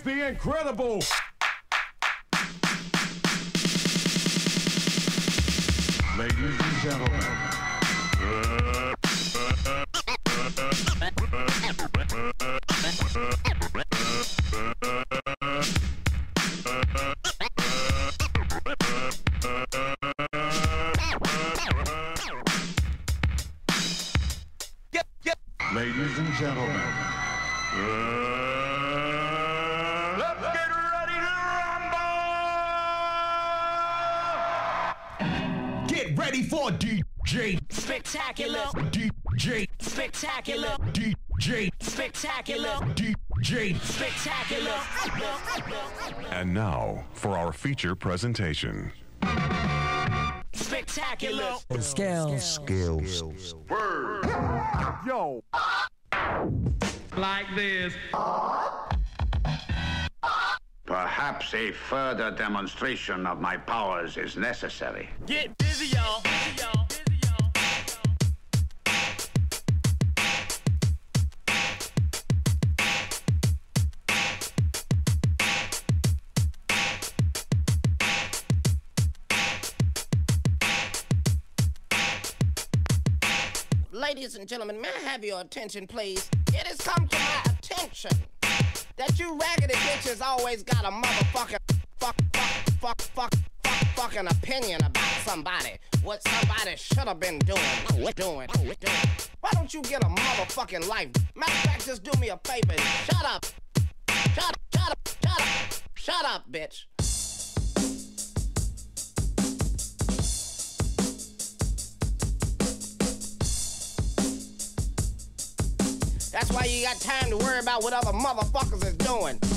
The incredible. DJ Spectacular. And now for our feature presentation. Spectacular. Skills. Skills. Word. Yo. Like this. Perhaps a further demonstration of my powers is necessary. Get busy, y'all. Ladies and gentlemen, may I have your attention, please? It has come to my attention that you raggedy bitches always got a motherfucking fuck, fuck, fuck, fuck, fuck, fucking opinion about somebody. What somebody should have been doing. Doing, doing. Why don't you get a motherfucking life? Matter of fact, just do me a favor. Shut up. Shut up, shut up, shut up. Shut up, bitch. That's why you got time to worry about what other motherfuckers is doing.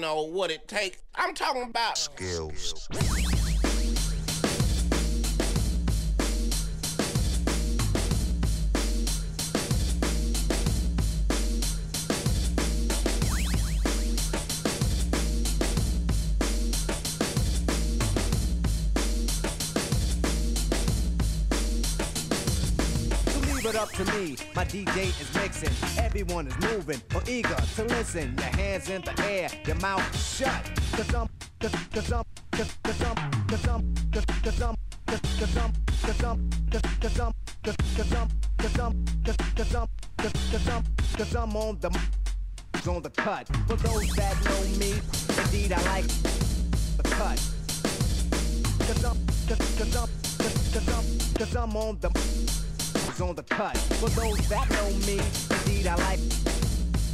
Don't know what it takes. I'm talking about skills. DJ is mixing. Everyone is moving or eager to listen. Your hands in the air, your mouth shut. Cause I'm, cause, cause I'm, cause, cause I'm, cause I'm, cause, cause I'm, cause, cause I'm, cause I'm, cause, cause I'm, cause, cause I'm, cause I'm, cause, cause I'm, cause, cause I'm, cause I'm on the on the cut. For those that know me, indeed I like cut. For those that know me, indeed I like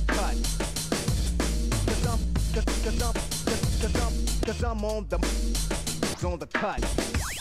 cut. Cause I'm, cause, cause I'm, cause, cause I'm, cause I'm on the on the cut.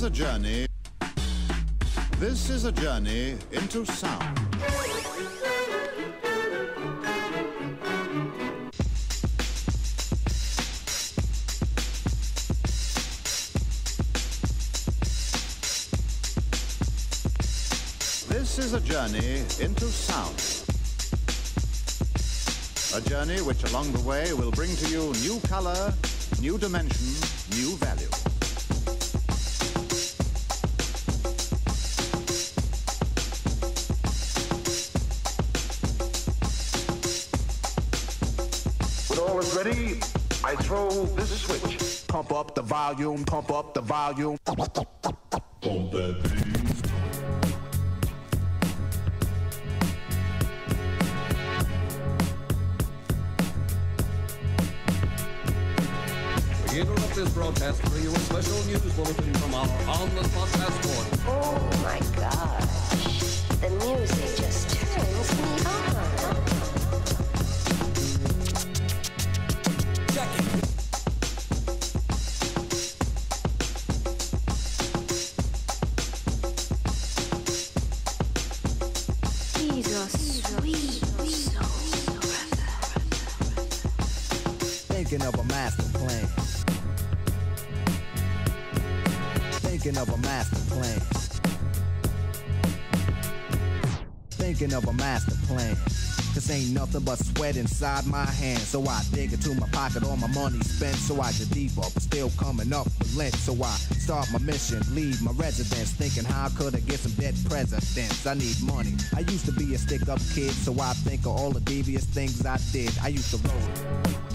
Is a journey. This is a journey into sound. This is a journey into sound. A journey which along the way will bring to you new color, new dimension, new value. Ready, I throw this switch. Pump up the volume, pump up the volume. Pump that We interrupt this broadcast to bring you a special news bulletin from our on-the-spot passport. Oh my gosh. The music just turns me on. Master plan. This ain't nothing but sweat inside my hands. So I dig into my pocket, all my money spent. So I get deeper, but still coming up with lint. So I start my mission, leave my residence. Thinking how could I get some dead presidents? I need money. I used to be a stick up kid, so I think of all the devious things I did. I used to roll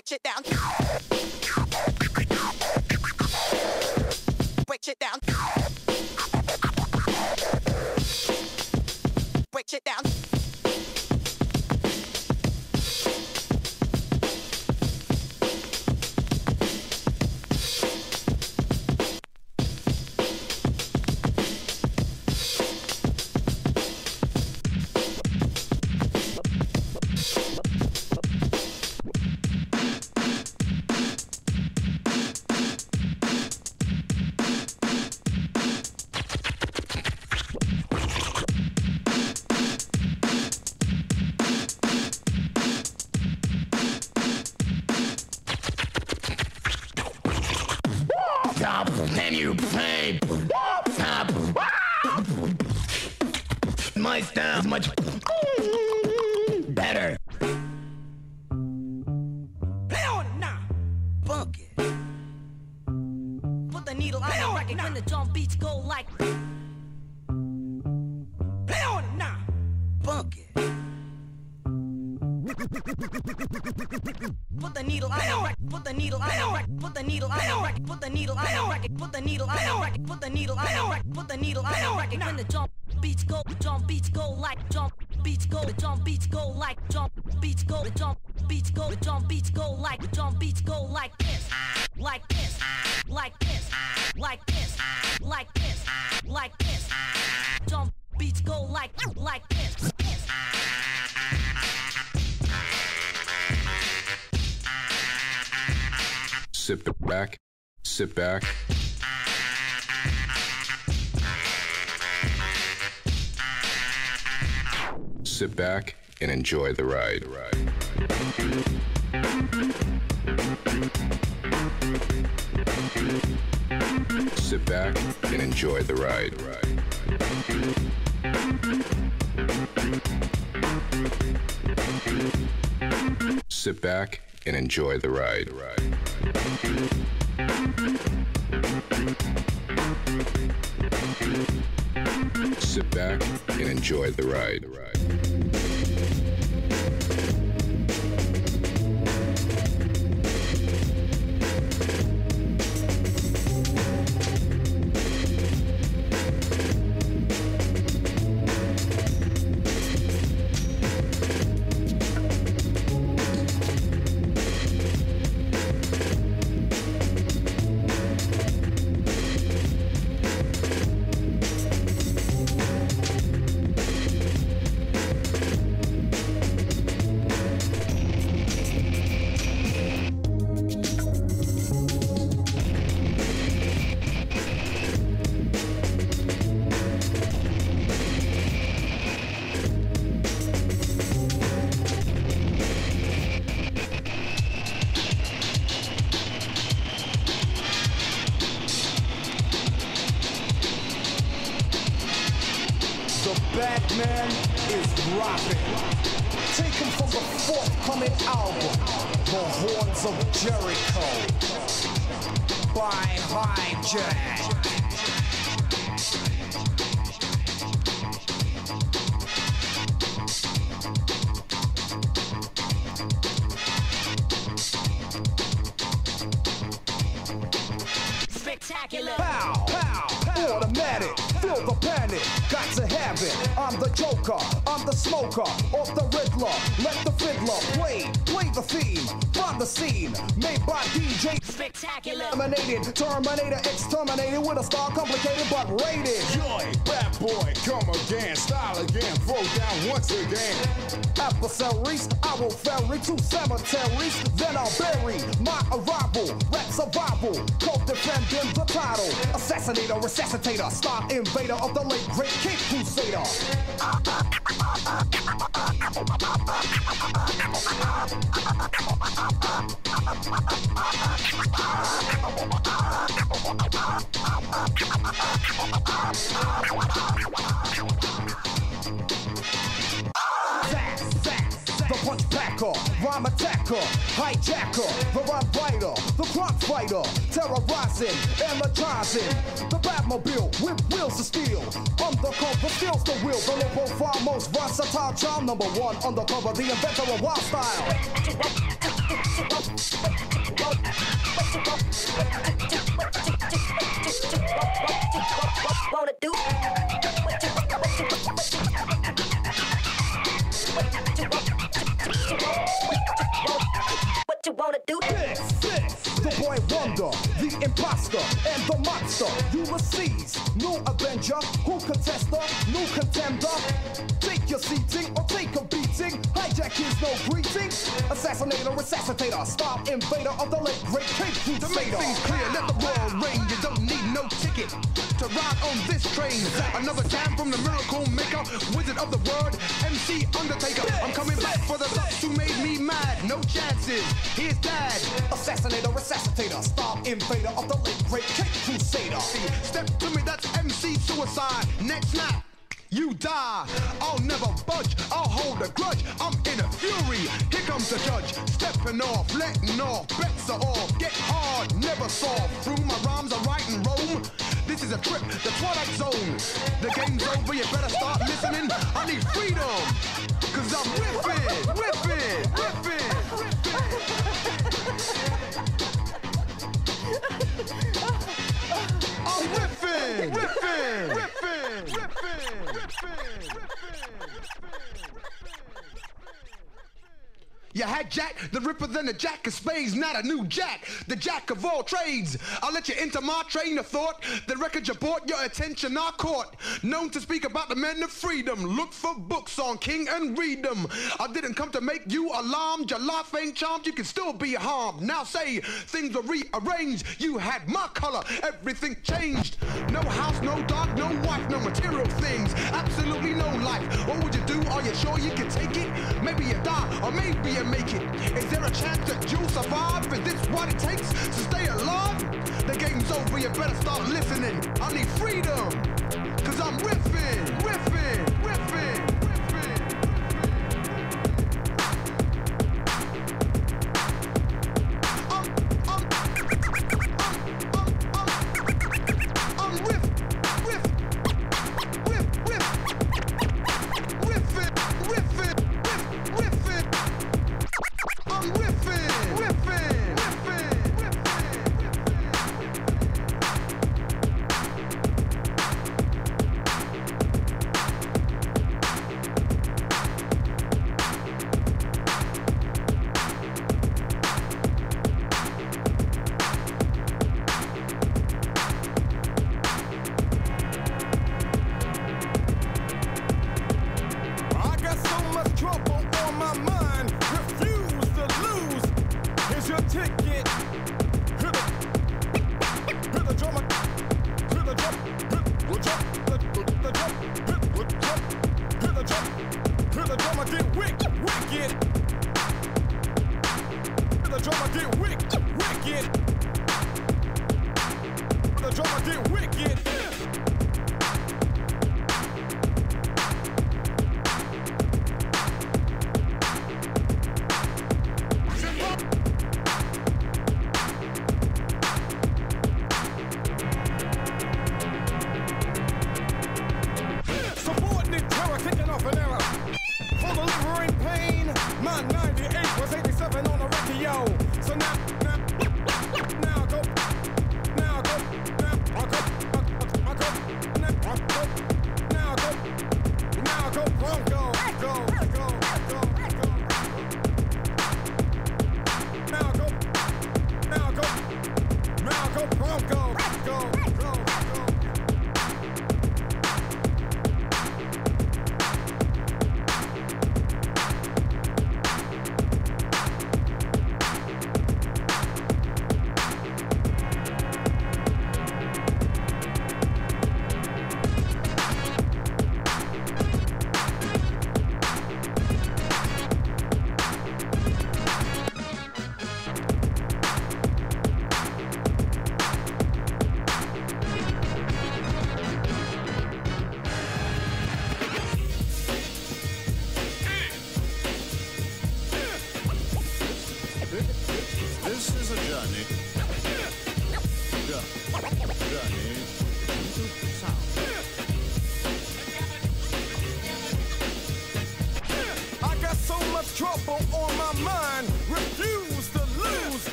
break shit down. Break shit down. Break shit down. Enjoy the ride. Sit back and enjoy the ride. Sit back and enjoy the ride. Sit back and enjoy the ride. Come again, style again, throw down once again. Adversaries, I will ferry to cemeteries, then I'll bury my arrival. Rap survival, co-defending the title. Assassinator, resuscitator, star invader of the late great King Crusader. I'm number one on the cover, the inventor of wild style. Invader of the late great Cape Crusader. The Ripper, the Jack of Spades, not a new Jack, the Jack of all trades. I'll let you into my train of thought. The record you bought, your attention I caught. Known to speak about the men of freedom. Look for books on King and read them. I didn't come to make you alarmed. Your life ain't charmed, you can still be harmed. Now say things were rearranged. You had my color, everything changed. No no dog, no wife, no material things. Absolutely no life. What would you do? Are you sure you can take it? Maybe you die, or maybe you make it. Is there a chance that you'll survive? Is this what it takes to stay alive? The game's over, you better start listening. I need freedom, cause I'm riffing,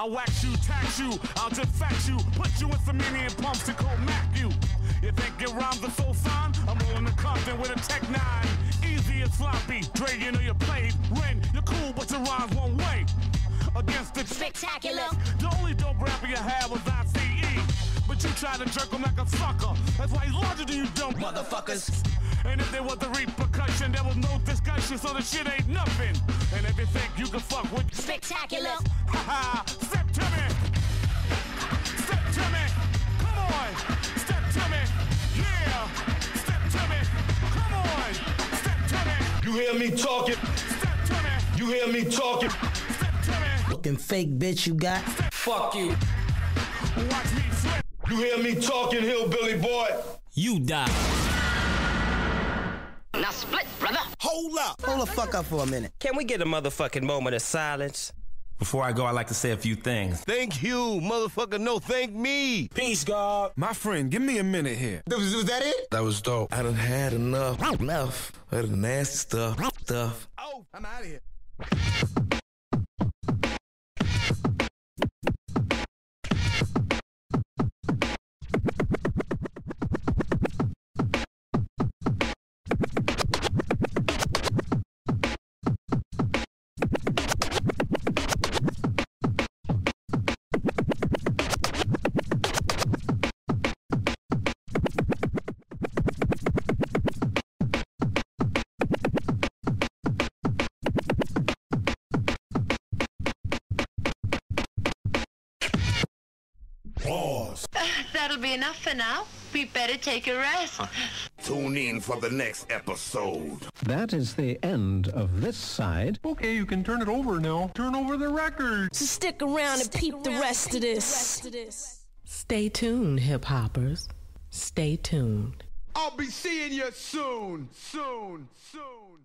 I'll wax you, tax you, I'll defact you. talking. You hear me talking. Looking fake bitch you got. Fuck you. You hear me talking, hillbilly boy. You die. Now split, brother. Hold up. Hold the fuck up for a minute. Can we get a motherfucking moment of silence? Before I go, I'd like to say a few things. Thank you, motherfucker. No, thank me. Peace, God. My friend, give me a minute here. Was, was that it? That was dope. I done had enough. Enough of the nasty stuff stuff. Oh, I'm out of here. be enough for now. We better take a rest. [laughs] Tune in for the next episode. That is the end of this side. Okay, you can turn it over now. Turn over the record. So stick around stick and peep, around the, rest and peep the rest of this. Stay tuned, hip hoppers. Stay tuned. I'll be seeing you soon, soon, soon.